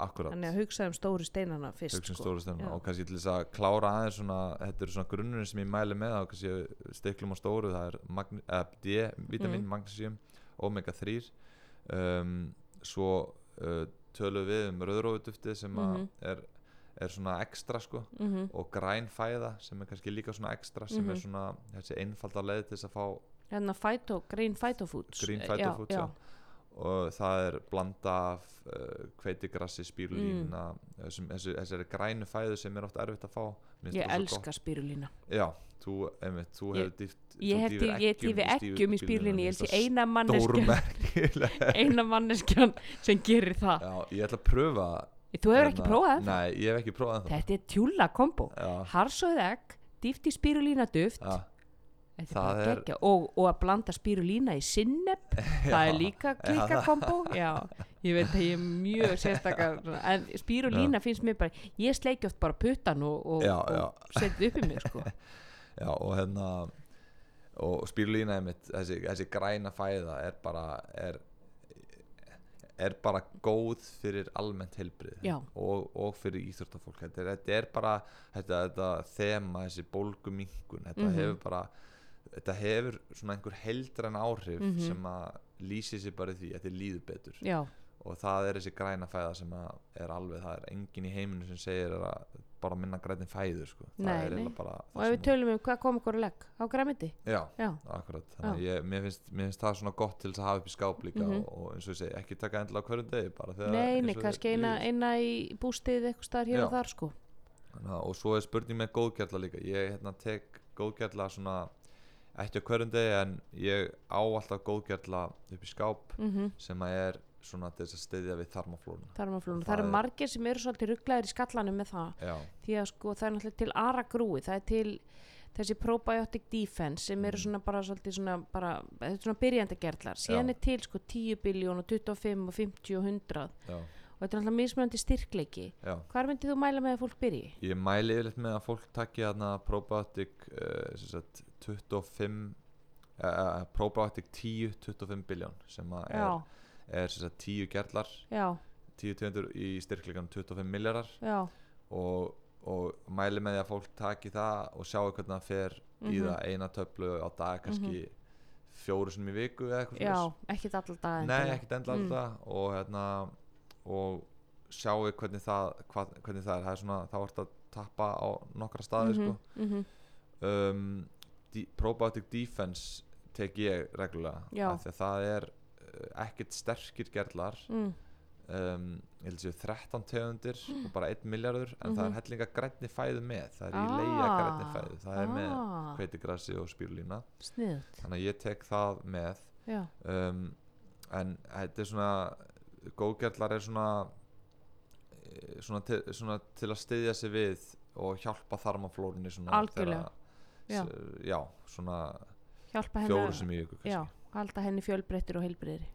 [SPEAKER 2] akkurat
[SPEAKER 1] þannig að hugsa um stóru steinana fyrst
[SPEAKER 2] hugsa um
[SPEAKER 1] sko.
[SPEAKER 2] stóru stefna
[SPEAKER 1] Já.
[SPEAKER 2] og kannski til þess að klára aðeins svona, þetta eru svona grunnurinn sem ég mæli með og kannski stiklum á stóru það er magn, eh, D-vitamin,
[SPEAKER 1] Mhm.
[SPEAKER 2] magnesium omega 3 um, svo uh, tölum við um rauðrófuduftið sem að
[SPEAKER 1] Mhm.
[SPEAKER 2] er, er svona ekstra sko
[SPEAKER 1] mm
[SPEAKER 2] og græn fæða sem er kannski líka svona ekstra sem er
[SPEAKER 1] Mhm.
[SPEAKER 2] svona þessi einfalda leið til þess að fá
[SPEAKER 1] hérna phyto, green phytofoods
[SPEAKER 2] green
[SPEAKER 1] Eh,
[SPEAKER 2] phytofoods
[SPEAKER 1] já,
[SPEAKER 2] já. og það er blanda af uh, kveitigrassi, spírulína mm. þessi, þessari grænu fæðu sem er oft erfitt að fá.
[SPEAKER 1] Ég elska spirulína
[SPEAKER 2] gott. já, þú, einmitt, þú hefur dýft
[SPEAKER 1] ég hef tífi eggjum í spirulínu ég held eina manneskjan. <laughs> eina manneskjan sem gerir það.
[SPEAKER 2] Já, ég ætla að pröfa
[SPEAKER 1] þú hefur ekki
[SPEAKER 2] hérna-
[SPEAKER 1] prófað það
[SPEAKER 2] nei, ég hef ekki prófað það
[SPEAKER 1] þetta er tjúla kombo.
[SPEAKER 2] Já,
[SPEAKER 1] harsóð egg, dýft í spirulína duft
[SPEAKER 2] já,
[SPEAKER 1] þetta er bara
[SPEAKER 2] er-
[SPEAKER 1] geggja og, og að blanda spirulína í sinneb <laughs> það er líka klika kombo. Já, ég veit að ég er mjög <laughs> sérstakar en spirulína finnst mér bara ég sleiki oft bara puttan og, og,
[SPEAKER 2] Já,
[SPEAKER 1] og setja upp í mig sko. <laughs>
[SPEAKER 2] Já, og hérna og spírulína einmitt þessi, þessi græna fæða er bara er, er bara góð fyrir almennt heilbrið
[SPEAKER 1] Já.
[SPEAKER 2] og, og fyrir íþróttafólk þetta er, þetta er bara þetta, þetta þema, þessi bólguminkun þetta
[SPEAKER 1] Mhm.
[SPEAKER 2] hefur bara þetta hefur svona einhver heildræn áhrif
[SPEAKER 1] Mhm.
[SPEAKER 2] sem að lýsi sér bara því að þetta líður betur
[SPEAKER 1] já,
[SPEAKER 2] og það er þessi græna fæða sem að er alveg, það er engin í heiminu sem segir að bara minna grænin fæður sko.
[SPEAKER 1] Nei, nei.
[SPEAKER 2] bara
[SPEAKER 1] og ef við tölum um hvað kom okkur að legg á græmiti
[SPEAKER 2] já,
[SPEAKER 1] já,
[SPEAKER 2] akkurat ég, mér, finnst, mér finnst það svona gott til að hafa upp í skáp líka
[SPEAKER 1] Mhm.
[SPEAKER 2] og, og eins og ég segi, ekki taka endilega á hverjum degi
[SPEAKER 1] nei, nei, kannski eina, eina í bústið eitthvað staðar hér
[SPEAKER 2] Já.
[SPEAKER 1] og þar sko
[SPEAKER 2] að- og svo er spurning með góðgerla líka ég hérna, tek góðgerla svona ekki á hverjum degi en ég á alltaf góðgerla upp í skáp
[SPEAKER 1] mm
[SPEAKER 2] sem að er svona til þess að styðja við
[SPEAKER 1] þarmaflónu,
[SPEAKER 2] Og
[SPEAKER 1] það
[SPEAKER 2] það
[SPEAKER 1] eru
[SPEAKER 2] er-
[SPEAKER 1] margir sem eru svolítið rugglaðir í skallanum með það.
[SPEAKER 2] Já,
[SPEAKER 1] því að sko það er náttúrulega til aragrúi það er til þessi probiotic defense sem eru
[SPEAKER 2] Mhm.
[SPEAKER 1] svona bara svolítið svona bara, þetta er svona byrjandi gerlar. Síðan
[SPEAKER 2] Já.
[SPEAKER 1] er til sko 10 biljón og 25 og 50 og 100
[SPEAKER 2] já,
[SPEAKER 1] og þetta er náttúrulega mismunandi styrkleiki.
[SPEAKER 2] Já.
[SPEAKER 1] Hvar myndið þú mæla með að fólk byrji?
[SPEAKER 2] Ég mæli yfirleitt með að fólk þarna probiotic uh, sagt, 25 uh, probiotic 10 25 biljón sem að er, er sem sagt, 10 gerlar
[SPEAKER 1] já,
[SPEAKER 2] 10 tegundur í styrkleikan 25 miljardar og, og mæli með því að fólk taki það og sjáu hvernig það fer í
[SPEAKER 1] Mhm.
[SPEAKER 2] það eina töflu á dag kannski fjóru sinum í viku eða eitthvað
[SPEAKER 1] já, allar dag
[SPEAKER 2] Nei, ekkert endla
[SPEAKER 1] Mm.
[SPEAKER 2] alltaf og hérna og sjáu hvernig það hvað, hvernig það er, það er svona, þá ertu að tappa á nokkra staði sko.
[SPEAKER 1] mm -hmm.
[SPEAKER 2] um, probiotic defense tek ég reglulega því að það er ekkert sterkir gerlar
[SPEAKER 1] mm.
[SPEAKER 2] um, ég held séu 13 tegundir og bara 1 miljardur en það
[SPEAKER 1] Mhm.
[SPEAKER 2] er hellinga grænni fæðu með það er í
[SPEAKER 1] Ah.
[SPEAKER 2] leia grænni fæðu það er með
[SPEAKER 1] ah,
[SPEAKER 2] kveitigrassi og spírulína
[SPEAKER 1] sniðut
[SPEAKER 2] þannig að ég tek það með um, en þetta er svona góðgerlar er svona eh, svona til, svona til að styðja sig við og hjálpa þarmaflórunni svona
[SPEAKER 1] Algjörlega.
[SPEAKER 2] þegar-
[SPEAKER 1] Já.
[SPEAKER 2] já, svona
[SPEAKER 1] hjálpa henni
[SPEAKER 2] fjóru
[SPEAKER 1] að-
[SPEAKER 2] sem í viku kannski.
[SPEAKER 1] já, halda henni fjölbreyttir og heilbreyðri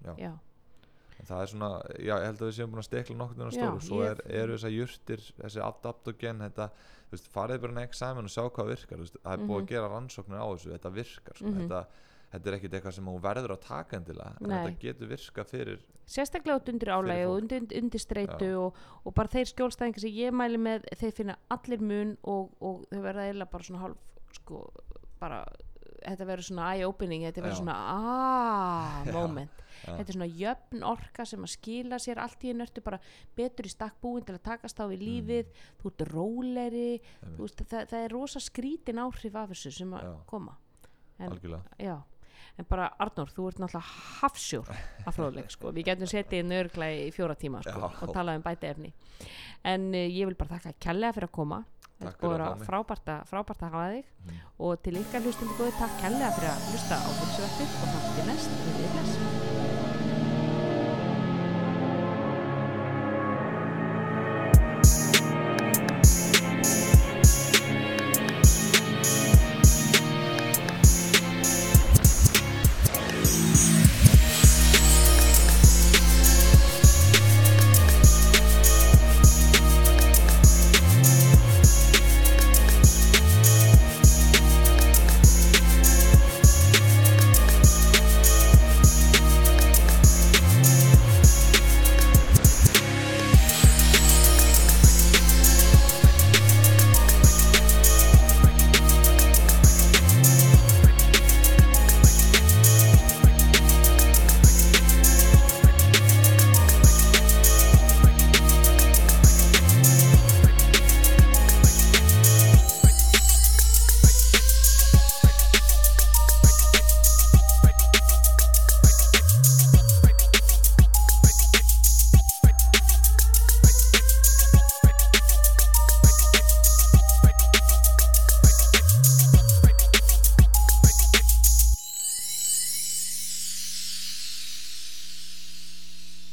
[SPEAKER 2] það er svona, já, ég held að við séum búin að stekla nokkur stóru, svo
[SPEAKER 1] ég-
[SPEAKER 2] er, eru þessar jurtir þessi adaptogen, þetta veist, farið bara en examen og sjá hvað virkar. Veist, það er búið
[SPEAKER 1] Mhm.
[SPEAKER 2] að gera rannsóknir á þessu þetta virkar, sko,
[SPEAKER 1] Mhm.
[SPEAKER 2] þetta, þetta er ekkit eitthvað sem þú verður að taka endilega en
[SPEAKER 1] Nei.
[SPEAKER 2] þetta getur virka fyrir
[SPEAKER 1] sérstaklega út undir álægi og undir, undir, streitu og, og bara þeir skjólstæðingar sem ég mæli með þeir finna allir mun og, og þau verða eiginlega bara svona hálf sko, bara, þetta verður svona eye-opening, þetta verður svona aaaah <laughs>
[SPEAKER 2] Já.
[SPEAKER 1] moment
[SPEAKER 2] Já.
[SPEAKER 1] þetta er svona jöfn orka sem að skila sér allt í einu ertu bara betur í stakk búin til að takast á við lífið þú ert róleri
[SPEAKER 2] Mm.
[SPEAKER 1] Þú veist, það, það er rosa skrítin áhrif af þessu sem að
[SPEAKER 2] Já.
[SPEAKER 1] koma en,
[SPEAKER 2] algjörlega
[SPEAKER 1] já, en bara Arnór, þú ert náttúrulega hafsjór af fróðleik, sko, við getum setið inn örgla í fjóra tíma, sko,
[SPEAKER 2] Já.
[SPEAKER 1] og talað um bæti efni en uh, ég vil bara þakka kærlega fyrir að koma Þetta
[SPEAKER 2] fyrir
[SPEAKER 1] að frábært að, hafa þig.
[SPEAKER 2] Mhm.
[SPEAKER 1] og til ykkar hlustandi góði takk kærlega fyrir að hlusta á fylgsvöldið og takk til næst, við erum